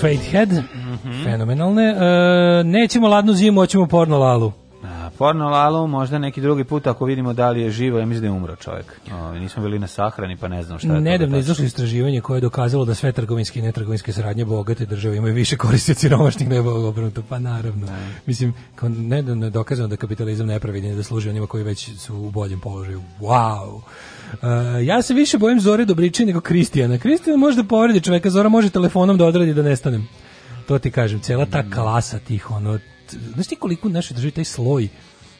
Suedehead, mm -hmm. fenomenalne. E, nećemo ladnu zimu, hoćemo porno lalu. A, da, porno lalu, možda neki drugi put, ako vidimo da li je živo, ja mislim da je umro čovjek. O, ovaj, nismo bili na sahrani, pa ne znam šta je da Nedavno je izašlo istraživanje koje je dokazalo da sve trgovinske i netrgovinske saradnje bogate države imaju više koristi od siromašnih nego obrnuto. Pa naravno. Ne. Da. Mislim, kao nedavno je dokazano da kapitalizam nepravidan da služi onima koji već su u boljem položaju. Wow! Eh, ja se više bojim Zore Dobriče nego Kristijana. Kristijan može da povredi čoveka, Zora može telefonom da odradi da nestanem. To ti kažem, cela ta mm. klasa tih, ono, znaš ti koliko u našoj državi taj sloj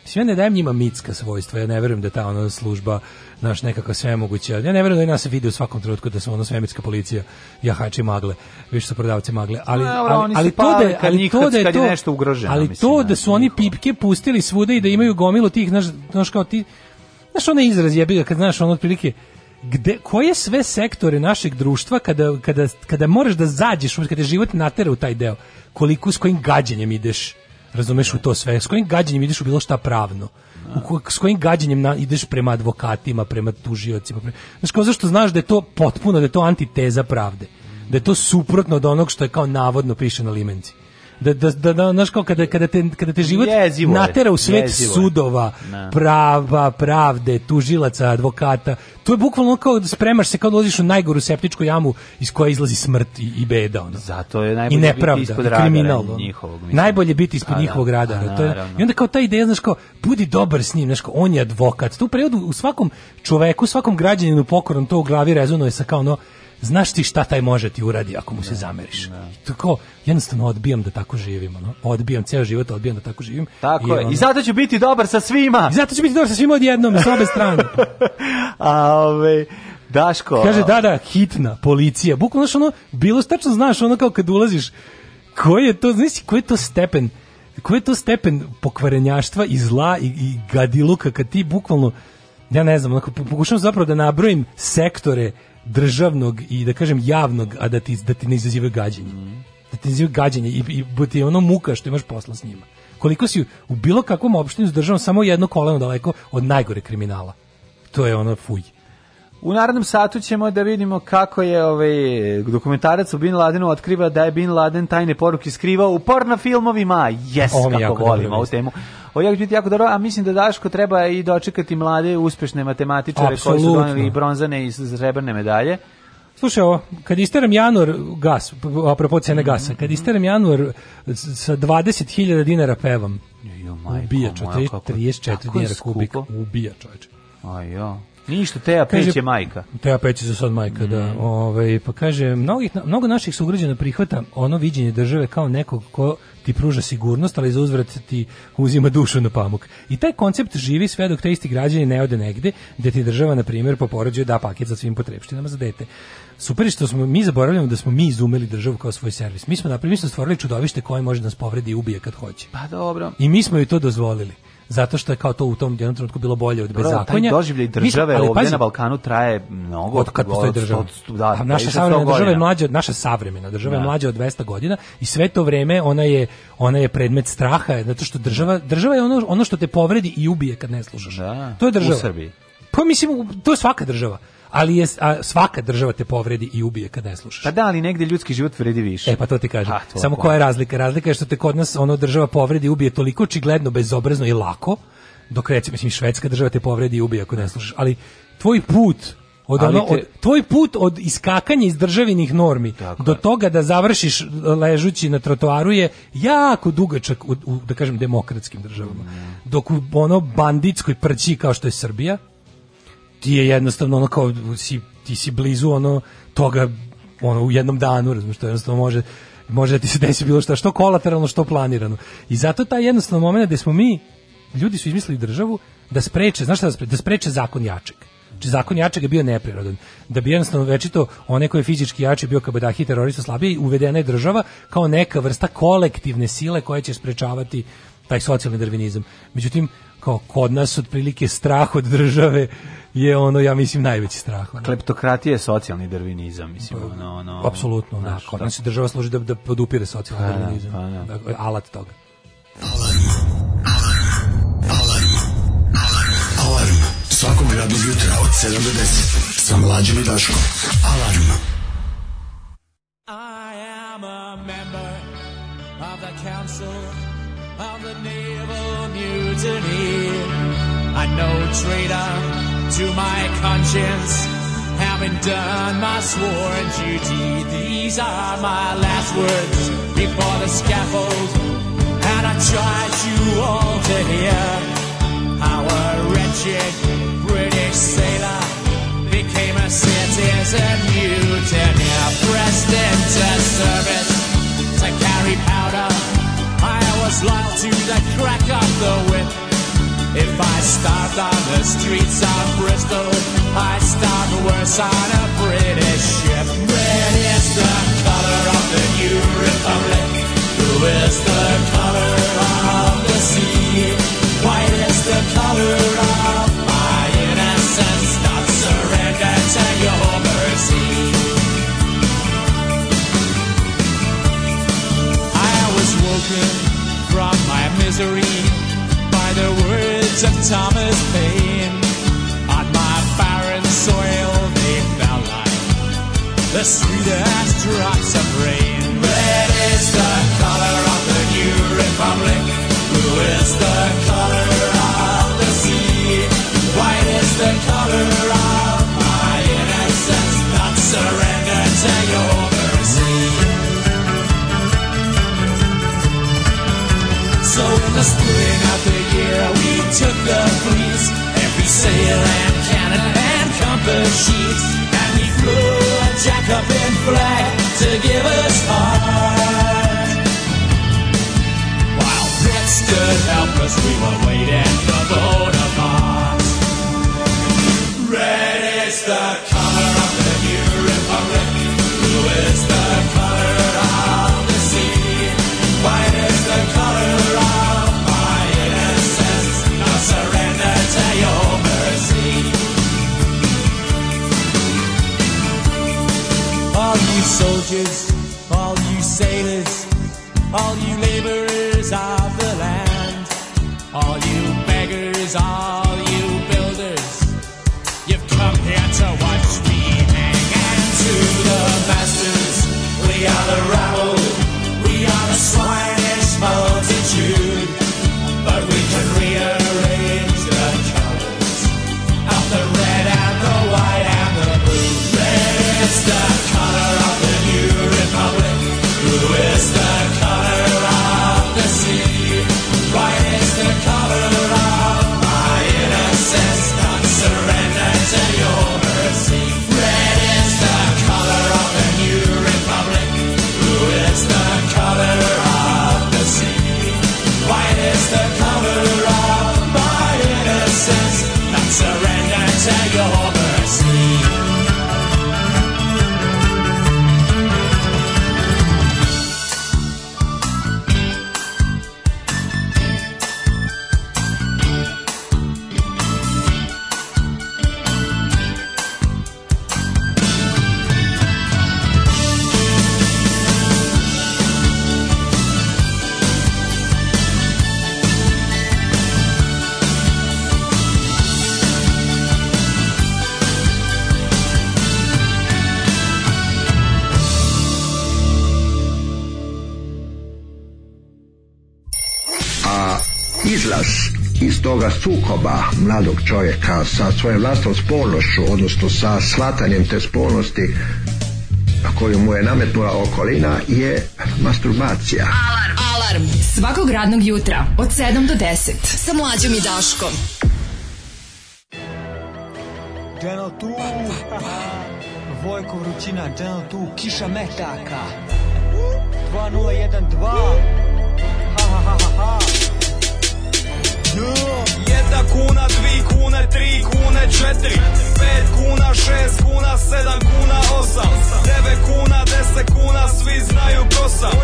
Mislim, ja ne dajem njima mitska svojstva, ja ne verujem da ta ona služba naš nekakva svemoguća. Ja ne verujem da je nas vidi u svakom trenutku da su ono svemirska policija, jahači magle, više su prodavci magle. Ali, no, ali, ali, to da, ali to da je to, nešto ugroženo, ali mislim, to da su oni pipke pustili svuda i da imaju gomilu tih, znaš, kao ti, Znaš, onaj izraz jebi ga, kad znaš, ono otprilike, gde, koje sve sektore našeg društva kada, kada, kada moraš da zađeš, kada te život natera u taj deo, koliko, s kojim gađenjem ideš, razumeš u to sve, s kojim gađenjem ideš u bilo šta pravno, u, s kojim gađenjem na, ideš prema advokatima, prema tužiocima, prema, znaš, kao zašto znaš da je to potpuno, da je to antiteza pravde, da je to suprotno od onog što je kao navodno piše na limenci da da da, da znaš kao kada kada te kada te život jezivo natera u svet jezivo sudova, ne. Da. prava, pravde, tužilaca, advokata. To je bukvalno kao da spremaš se kao da ulaziš u najgoru septičku jamu iz koje izlazi smrt i, i beda ono. Zato je najbolje I nepravda, biti ispod kriminal, njihovog. Mislim. Najbolje biti ispod a, da, njihovog rada. A, to je, I onda kao ta ideja znaš kao budi dobar s njim, znaš kao on je advokat. tu u u svakom čoveku, svakom građaninu pokoran to u glavi rezonuje sa kao ono znaš ti šta taj može ti uradi ako mu se zameriš. Tako, jednostavno odbijam da tako živim, ono. Odbijam ceo život, odbijam da tako živim. Tako I, je. Ono, I zato ću biti dobar sa svima. I zato ću biti dobar sa svima odjednom, sa obe strane. A, ove, ovaj, Daško. Kaže, da, da, hitna, policija. Bukvalno, znaš, ono, bilo, stačno znaš, ono kao kad ulaziš, koji je to, znaš, koji je to stepen, koji je to stepen pokvarenjaštva i zla i, i gadiluka kad ti bukvalno, ja ne znam, onako, pokušam zapravo da nabrojim sektore državnog i da kažem javnog, a da ti, da ti ne izazivaju gađenje. Mm. Da ti izazivaju gađenje i, i ti ono muka što imaš posla s njima. Koliko si u bilo kakvom opštinu s državom samo jedno koleno daleko od najgore kriminala. To je ono fuj. U narednom satu ćemo da vidimo kako je ovaj dokumentarac o Bin Ladenu otkriva da je Bin Laden tajne poruke skrivao u porno filmovima. Jes, kako volimo ovu temu. Ovo je biti jako dobro, a mislim da Daško treba i dočekati mlade uspešne matematičare Absolutno. koji su doneli i bronzane i srebrne medalje. Slušaj ovo, kad isteram januar gas, apropo cene mm-hmm. gasa, kad isteram januar sa 20.000 dinara pevam. Jo, majko, ubija čovječe, 34 dinara kubika, ubija čovječe. Ajo. Ništa, Teja Peć je majka. Teja Peć je za sad majka, da. mm. da. Ove, ovaj, pa kaže, mnogih, mnogo naših sugrađana prihvata ono viđenje države kao nekog ko ti pruža sigurnost, ali za uzvrat ti uzima dušu na pamuk. I taj koncept živi sve dok te isti građani ne ode negde, gde ti država, na primjer, po da paket za svim potrebštinama za dete. Super što smo mi zaboravljamo da smo mi izumeli državu kao svoj servis. Mi smo napravili, mi smo stvorili čudovište koje može da nas povredi i ubije kad hoće. Pa dobro. I mi smo joj to dozvolili zato što je kao to u tom jednom trenutku bilo bolje od bezakonja. Taj države Mislim, ovdje na Balkanu traje mnogo. Od kad postoji država. Od, da, A naša savremena država je mlađa, naša savremena država da. je mlađa od 200 godina i sve to vreme ona je, ona je predmet straha, zato što država, da. država je ono, ono što te povredi i ubije kad ne slušaš. Da. To je država. U Srbiji. Pa mislim, to je svaka država ali je a svaka država te povredi i ubije kad ne slušaš. Pa da, ali negde ljudski život vredi više. E pa to ti kažem. Ha, to Samo koja je razlika? Razlika je što te kod nas ono država povredi i ubije toliko očigledno, bezobrazno i lako, dok recimo mislim švedska država te povredi i ubije ako ne slušaš, ali tvoj put od, ono, te... od tvoj put od iskakanja iz državinih normi Tako do toga da završiš e, ležući na trotoaru je jako dugačak u, u da kažem demokratskim državama. Mm. Dok u ono banditskoj prći kao što je Srbija, ti je jednostavno ono kao si, ti si blizu ono toga ono u jednom danu, razumiješ, što jednostavno može može da ti se desi bilo šta, što kolateralno, što planirano. I zato taj jednostavno momenat da smo mi, ljudi su izmislili državu da spreče, znaš šta da spreče, da spreče zakon jačeg. Znači, zakon jačeg je bio neprirodan. Da bi jednostavno večito one koje fizički jači bio kao da terorista slabiji, uvedena je država kao neka vrsta kolektivne sile koja će sprečavati taj socijalni darvinizam. Međutim, kao kod nas otprilike strah od države je ono, ja mislim, najveći strah. Ono. Kleptokratija je socijalni darvinizam, mislim. Ono, ono, Apsolutno, da. Kod nas država služi da, da podupire socijalni a, darvinizam. A, a, dakle, alat toga. Alarm. Alarm. Alarm. Alarm. Alarm. Svakog radnog jutra od 7 do 10. Sa mlađim i Daškom. Alarm. I am a member of the council of the naval mutiny. I know traitor to my conscience, having done my sworn duty. These are my last words before the scaffold, and I charge you all to hear how a wretched British sailor became a citizen mutineer, pressed into service to carry powder. I was loyal to the crack of the whip. If I start on the streets of Bristol, I start worse on a British ship. Red is the color of the new republic. Blue is the color of the sea. White is the color of my innocence. Not surrender to your mercy. I was woken from my misery by the word to Thomas Paine. On my barren soil they fell like the sweetest drops of rain. Red is the color of the new republic. Blue is the color of the sea. White is the color of my innocence, not surrender to your. So in the spring of the year, we took the fleece, every sail and cannon and compass sheet, and we flew a jack up in flag to give us heart. While Brett stood helpless, we were waiting for Bonaparte. Red is the soldiers, all you sailors, all you laborers of the land, all you beggars, all you builders, you've come here to watch me hang. And to the masters, we are the rabble. iz toga sukoba mladog čovjeka sa svojom vlastnom spolnošću, odnosno sa shvatanjem te spolnosti koju mu je nametnula okolina je masturbacija. Alarm! Alarm! Svakog radnog jutra od 7 do 10 sa mlađom i Daškom. Deno tu, Vojko vrućina, deno tu, kiša metaka. 2012, ha ha ha ha ha. Jedna kuna, dvi kune, tri kune, četiri Pet kuna, šest kuna, sedam kuna, osam Devet kuna, deset kuna, svi znaju ko sam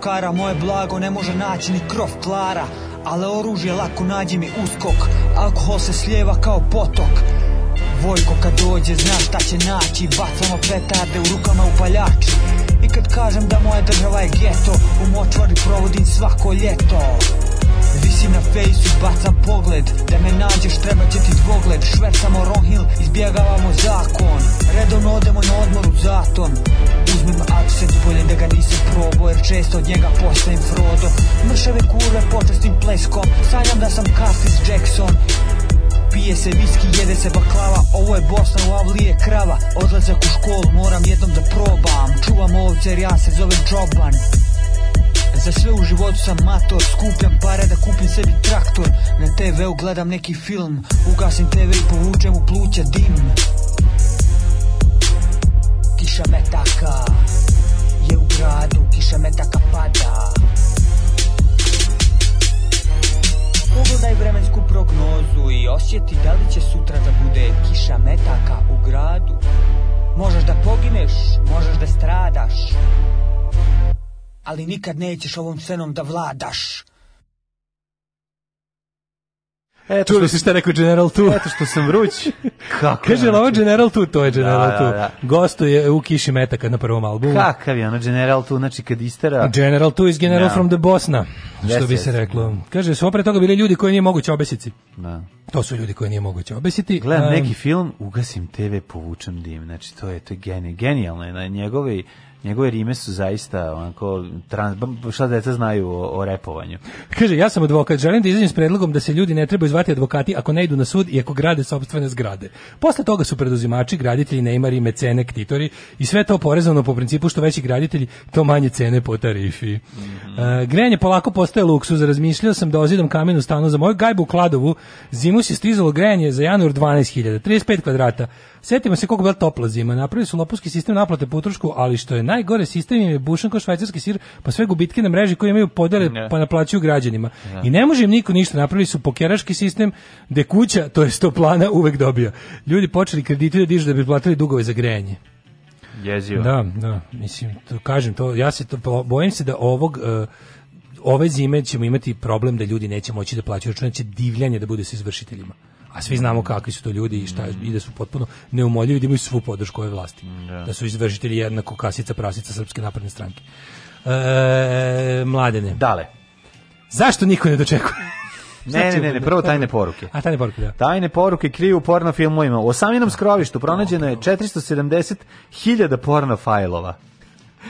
sukara Moje blago ne može naći ni krov klara Ale oružje lako nađe mi uskok Alkohol se sljeva kao potok Vojko kad dođe zna šta će naći Bacamo petarde u rukama upaljači I kad kažem da moja država je geto U močvari provodim svako ljeto Visim na fejsu, bacam pogled Da me nađeš treba će ti dvogled Švercamo rohil, izbjegavamo zakon Redovno odemo na u zatom Uzmem absent, bolje da ga nisam probao Jer često od njega postajem Frodo Mršave kurve počestim pleskom Sanjam da sam Curtis Jackson Pije se viski, jede se baklava Ovo je Bosna, u avli je krava Odlazak u školu, moram jednom da probam Čuvam ovce jer ja se zovem Čoban za sve u životu sam mator Skupljam pare da kupim sebi traktor Na TV-u gledam neki film Ugasim TV i povučem u pluća dim Majka je u gradu, kiša metaka da pada Pogledaj vremensku prognozu i osjeti da li će sutra da bude kiša metaka u gradu Možeš da pogineš, možeš da stradaš Ali nikad nećeš ovom scenom da vladaš Eto Čuli ste šta rekao General Tu? Eto što sam vruć. Kako? Kaže, je ovo General Tu, to je da, da, General da, Tu. Da, da. Gosto je u Kiši metaka na prvom albumu. Kakav je ono General Tu, znači kad istara... General Tu is General da. from the Bosna, što yes, bi se yes. reklo. Kaže, su pre toga bili ljudi koje nije moguće obesiti. Da. To su ljudi koje nije moguće obesiti. Gledam um, neki film, ugasim TV, povučem dim. Znači, to je, to je genijalno. Genijalno je na njegove Njegove rime su zaista onako trans, šta deca znaju o, o repovanju. Kaže ja sam advokat, želim da izađem s predlogom da se ljudi ne trebaju zvati advokati ako ne idu na sud i ako grade sopstvene zgrade. Posle toga su preduzimači, graditelji, neimari, mecene, ktitori i sve to porezano po principu što veći graditelji, to manje cene po tarifi. Mm -hmm. uh, grejanje polako postaje luksuz, razmišljao sam da ozidam u stanu za moju gajbu u Kladovu, zimu se stizalo grejanje za januar 12.000, 35 kvadrata. Setimo se koliko je bila topla zima. Napravili su lopovski sistem naplate po utrošku, ali što je najgore, sistem im je bušan kao švajcarski sir, pa sve gubitke na mreži koje imaju podele ne. pa naplaćuju građanima. Ne. I ne može im niko ništa. Napravili su pokeraški sistem gde kuća, to je sto plana, uvek dobija. Ljudi počeli kredite da dižu da bi platili dugove za grejanje. Jezivo. Da, da, mislim, to, kažem to, ja se to, bojim se da ovog... Uh, ove zime ćemo imati problem da ljudi neće moći da plaćaju račune, da će divljanje da bude sa izvršiteljima a svi znamo kakvi su to ljudi i šta i da su potpuno neumoljivi da imaju svu podršku ove vlasti. Da. da su izvršitelji jednako kasica prasica Srpske napredne stranke. E, mladene. Dale. Zašto niko ne dočekuje? Ne, ne, ne, ne, prvo tajne poruke. A tajne poruke, da. Tajne poruke kriju u porno filmovima. U samjenom skrovištu pronađeno je 470.000 porno fajlova.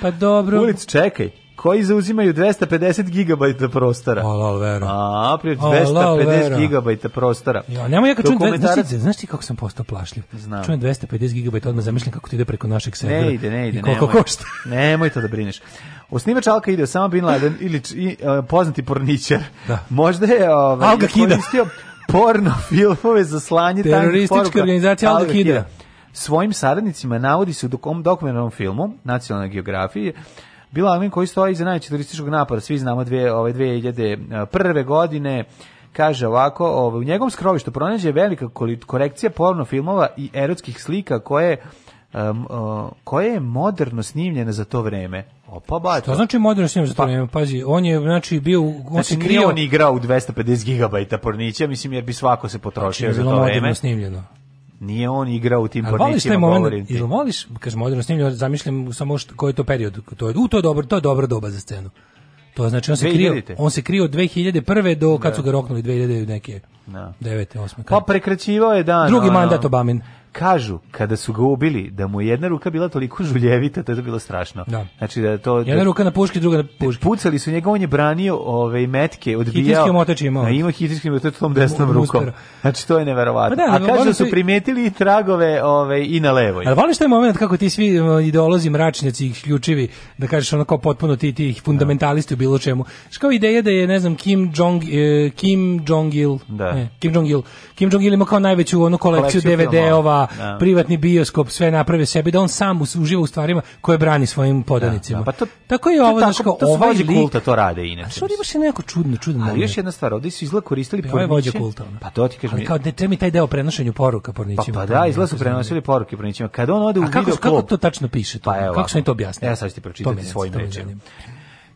Pa dobro. Ulic, čekaj koji zauzimaju 250 GB prostora. Ala, vera. A, prije 250 GB prostora. Ja, nemoj ja kad čujem, Dokumentarac... znaš, znaš ti kako sam postao plašljiv? Znam. Čujem 250 GB, odmah zamišljam kako ti ide preko našeg servera. Ne ide, ne ide. I koliko nemoj, košta. Nemoj to da brineš. Osnivač Alka ide samo Bin Laden ili i, e, poznati porničar. Da. Možda je ovaj, Kida. porno filmove za slanje terorističke organizacije Al Kida. Svojim saradnicima navodi se u dokum, dokumentarnom filmu Nacionalne geografije Bill Alvin koji stoji iza najvećeg turističkog napada, svi znamo dve, ove 2001. E, godine, kaže ovako, ove, u njegovom skrovištu pronađe velika korekcija porno filmova i erotskih slika koje um, uh, koje je moderno snimljene za to vreme. Opa, ba, to znači moderno snimljeno za to pa, vreme? Pazi, on je znači bio on znači, se krio... on igrao u 250 GB pornića, mislim jer bi svako se potrošio znači, za to vreme. Znači, bilo moderno snimljeno. Nije on igrao u tim pornićima, voliš taj moment, ti. voliš, kaže moderno snimljeno, zamišljam samo što, koji je to period, to je, u, to je dobro, to je dobro doba za scenu. To znači on se krio, on se krio od 2001. do kad da. su ga roknuli 2000 neke. Da. 9. 8. Pa kad. Pa prekraćivao je dan. Drugi ono, mandat Obamin kažu kada su ga ubili da mu jedna ruka bila toliko žuljevita da je bilo strašno. Da. Znači da to jedna da, ruka na puški, druga na puški. Pucali su njega, on je branio ove ovaj, metke, odbijao. Hitijski motač imao. A ima hitijski motač tom desnom rukom. Znači to je neverovatno. Pa da, a kaže da su primetili i tragove ove ovaj, i na levoj. Ali voliš taj moment kako ti svi ideolozi mračnjaci i ključivi da kažeš onako potpuno ti ti fundamentalisti u bilo čemu. Što ideja da je ne znam Kim Jong eh, Kim Jong Il. Da. Ne, Kim Jong Il. Kim Jong Il ima kao najveću onu kolekciju DVD-ova da, privatni bioskop sve naprave sebi, da on sam uživa u stvarima koje brani svojim da, podanicima. Da, da, pa to, tako je ovo, to, tako, ovaj lik, kulta to rade inače. A što imaš je neko čudno, čudno. Ali još jedna stvar, ovdje su izgled koristili porniće. Pa ovo je vođa kulta. Ono. Pa to ti kažem. Ali kao da mi taj deo prenošenju poruka pornićima. Pa, pa da, izgled su prenosili poruke pornićima. Kad on ode u video kako, kako to tačno piše? To? Pa, evo, kako su im to objasnili? Ja sad ću ti pročitati svojim rečima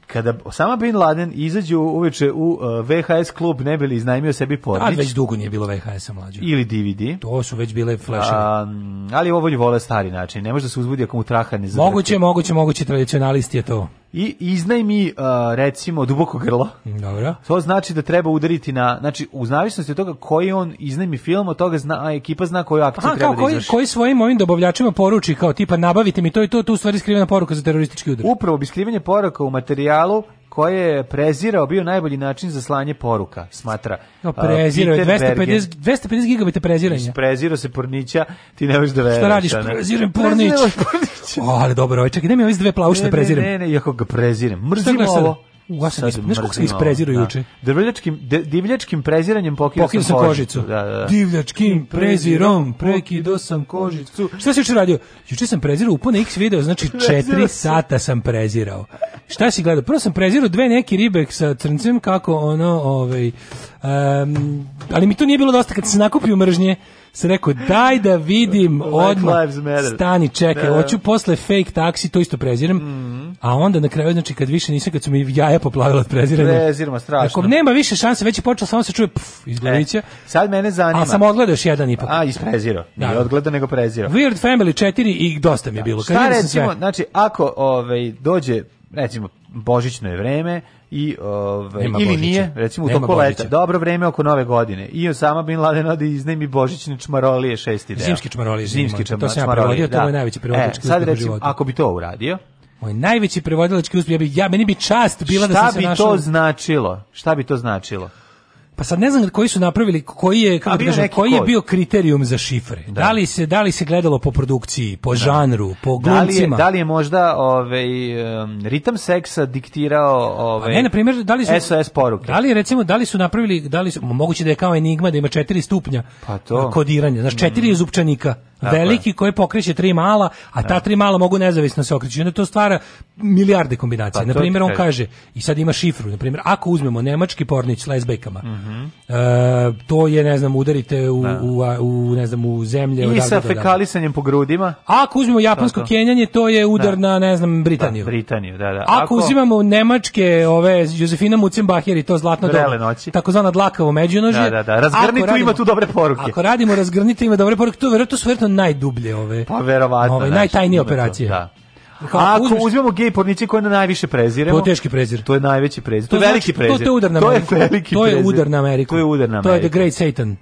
kada sama Bin Laden izađe uveče u e, VHS klub ne bi iznajmio sebi pornić. A već dugo nije bilo VHS-a mlađe. Ili DVD. To su već bile fleševe. ali ovo je vole stari način. Ne može da se uzbudi ako mu traha ne zavrti. Moguće, moguće, moguće, tradicionalisti je to. I iznajmi, e, recimo, duboko grlo. Dobro. To znači da treba udariti na, znači, u zavisnosti od toga koji on iznajmi film, od toga zna, a ekipa zna koju akciju Aha, treba kao, da koji, koji svojim ovim dobavljačima poruči, kao tipa nabavite mi to i to, tu stvari skrivena poruka za teroristički udar. Upravo bi skrivanje poruka u materijalu serijalu koje je prezirao bio najbolji način za slanje poruka, smatra. No, uh, prezirao je, 250, 250 gigabita preziranja. Prezirao se pornića, ti ne možeš da veriš. Šta radiš, preziram pornić. pornić. O, ali dobro, ovaj, čekaj, da mi ove dve plavušne preziram. Ne, ne, ne, jako ga prezirem. Mrzim ovo. Ja sam isprezirao da. juče. Divljačkim, divljačkim preziranjem pokidao sam, sam kožicu. Da, da. da. Divljačkim prezirom prekido sam kožicu. Šta si juče radio? Juče sam prezirao u pone X video, znači 4 sata sam prezirao. Šta si gledao? Prvo sam prezirao dve neke ribe sa crncem kako ono, ovaj, um, ali mi to nije bilo dosta kad se nakupio mržnje se rekao, daj da vidim odmah, stani, čekaj, da. hoću posle fake taksi, to isto preziram, mm -hmm. a onda na kraju, znači, kad više nisam, kad su mi jaja poplavila od preziranja. Prezirma, strašno. Ako nema više šanse, već je počelo, samo se čuje pf, iz glavića. E, sad mene zanima. A sam odgledaš jedan ipak. A, iz preziro. Da. Nije odgledao, nego preziro. Weird Family 4 i dosta mi je da. bilo. Šta recimo, znači, ako ovaj, dođe recimo božićno je vreme, i ove, ovaj, ili Božića. nije, recimo u toku leta, dobro vreme oko nove godine. I Osama Bin Laden ode iznajmi Božićne čmarolije šesti deo. Zimski čmarolije. Zimski čmarolije, to sam ja prevodio, da. to je najveći prevodički e, sad recimo, ako bi to uradio, moj najveći prevodilački uspjeh ja ja meni bi čast bila da sam se našao. Šta bi to značilo? Šta bi to značilo? Pa sad ne znam koji su napravili koji je kako da kažem, koji je bio kriterijum za šifre. Da. da. li se da li se gledalo po produkciji, po da. žanru, po glumcima? Da li je, da li je možda ovaj ritam seksa diktirao ovaj pa Ne, na primjer, da li su SOS poruke. Da li recimo da li su napravili da li su moguće da je kao enigma da ima četiri stupnja pa to. kodiranja, znači četiri mm. zupčanika. veliki koji pokreće tri mala, a ta da. tri mala mogu nezavisno da se okreći. Onda to stvara milijarde kombinacija. Pa na primjer, on kaže i sad ima šifru, na primjer, ako uzmemo nemački pornić s lesbejkama, mm -hmm. e, to je, ne znam, udarite u, da. u, u, ne znam, u zemlje. I sa fekalisanjem po grudima. Ako uzmemo japansko to, kenjanje, to je udar da. na, ne znam, Britaniju. Da, Britaniju, da, da. Ako, Ako uzimamo nemačke, ove, Josefina Mucembahir i to zlatno dobro, noći. takozvana dlakavo međunožje. Da, da, da. Razgrni radimo, ima tu dobre poruke. Ako radimo razgrnite ima dobre poruke, to, to su vjerojatno najdublje ove. Pa verovatno. Ove, da. najtajnije operacije. Da. A ako uzmemo gej pornici koje na najviše preziremo. To je teški prezir. To je najveći prezir. To, je veliki znači- prezir. To, je udar na Ameriku. To je veliki To udar na Ameriku. To je udar na Ameriku. To je the great Satan.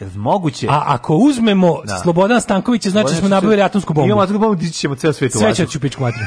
Jel moguće? A ako uzmemo da. Slobodan Stanković, znači Slobodan smo nabavili atomsku bombu. Imamo atomsku bombu, dići ćemo ceo svet u vazduh. Sve će ću pičku materiju.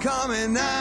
coming out.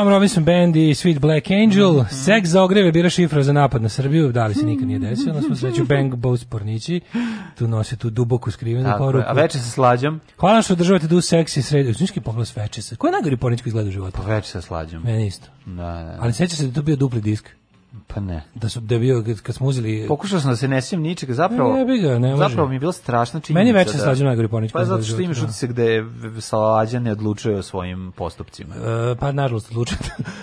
Tom Robinson Band i Sweet Black Angel. Mm -hmm. Seks za ogreve bira šifra za napad na Srbiju. Da li se nikad nije desilo? Na smo sreću mhm. Bang Bows Pornići. Tu nose tu duboku skrivenu poruku. Je. A veče se slađam. Hvala što održavate du seksi sredi. Učnički poglas veče se. Ko je najgori Pornić koji izgleda u životu? Pa veče se slađam. Meni isto. Da, da, da. Ali sećaš se da je to bio dupli disk? Pa ne. Da su da bio kad smo uzeli Pokušao sam da se nesem ničega, zapravo. Ne, ne, ga, ne može. Zapravo mi je bilo strašno činjenica. Meni veče da, slađu najgori ponić. Pa zato što imaš da. utisak da je Slađa ne odlučuje o svojim postupcima. E, pa nažalost odlučuje.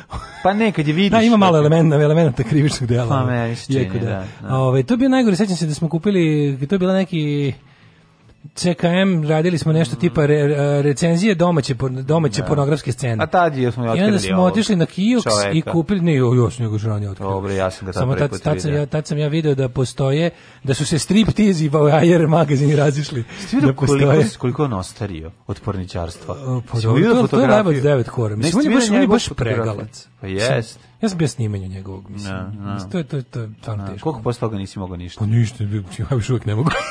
pa ne, kad je vidiš. Da, ima malo elemena, elemenata krivičnog dela. Pa meni se čini, da. da. da. Ove, to bi najgore sećam se da smo kupili, to je bila neki CKM radili smo nešto tipa re, recenzije domaće domaće da. pornografske scene. A tad je smo otkrili. I onda smo otišli na Kiosk i kupili ne jo, još nego što ranije Dobro, ja sam ga Samo tad, tad, sam ja, tad sam ja video da postoje da su se striptiz i voyeur magazini razišli. da koliko koliko on ostario od porničarstva. Pa dobro, to je najbolje 9 kora. Mislim on je baš on je baš pregalac. Pa jest. Ja sam bio snimanju njegovog, mislim. No, da, no. Da. To je to je to je stvarno da. teško. Koliko posle toga nisi mogao ništa? Pa ništa, ja još uvijek ne mogu.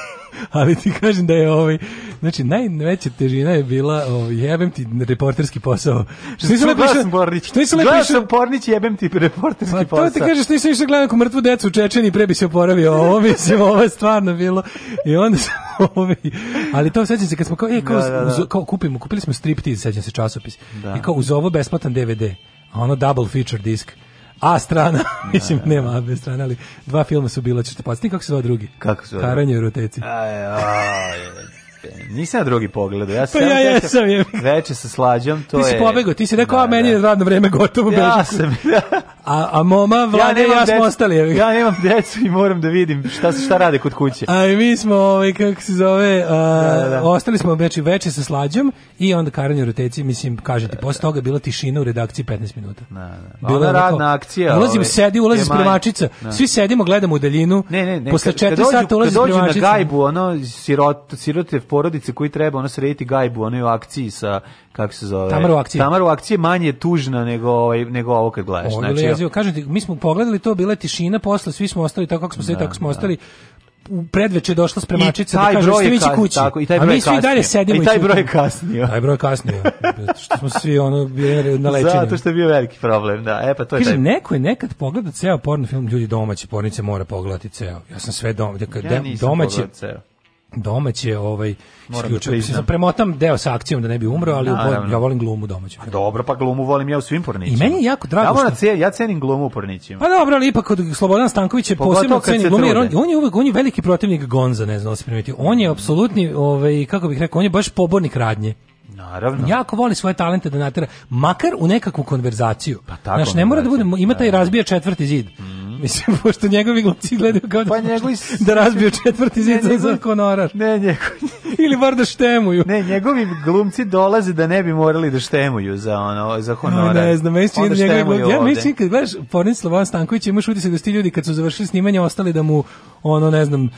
ali ti kažem da je ovaj znači najveća težina je bila ovaj jebem ti reporterski posao. Što nisi lepo sam Pornić. Što nisi lepo sam Pornić jebem ti reporterski pa, posao. Pa to ti kažeš što nisi išao gledao mrtvu decu u Čečeni pre bi se oporavio. Ovo mislim ovo je stvarno bilo i onda sam ovaj ali to sećam se kad smo kao e kao, da, da, da. Uz, kao kupimo kupili smo striptiz sećam se časopis da. i kao uz ovo besplatan DVD a ono double feature disk A strana, da, mislim, da, da. nema A bez strane, ali dva filma su bila, ćete podsjetiti kako se zove drugi? Kako se zove? Karanje u roteci. Aj, aj, aj jebote. Nisam ja drugi pogled, ja pa sam pa ja jesam, veče, veče sa slađom, to je. Ti si pobegao, ti si rekao, da, a meni da. je radno vreme gotovo, beži. Ja sam, A, a moma, vlada ja, ja smo ostali. Ja nemam decu i moram da vidim šta, šta radi kod kuće. A mi smo, ovaj, kako se zove, a, da, da, da. ostali smo veče, znači, veče sa slađom i onda karanje u roteci, mislim, kaže da, posle toga bila tišina u redakciji 15 minuta. Da, da. Bila Ona radna akcija. Ulazim, ove, ovaj, sedi, ulazi spremačica, da. svi sedimo, gledamo u daljinu, ne, ne, ne, posle 4 sata ulazi spremačica. Kad na gajbu, ono, sirot, sirotev porodice koji treba ona srediti gajbu, ona je u akciji sa, kako se zove? Tamara u akciji. Tamara u akciji manje tužna nego, ovaj, nego ovo kad gledaš. Ovo znači, jezio. Kažem ti, mi smo pogledali to, bila je tišina posle, svi smo ostali tako kako smo sve, tako da, smo da. ostali u predveče došla spremačica da kaže ste ići kući. Tako, i taj broj a mi svi dalje sedimo i taj broj kasnio. Taj broj kasnio. što smo svi ono bili na lečenju. Zato što je bio veliki problem, da. E pa to je Kažem, taj... neko je nekad pogleda ceo porno film, ljudi domaći pornice mora pogledati ceo. Ja sam sve doma, ja domaći. Ceo domaće, ovaj da isključio sam premotam deo sa akcijom da ne bi umro, ali da, volim, ja volim glumu domaću. A dobro, pa glumu volim ja u svim pornićima. I meni je jako drago. Ja, što... Da ja cenim glumu u pornićima. Pa dobro, ali ipak kod Slobodan Stanković je posebno cenim glumu, on, on je uvek on je veliki protivnik Gonza, ne znam, da se primetio. On je apsolutni, ovaj kako bih rekao, on je baš pobornik radnje. Naravno. Jako voli svoje talente da natera, makar u nekakvu konverzaciju. Pa tako. Znaš, ne mora da bude, ima taj razbija četvrti zid. Mm -hmm. Mislim, pošto njegovi glumci gledaju kao da pa da, njegovi... da razbiju četvrti zid za, njegovi... honorar. Ne, njegovi... Ili bar da štemuju. Ne, njegovi glumci dolaze da ne bi morali da štemuju za, ono, za honorar. No, ne znam, mislim, njegovi glumci... Ja mislim, kad gledaš porin Slobodan Stanković, imaš utisak da su ti ljudi kad su završili snimanje ostali da mu, ono, ne znam,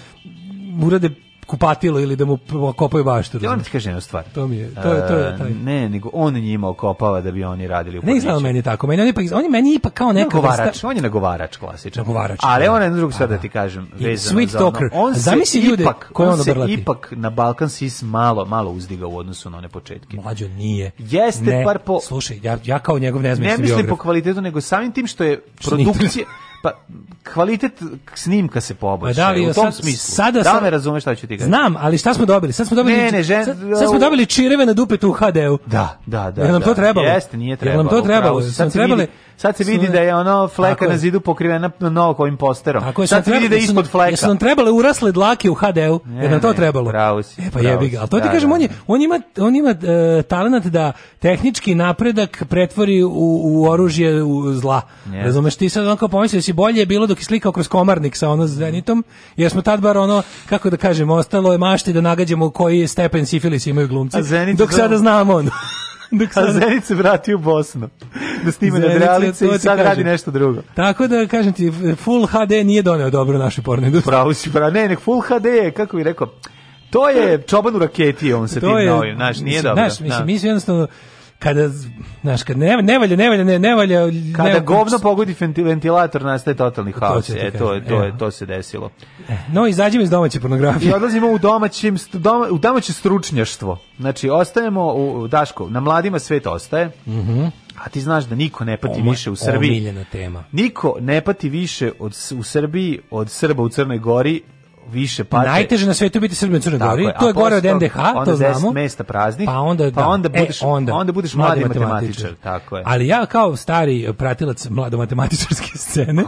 urade kupatilo ili da mu kopaju baštu. Ja vam ti kažem jednu stvar. To mi je, to je, to je taj. Ne, nego on njima okopava da bi oni radili u Ne znam meni tako, meni on ipak, on je meni ipak kao neka nagovarač, on je nagovarač klasičan. Nagovarač. Ali da. on je drugu stvar da, da ti da. kažem, vezano Sweet za ono. On se Zamisli ljude ipak, koje on, on se ipak na Balkan sis malo, malo uzdiga u odnosu na one početke. Mlađo nije. Jeste ne, par po Slušaj, ja ja kao njegov ne znam Ne mislim po kvalitetu, nego samim tim što je produkcija Pa kvalitet snimka se poboljša. Pa da u tom sad, smislu. Sada, da me razumeš šta ću ti gledati? Znam, ali šta smo dobili? Sad smo dobili, ne, ne, žen, sad, sad smo dobili čireve na dupetu u HD-u. Da, da, da. Jer nam da, to trebalo. Jeste, nije trebalo. Jer nam to trebalo. sad, sad trebali, vidi, Sad se vidi da je ono fleka na zidu pokrivena novokovim posterom. Tako je, sad, sad se vidi da je ispod fleka. Jesu nam trebale urasle dlake u HD-u, jer nam to trebalo. Bravo si. E pa jebi ga. Ali to ti da, kažem, da, on, je, da. on ima, on ima uh, e, talent da tehnički napredak pretvori u, u oružje u zla. Yeah. Razumeš, ti sad onako pomisli da si bolje bilo dok je slikao kroz komarnik sa ono zenitom, jer smo tad bar ono, kako da kažem, ostalo je mašti da nagađamo koji stepen sifilis imaju glumci. Dok sada znamo ono. Dok sad... A Zenica se vratio u Bosnu. Da snima na dralice i sad radi nešto drugo. Tako da, kažem ti, Full HD nije doneo dobro naše porne industriji. Pravo si, pra, ne, nek Full HD je, kako bih rekao, to je čoban u raketi, on se to tim novim, znaš, nije dobro. Znaš, mislim, da. mislim jednostavno, kada znaš kad ne ne valja ne valja ne ne valja kada ne, govno pogodi ventilator nastaje totalni haos to, e, to, je, to, je, e. to se desilo e, no izađemo iz domaće pornografije i odlazimo u domaćim doma, u domaće stručnjaštvo znači ostajemo u Daško na mladima svet ostaje mhm mm a ti znaš da niko ne pati Oma, više u Srbiji. Omiljena tema. Niko ne pati više od, u Srbiji od Srba u Crnoj Gori više pače. Najteže na svetu biti Srbin Crnoj Gori, to je gore od NDH, to znamo. mesta praznih, pa onda, pa da. onda, e, budeš, onda, onda budeš mladi, matematičar. Tako je. Ali ja kao stari pratilac mlado matematičarske scene,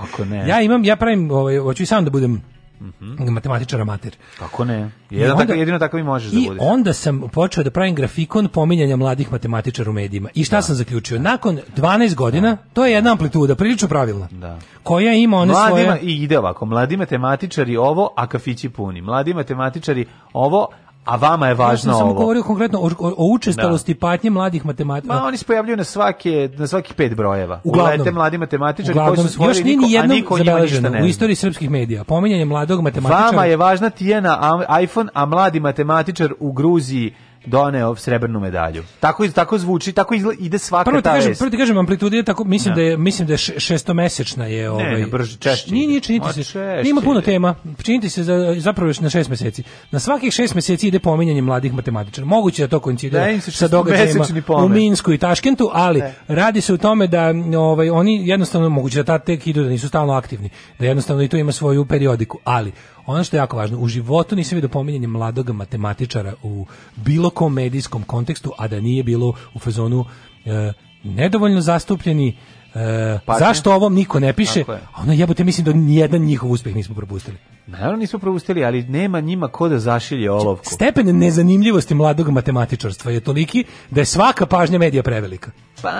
ja imam, ja pravim, ovaj, hoću i sam da budem Mm -hmm. matematičar amater. Kako ne? Jedan onda, tako, jedino tako mi možeš da I budiš. onda sam počeo da pravim grafikon pominjanja mladih matematičara u medijima. I šta da. sam zaključio? Da. Nakon 12 godina, da. to je jedna amplituda, prilično pravilna. Da. Koja ima one mladi svoje... I ide ovako, mladi matematičari ovo, a kafići puni. Mladi matematičari ovo, a vama je važno ja sam ovo. sam govorio konkretno o, o, o učestalosti da. patnje mladih matematičara. Ma oni se pojavljuju na svake na svaki pet brojeva. Uglavnom mladi matematičari koji su svojili, a niko ni jednom zabeleženo u istoriji srpskih medija. Pominjanje mladog matematičara. Vama je važna tijena iPhone, a mladi matematičar u Gruziji doneo srebrnu medalju. Tako tako zvuči, tako ide svaka prvo ti ta kažem, Prvo ti kažem, amplituda je tako, mislim, ja. Da. da je, mislim da je šestomesečna je ovaj. Ne, ne brže, češće. Nije, nije, činiti se. Češće ima puno tema. Činiti se za, zapravo još na šest meseci. Na svakih šest meseci ide pominjanje mladih matematičara. Moguće da to koincidira da, sa događajima u Minsku i Taškentu, ali ne. radi se o tome da ovaj, oni jednostavno moguće da ta tek idu da nisu stalno aktivni, da jednostavno i to ima svoju periodiku, ali Ono što je jako važno, u životu nisam vidio pominjanje mladog matematičara u bilo kom medijskom kontekstu, a da nije bilo u fazonu e, nedovoljno zastupljeni E, zašto ovom niko ne piše? A ono jebote, mislim da nijedan njihov uspeh nismo propustili. Naravno nismo propustili, ali nema njima ko da zašilje znači, olovku. Stepen nezanimljivosti mladog matematičarstva je toliki da je svaka pažnja medija prevelika. Pa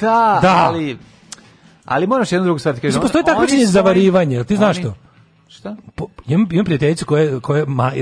da, da. ali... Ali moraš jednu drugu stvar ti kažem. Postoji takmičenje za varivanje, ti znaš oni, to? Šta? Po, imam, imam prijateljicu koja, koja ma,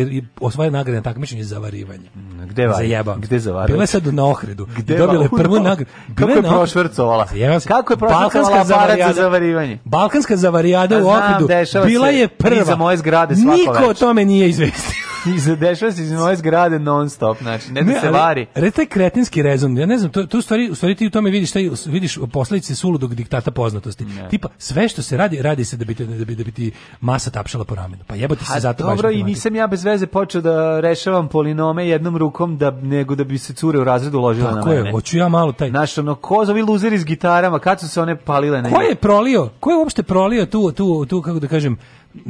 osvaja nagrade na takmičenju za varivanje. Gde var? Za jeba. Gde za varivanje? Bila je sad na Ohridu. Gde Dobila je prvu nagradu. Kako je prošvrcovala? Kako je prošvrcovala aparat za zavarivanje? Balkanska zavarijada u Ohridu. Bila je prva. Iza moje zgrade svako Niko o tome nije izvestio. I dešava se iz moje zgrade non stop, znači, ne, da ne se vari. Re, taj kretinski rezon, ja ne znam, to, to u stvari, u stvari ti u tome vidiš, taj, vidiš posledice suludog diktata poznatosti. Ne. Tipa, sve što se radi, radi se da bi, te, da bi, da bi ti masa tapšala po ramenu. Pa jebati se zato dobro, i nisam ja bez veze počeo da rešavam polinome jednom rukom, da, nego da bi se cure u razredu uložila na mene. Tako je, hoću ja malo taj... Znaš, ono, ko zovi luzeri s gitarama, kad su se one palile na Ko je prolio? Ko je uopšte prolio tu, tu, tu kako da kažem,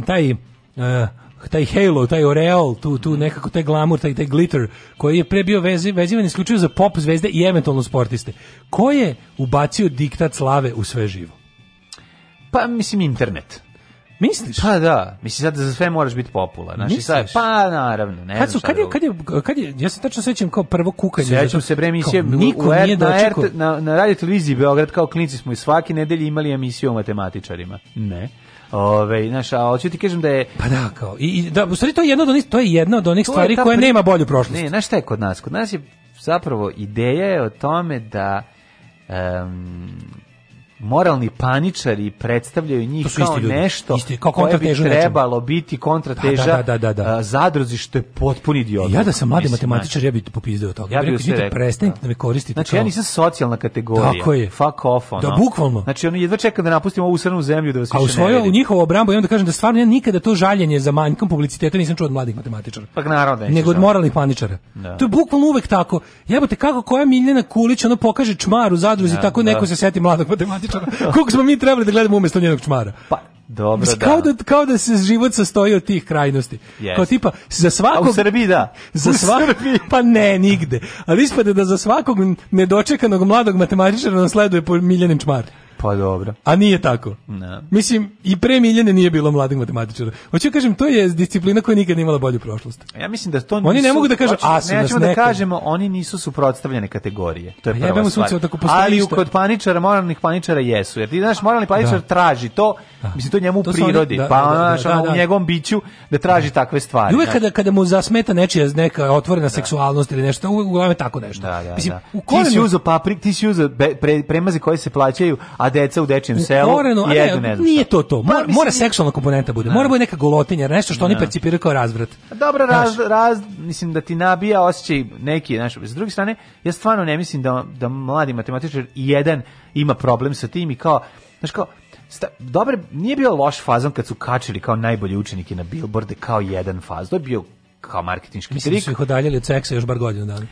taj... Uh, taj halo, taj oreol, tu, tu mhm. nekako taj glamur, taj, taj glitter, koji je pre bio vezi, vezivan isključivo za pop zvezde i eventualno sportiste. Ko je ubacio diktat slave u sve živo? Pa, mislim, internet. Misliš? Pa da, mislim sad da za sve moraš biti popularan. Znači sad pa naravno, ne. Kad su kad je kad je kad je ja se tačno sećam kao prvo kukanje. Sećam se bre emisije niko u, nije na, RT, na na radio televiziji Beograd kao klinici smo i svake nedelje imali emisiju o matematičarima. Ne. Ove, znaš, a hoću ti kažem da je pa da kao i, da u stvari to je jedna od onih to je jedna od onih stvari koja pri... nema bolju prošlost. Ne, znaš šta je kod nas? Kod nas je zapravo ideja je o tome da um, moralni paničari predstavljaju njih kao ljudi. nešto isti, kao koje bi trebalo nečemu. biti kontrateža da, da, da, da, da. zadruzi što je potpuni idiot. Ja da sam mladi matematičar, znači. ja bih popizdeo toga. Ja bih rekao, rekao prestanite da. da me koristite. Znači, kao... ja nisam socijalna kategorija. Tako je. Fuck off, da, ono. Da, bukvalno. Znači, ono, jedva čekam da napustimo ovu srnu zemlju da vas više ne A u svoju, u njihovu obrambu, ja onda kažem da stvarno ja nikada to žaljenje za manjkom publiciteta nisam čuo od mladih matematičara. Pa naravno Nego od moralnih paničara. To je bukvalno uvek tako. Jebote, kako koja Miljana Kulić ono pokaže čmar u zadruzi, tako neko se seti mladog matematičara čmara. Koliko smo mi trebali da gledamo umesto njenog čmara? Pa, dobro, Mislim, da. Kao da. Kao da se život sastoji od tih krajnosti. Yes. Kao tipa, za svakog... A u Srbiji, da. Za svakog, Srbiji. Pa ne, nigde. Ali ispade da za svakog nedočekanog mladog matematičara nasleduje po Miljanin čmar. Pa dobro. A nije tako. Ne. Mislim, i pre Miljane nije bilo mladih matematičara. Hoću da kažem, to je disciplina koja nikad nije imala bolju prošlost. Ja mislim da to nisu, Oni ne mogu da kažu, a su ne, nas ja da kažemo, oni nisu suprotstavljene kategorije. To je pa prva ja stvar. Tako Ali u kod paničara, moralnih paničara jesu. Jer ti znaš, moralni paničar da. traži to, da. mislim, to njemu u prirodi, da, pa da, da, znaš, ono, u njegovom biću da traži takve stvari. I uvek kada, kada mu zasmeta nečija neka otvorena seksualnost ili nešto, uglavnom je tako nešto. Mislim, u Ti si uzo paprik, ti si uzo premaze koje se plaćaju, a deca u dečijem selu Koreno, jedu ne, Nije to to. Mora, pa, mora seksualna komponenta da bude. Da. Mora bude neka golotinja, nešto što oni da. percipiraju kao razvrat. Dobro, raz, raz, mislim da ti nabija osjećaj neki, znaš, s druge strane, ja stvarno ne mislim da, da mladi matematičar jedan ima problem sa tim i kao, znaš kao, sta, dobre, nije bio loš fazon kad su kačili kao najbolji učenike na billboarde kao jedan faz. To je bio kao marketinški trik. Mislim da su ih odaljali od seksa još bar godinu dana.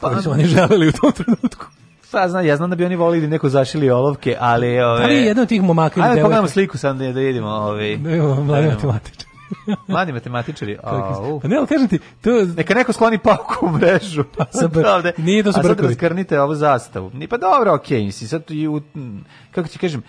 Pa, pa su oni želeli u tom trenutku. Pa znam, ja znam da bi oni volili da neko zašili olovke, ali... Pa ove, ali jedan od tih momaka ili Ajde, pogledamo sliku sam da, da vidimo. Ove, mladi matematičar. mladi matematičari. Oh. Pa ne, ali kažem ti... To... Neka neko skloni pauku u mrežu. Pa sad ovde, Nije to su brkovi. A sad da razkrnite ovu zastavu. Pa dobro, okej, okay, mislim, sad... Kako ti kažem,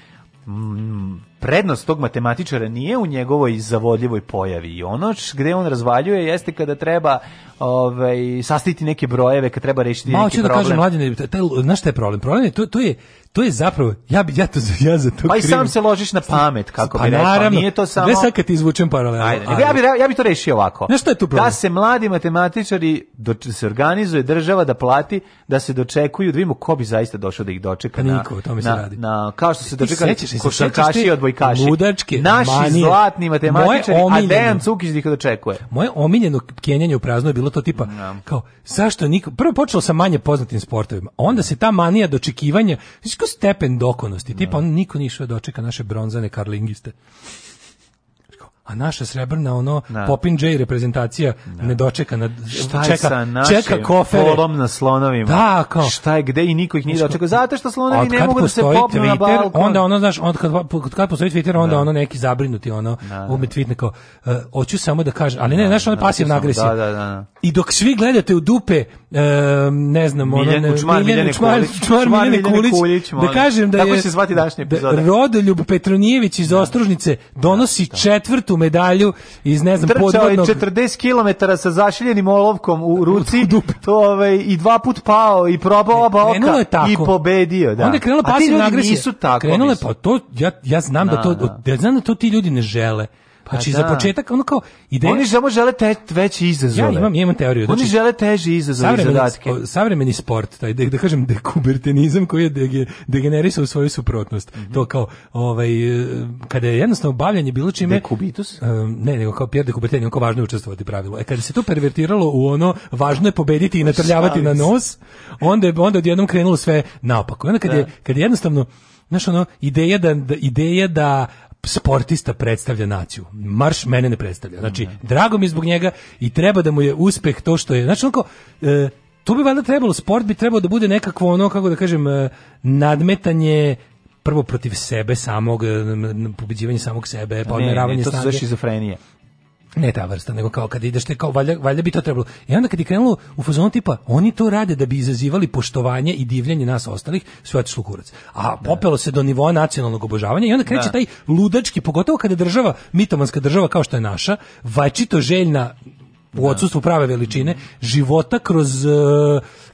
prednost tog matematičara nije u njegovoj zavodljivoj pojavi i ono gde on razvaljuje jeste kada treba ovaj sastaviti neke brojeve, kad treba rešiti Ma, neki problem. Ma hoću da kažem mlađe, taj znaš šta je problem? Problem je to to je to je zapravo ja bi ja to ja za to Pa i sam se ložiš na pamet kako pa bi rekao, naravno, nije to samo. Ne sad kad izvučem paralelu. Ajde, ja bi ja bi to rešio ovako. Znaš je tu problem? Da se mladi matematičari do, se organizuje država da plati da se dočekuju, dvimo da vidimo ko bi zaista došao da ih dočeka pa na. Niko, o se na, radi. Na, kao što se dočeka košarkaši i odbojkaši. Ludačke, Naši manije. zlatni matematičari, omiljeno, a Dejan Cukić ih dočekuje. Moje omiljeno kenjanje u prazno je bilo to tipa ja. Da. kao zašto niko prvo počelo sa manje poznatim sportovima, onda se ta manija dočekivanja, znači to stepen dokonosti, tipa da. on niko nije išao dočeka da naše bronzane karlingiste. A naša srebrna ono da. Popin J reprezentacija da. ne dočeka na šta je čeka sa našim čeka kofere polom na slonovima. Da, kao. Šta je gde i niko ih nije dočekao zato što slonovi ne mogu da se popnu Twitter, na balkon. Onda ono znaš, onda kad kad, kad postoji Twitter onda da. ono neki zabrinuti ono da, da. ume tvitne kao e, hoću samo da kažem, ali ne, znaš, je pasivna agresija. Da, da, da, da. I dok svi gledate u dupe e, ne znam, Miljan ono, ne, Kučmar, Miljan Kučmar, Kučmar, Miljan Kulić, Kulić da kažem da je, tako se zvati današnje epizode. Da, Rodoljub Petronijević iz da. Ostružnice donosi da, da. četvrtu medalju iz, ne znam, Trčao podvodnog... Trčao 40 km sa zašiljenim olovkom u ruci, u to, ove, ovaj, i dva put pao, i probao oba oka, i pobedio, da. Onda je krenula pasivna agresija. nisu tako. Krenula je, pa to, ja, ja znam da to, da, da. ja znam da to ti ljudi ne žele Pa znači, da. za početak, ono kao, ideja... Oni samo žele te, veći izazove. Ja imam, imam teoriju. Znači, Oni žele teži izazove i zadatke. Savremeni sport, taj, da, da kažem, dekubertenizam koji je dege, degenerisao svoju suprotnost. Mm -hmm. To kao, ovaj, e, kada je jednostavno bavljanje bilo čime... Dekubitus? Um, ne, nego kao Pierre de Coubertin, kao važno je učestvovati pravilo. E, kada se to pervertiralo u ono, važno je pobediti i pa natrljavati na nos, onda je onda odjednom krenulo sve naopako. Onda kad, da. je, kad je jednostavno, znaš ono, ideja da, da, ideja da sportista predstavlja naciju. Marš mene ne predstavlja. Znači, drago mi zbog njega i treba da mu je uspeh to što je. Znači, onako, e, to bi valjda trebalo, sport bi trebao da bude nekakvo ono, kako da kažem, e, nadmetanje prvo protiv sebe samog, e, pobeđivanje samog sebe, podmeravanje Ne, to se šizofrenije ne ta vrsta, nego kao kad ideš te kao valja, valja bi to trebalo. I onda kad je krenulo u fazonu tipa oni to rade da bi izazivali poštovanje i divljenje nas ostalih, sve otišlo kurac. A da. popelo se do nivoa nacionalnog obožavanja i onda kreće da. taj ludački, pogotovo kada država, mitomanska država kao što je naša, vačito željna u da. odsustvu prave veličine života kroz uh,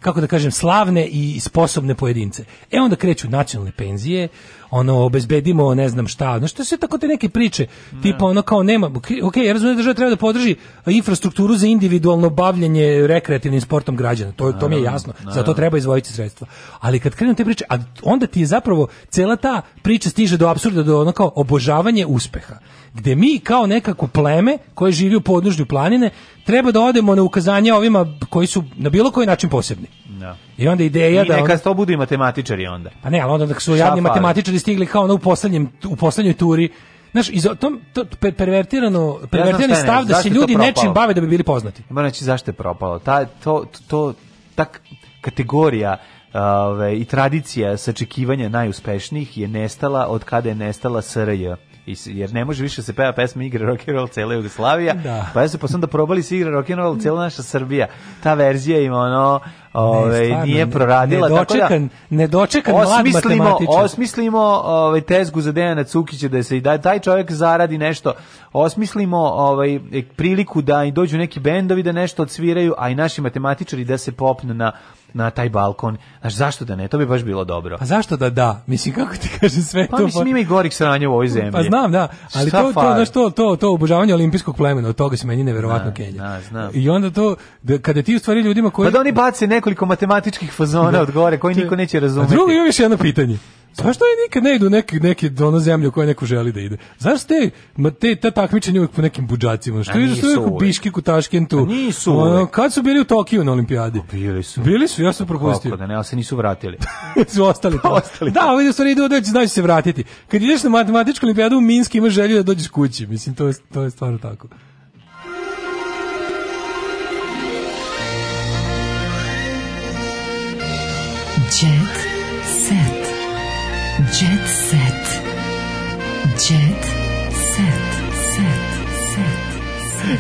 kako da kažem, slavne i sposobne pojedince. E onda kreću nacionalne penzije, ono obezbedimo ne znam šta, no što se tako te neke priče, ne. tipa da. ono kao nema, ok, ja razumijem da država treba da podrži infrastrukturu za individualno bavljenje rekreativnim sportom građana, to, to mi je jasno, ne. za to treba izvojiti sredstva. Ali kad krenu te priče, a onda ti je zapravo cela ta priča stiže do apsurda, do ono kao obožavanje uspeha gde mi kao nekako pleme koje živi u podnožju planine treba da odemo na ukazanje ovima koji su na bilo koji način posebni. Da. I onda ideja I da neka to budu i matematičari onda. Pa ne, ali onda da su jadni matematičari stigli kao ono u poslednjem u poslednjoj turi. Znaš, iz tom to pervertirano pervertirani ja stav da se ljudi nečim bave da bi bili poznati. Moram reći zašto je propalo. Ta to to tak kategorija ove, i tradicija sačekivanja najuspešnijih je nestala od kada je nestala SRJ i jer ne može više da se peva pesma igre rock and roll cela Jugoslavija. Da. Pa ja su posledno pa da probali se igra rock and roll cela naša Srbija. Ta verzija ima ono ovaj nije proradila nedočekan, tako da nedočekan osmislimo, mlad osmislimo ovaj tezgu za Dejana Cukića da se i da taj čovjek zaradi nešto osmislimo ovaj e, priliku da i dođu neki bendovi da nešto odsviraju a i naši matematičari da se popnu na na taj balkon. Znaš, zašto da ne? To bi baš bilo dobro. A zašto da da? Mislim, kako ti kaže sve pa, to? Pa mislim, ima i gorih sranja u ovoj pa zemlji. Pa znam, da. Ali to, to, znaš, to, to, to obožavanje olimpijskog plemena, od toga se meni neverovatno na, kenja. Da, znam. I onda to, da, kada ti u stvari ljudima koji... Pa da oni bace nekoliko matematičkih fazona da. od gore, koji niko neće razumeti. A drugo, još jedno pitanje. Zašto oni nikad ne idu neki neki do da ono zemlje u koju neko želi da ide? Zašto te ma te ta takmičenja uvek po nekim budžacima? Što je što je u Biškiku, Taškentu? Nisu. Ono, kad su bili u Tokiju na olimpijadi? Pa bili su. Bili su, ja sam pa propustio. Kako da ne, ali se nisu vratili. su ostali. To. ostali. Da, ovdje su idu da znači se vratiti. Kad ideš na matematičku olimpijadu u Minsku imaš želju da dođeš kući, mislim to je to je stvarno tako.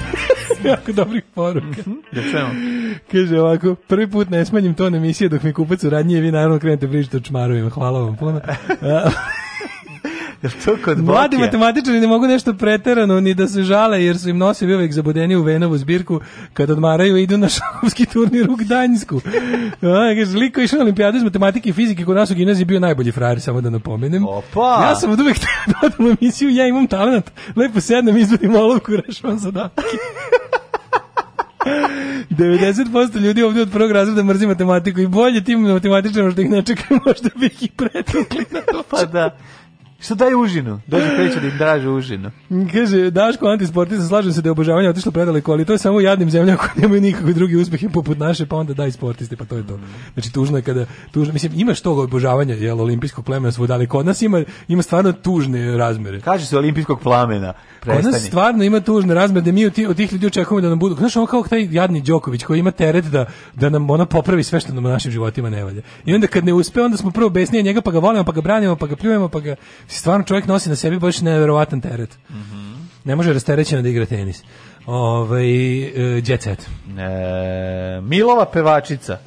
jako dobrih poruka. Mm -hmm. Kaže ovako, prvi put ne smanjim ton emisije dok mi kupac u radnje vi naravno krenete pričati o čmarovima. Hvala vam puno. to kod Mladi matematičari ne mogu nešto preterano ni da se žale jer su im nosevi uvek zabodeni u Venovu zbirku kad odmaraju idu na šahovski turnir u Gdansku. Kaže, liko išao na olimpijadu iz matematike i fizike kod nas u gimnaziji bio najbolji frajer, samo da napomenem. Opa! Ja sam od uvek dodam emisiju, ja imam talent, lepo sednem, izvodim olovku, rešavam zadatke. 90% ljudi ovdje od prvog razreda mrzi matematiku i bolje tim matematičarima što ih ne čekaju, možda bi ih i pretukli na to. Pa da. Šta daj užinu? Dođe peće da im draže užinu. Kaže, Daško, antisportista, slažem se da je obožavanje otišlo predaleko, ali to je samo u jadnim zemljama koje nemaju nikakve drugi uspehe poput naše, pa onda daj sportiste, pa to je to. Znači, tužno je kada, tužno, mislim, imaš tog obožavanja, jel, olimpijskog plemena svuda, ali kod nas ima, ima stvarno tužne razmere. Kaže se olimpijskog plamena, prestani. Kod nas stvarno ima tužne razmere, da mi od, od tih ljudi očekujemo da nam budu, znaš, on kao taj jadni Đoković koji ima teret da, da nam ona popravi sve što nam u našim životima ne valje. I onda kad ne uspe, onda smo prvo besnije njega, pa ga volimo, pa ga branimo, pa ga pljujemo, pa ga Stvarno čovjek nosi na sebi baš neverovatan teret. Mm -hmm. Ne može rasterećeno da igra tenis. Ovaj uh, jet set. E, Milova pevačica.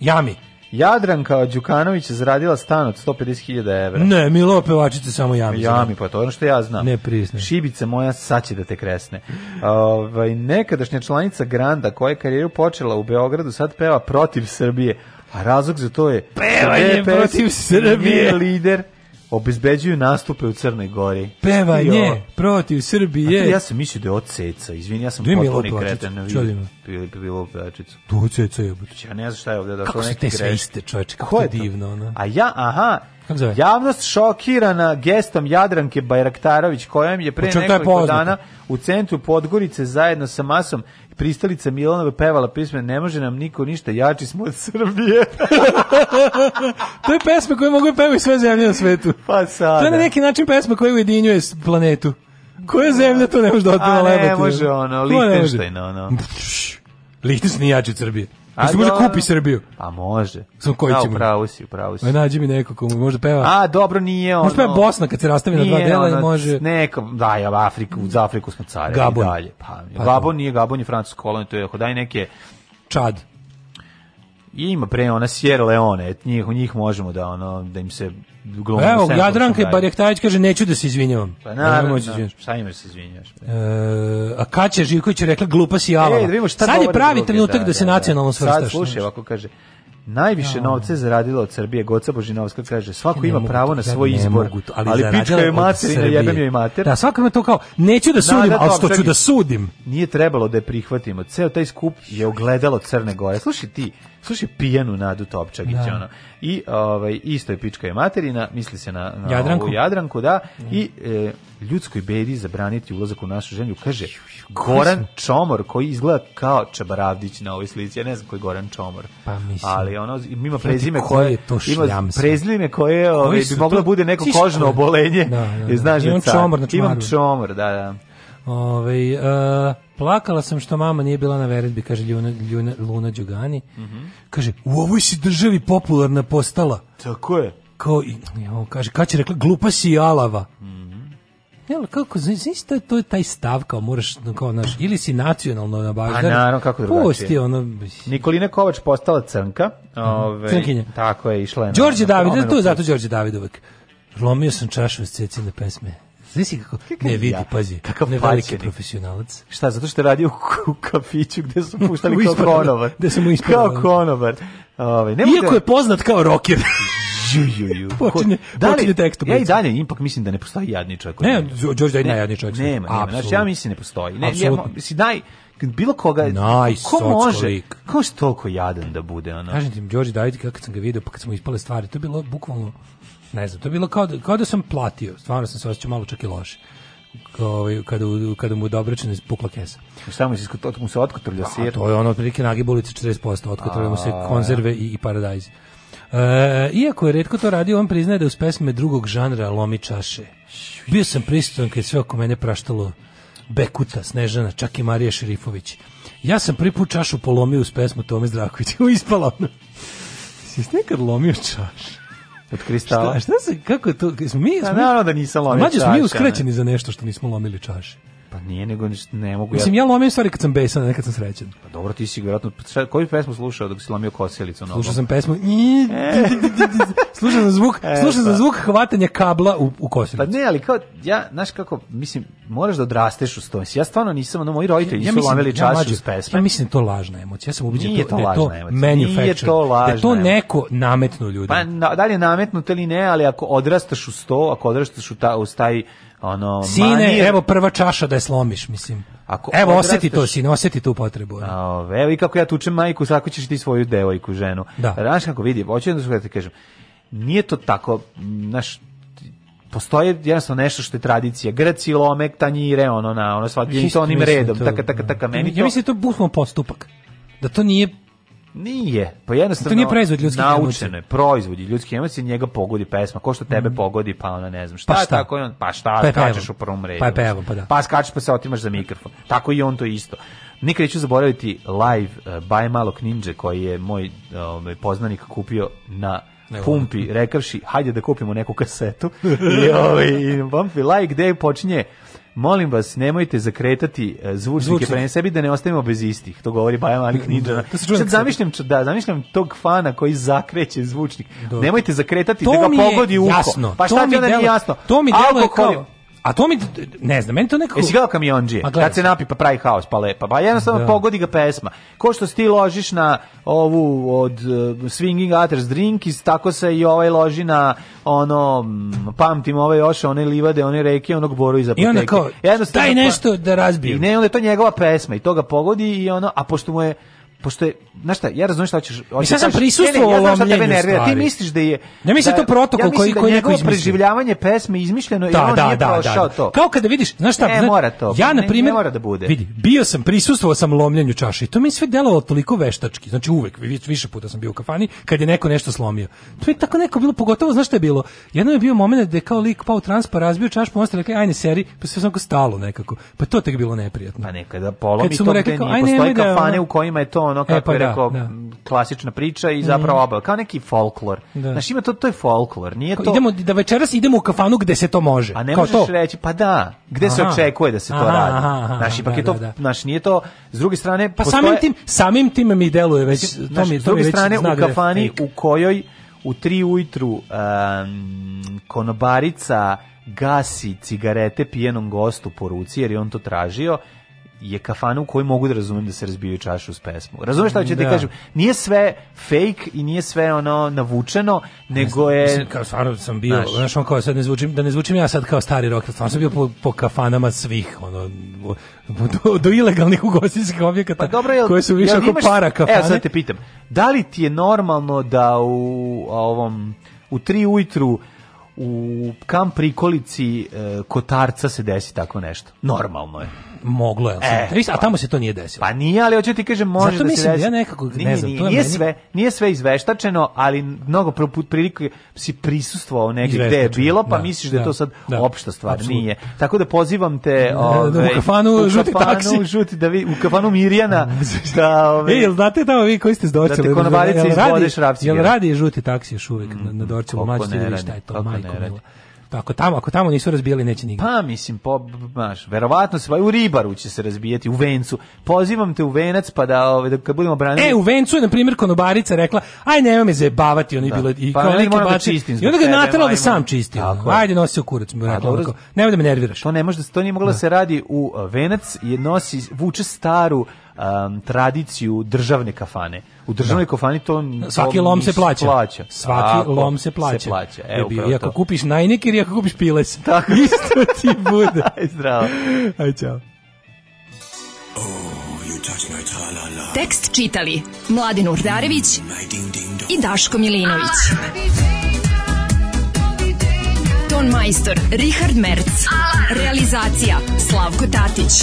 Jami. Jadranka Đukanović je zaradila stan od 150.000 evra. Ne, Milova pevačica samo jami. Jami, pa to je ono što ja znam. Ne priznam. Šibica moja, sad će da te kresne. Ovaj, nekadašnja članica Granda koja je karijeru počela u Beogradu sad peva protiv Srbije. A razlog za to je... Pevanje da protiv Srbije! Lider obezbeđuju nastupe u Crnoj Gori. Pevanje jo. protiv Srbije. Ja sam mislio da je od Ceca, izvini, ja sam potpuno kretan. Da je bilo bilo pevačicu. To Ceca je. Ja ne znam šta je ovde. da kako to neki Kako ste sve iste, čoveče, kako je divno. Ona. A ja, aha, Javnost šokirana gestom Jadranke Bajraktarović kojom je pre nekoliko dana u centru Podgorice zajedno sa masom pristalica Milanova pevala pisme Ne može nam niko ništa, jači smo od Srbije. to je pesma koju mogu da pevati sve zemlje na svetu. Pa sada. To je na neki način pesma koja ujedinjuje planetu. Koja zemlja to ne može da otpeva lebati? A ne, može ono, Lichtenstein, ono. Lichtenstein jači od Srbije. A Mislim, može kupi Srbiju. A može. Samo koji da, ćemo. Pravo si, pravo si. Aj nađi mi neko ko može peva. A dobro, nije ono. Može peva Bosna kad se rastavi na dva dela i može. Neka, daj, Afriku, za Afriku smo care Gabon. i dalje. Pa, pa Gabon nije Gabon je francuska kolonija, to je ako daj neke Čad. I ima pre ona Sierra Leone, njih, njih možemo da ono da im se glumom. Evo, Jadranka Barjahtajić kaže, neću da se izvinjavam. Pa naravno, no, da. šta imaš da se izvinjavaš? E, a Kaća Živković je rekla, glupa si jala. Ej, da vidimo šta Sad je pravi trenutak da, da, da, se da. nacionalno svrstaš. Sad slušaj, ovako kaže, Najviše ja. novca je zaradila od Srbije. Goca Božinovska kaže, svako ja ima pravo na svoj izbor, mogu to, ali, ali pička je mater i ne joj mater. Da, svako ima to kao, neću da sudim, da, ali što ću da sudim. Nije trebalo da je prihvatimo. Ceo taj skup je ogledalo Crne Gore. Slušaj ti, Slušaj pijanu Nadu Topčagić da. Znači, ono. I ovaj isto je pička je materina, misli se na, na Jadranku. Ovu Jadranku, da. Mm. I e, ljudskoj bedi zabraniti ulazak u našu ženju, kaže Goran Čomor koji izgleda kao Čabaravdić na ovoj slici. Ja ne znam koji je Goran Čomor. Pa mislim. Ali ono ima prezime Kjeti, koje, koje ima prezime koje ovaj, bi moglo da bude neko kožno obolenje. Da, da, da. Znaš, imam da čomor, znači imam čomor, da, da. Ove, ovaj, uh, plakala sam što mama nije bila na veredbi, kaže Ljuna, Ljuna, Luna Đugani. Mm -hmm. Kaže, u ovoj si državi popularna postala. Tako je. Kao, jo, kaže, kad će rekla, glupa si i alava. Mm -hmm. Jel, kako, znaš, to, to je taj stav, kao moraš, kao, naš, ili si nacionalno nabavljaš. A pa naravno, kako drugačije. Pusti, ono... Nikolina Kovač postala crnka. Mhm. Ove, ovaj, Crnkinja. Tako je, išla je. Đorđe David, to je zato Đorđe David uvek. Lomio sam čašu iz cecine pesme. Znači kako, ne vidi, ja, pazi, kakav ne veliki profesionalac. Šta, zato što radi radio u kafiću gde su puštali kao konobar. Gde su mu ispravili. Kao konobar. Ove, ovaj, Iako je poznat kao rocker. ju, ju, ju. Počinje, da li, počinje tekstom. Ja i dalje, ipak mislim da ne postoji jadni čovjek. Ne, Đorđe je najjadniji čovjek. Nema, nema. Absolutno. Znači, ja mislim da ne postoji. Ne, Absolutno. ja, si naj, bilo koga nice, ko može lik. ko što toliko jadan da bude ono kažem ti Đorđe David kako sam ga video pa kad smo ispale stvari to je bilo bukvalno ne znam, to je bilo kao da, kao da sam platio, stvarno sam se osjećao malo čak i loše ovaj kada kada mu dobročina pukla kesa. I samo se to mu se otkotrlja sir? To je ono otprilike nagib ulice 40%, otkotrlja mu se konzerve i, i paradajz. E, iako je redko to radio, on priznaje da uz pesme drugog žanra lomi čaše. Bio sam prisutan kad sve oko mene praštalo Bekuta, Snežana, čak i Marija Šerifović. Ja sam prvi put čašu polomio uz pesmu Tome Zdravkovića. Ispala ono. Jesi nekad lomio čašu? od kristala. Šta, šta se, kako to? Mi, da, naravno da nisam lomio Mađo, smo mi uskraćeni za nešto što nismo lomili čaše. Pa nije, nego ne mogu Mislim, ja... ja lomim stvari kad sam besan, nekad sam srećan. Pa dobro, ti si vjerojatno... Koju pesmu slušao dok si lomio kosilicu? Slušao sam pesmu... E. slušao sam zvuk, e, slušao sam pa. zvuk hvatanja kabla u, u kosilicu. Pa ne, ali kao, ja, znaš kako, mislim, moraš da odrasteš uz to. Ja stvarno nisam, ono, moji roditelji nisu ja, mislim, lomili čašu da ja, uz pesme. Ja mislim, to lažna emocija. Ja sam ubiđen nije lažna da je to manufacturing. Nije to da lažna da to neko nametnu ljudima. Pa na, da li je nametnuto ne, ali ako odrastaš u to, ako odrastaš u ta, uz taj ono sine manije. evo prva čaša da je slomiš mislim ako evo odrasteš, osjeti to sine oseti tu potrebu a, evo i kako ja tučem majku svako ćeš ti svoju devojku ženu da znaš kako vidi hoću da ti kažem nije to tako naš postoje jednostavno nešto što je tradicija. Grci lome tanjire, ono na ono sva to onim redom, taka taka da. taka meni. Ja mislim da to bukvalno postupak. Da to nije Nije, pa jednostavno to nije proizvod ljudskih naučeno je, proizvod ljudskih emocija, njega pogodi pesma, ko što tebe mm. pogodi, pa ona ne znam šta, pa šta? tako on, pa šta, pa skačeš da u prvom redu. Pa je pevo, pa da. Pa skačeš pa se otimaš za mikrofon. Tako i on to isto. Nikad neću zaboraviti live uh, Baj malog ninja koji je moj uh, poznanik kupio na pumpi, rekavši, hajde da kupimo neku kasetu. I, ovaj, pumpi like, gde počinje molim vas, nemojte zakretati e, zvučnike, zvučnike. pre sebi da ne ostavimo bez istih. To govori Baja Malik Nidžana. Sad zamišljam, da, zamišljam tog fana koji zakreće zvučnik. Dobro. Nemojte zakretati to da ga pogodi uho. Jasno. Pa šta to mi je delo, jasno? To mi delo je kao... A to mi, ne znam, meni to nekako... Jesi gledao kamionđije? Kad se napi pa pravi haos, pa lepa. Pa jednostavno da. pogodi ga pesma. Ko što sti ložiš na ovu od uh, Swinging Otters Drinkies, tako se i ovaj loži na ono, mm, pamtim ove ovaj još, one livade, one reke, onog boru iz apoteke. I onda kao, daj pa- nešto da razbijem. I ne, onda je to njegova pesma i to ga pogodi i ono, a pošto mu je pošto je, znaš šta, ja razumijem šta hoćeš. Hoćeš ja sam prisustvovao da ja tebe nervira. Ti misliš da je Ja Ne misliš da to da- protokol koji neko izmislio. preživljavanje pesme izmišljeno da, i on da, nije da, prošao to. Kao kada vidiš, znaš šta, ne, znaš, mora to. Ja na primjer, mora da bude. Vidi, bio sam prisustvovao sam lomljenju čaše i to mi je sve delovalo toliko veštački. Znači uvek više puta sam bio u kafani kad je neko nešto slomio. To je tako neko bilo pogotovo znaš šta je bilo. Jednom je bio momenat da je kao lik pao trans pa razbio čašu, pa ostali rekli ajde seri, pa sve samo stalo nekako. Pa to tek bilo neprijatno. Pa nekada polomi to, rekli, ne postoji kafane u kojima je to ono e, kako e, pa je da, rekao da. klasična priča i zapravo mhm. oba kao neki folklor. Da. Znaš, ima to to je folklor, nije to. Idemo da večeras idemo u kafanu gde se to može. A ne kao možeš to? reći pa da, gde aha. se očekuje da se to aha, radi. Aha, znaš, ipak da, je to, da, da. naš nije to s druge strane pa postoje, samim tim samim tim mi deluje već znaš, to mi, to s druge mi strane u kafani u kojoj u tri ujutru um, konobarica gasi cigarete pijenom gostu po ruci jer je on to tražio je kafana u kojoj mogu da razumem da se razbiju čaše uz pesmu. Razumeš šta hoću da. ti kažem? Nije sve fake i nije sve ono navučeno, nego je... Mislim, kao stvarno sam bio, znaš, on kao sad ne zvučim, da ne zvučim ja sad kao stari rok, stvarno sam bio po, po kafanama svih, ono, do, do ilegalnih ugostiteljskih objekata, pa dobro, jel, koje su više kao para kafane. Evo sad te pitam, da li ti je normalno da u ovom, u 3 ujutru u kamp prikolici e, Kotarca se desi tako nešto? Normalno je. Moglo je, e, a pa. tamo se to nije desilo. Pa nije, ali hoću ti kažem, može Zato da se desi. ja nekako, nije, ne znam, nije, to je nije meni... sve, nije sve izveštačeno, ali mnogo proput prilike si prisustvovao negde gde je bilo, pa da, misliš da, da je to sad da, opšta stvar, absolutno. nije. Tako da pozivam te ove, da, da, da, u ovaj, kafanu, u žuti kafanu, taksi. Žuti, da vi, u kafanu Mirjana. da, da. ove, ovaj. e, jel znate tamo vi koji ste s Da te konobarice izvode šrapci. Jel radi žuti taksi još uvijek na, na Dorčevu, mađu ste šta je to, majko Pa ako tamo, ako tamo nisu razbijali, neće nigdje. Pa mislim, po, maš, verovatno se, u Ribaru će se razbijati, u Vencu. Pozivam te u Venac, pa da, ove, ovaj, da kad budemo branili... E, u Vencu je, na primjer, konobarica rekla, aj, nema me zajebavati, oni da. bilo, i pa, kao neki baci, da i onda ga natrala da sam čisti. Tako. Ajde, nosi u kurac, mi rekla, nemoj da me nerviraš. To ne može, da to nije moglo da, da. se radi u uh, Venac, je nosi, vuče staru um, tradiciju državne kafane U državnoj da. kofani to svaki lom se plaća. plaća. Svaki Ako, lom se plaća. Se plaća. Evo, I ako kupiš najnik ili ako kupiš piles. Tako. Isto ti bude. Aj, zdravo. Aj, čao. Oh, Tekst čitali Mladin Urdarević i Daško Milinović. Ton majstor Richard Merc. Realizacija Slavko Tatić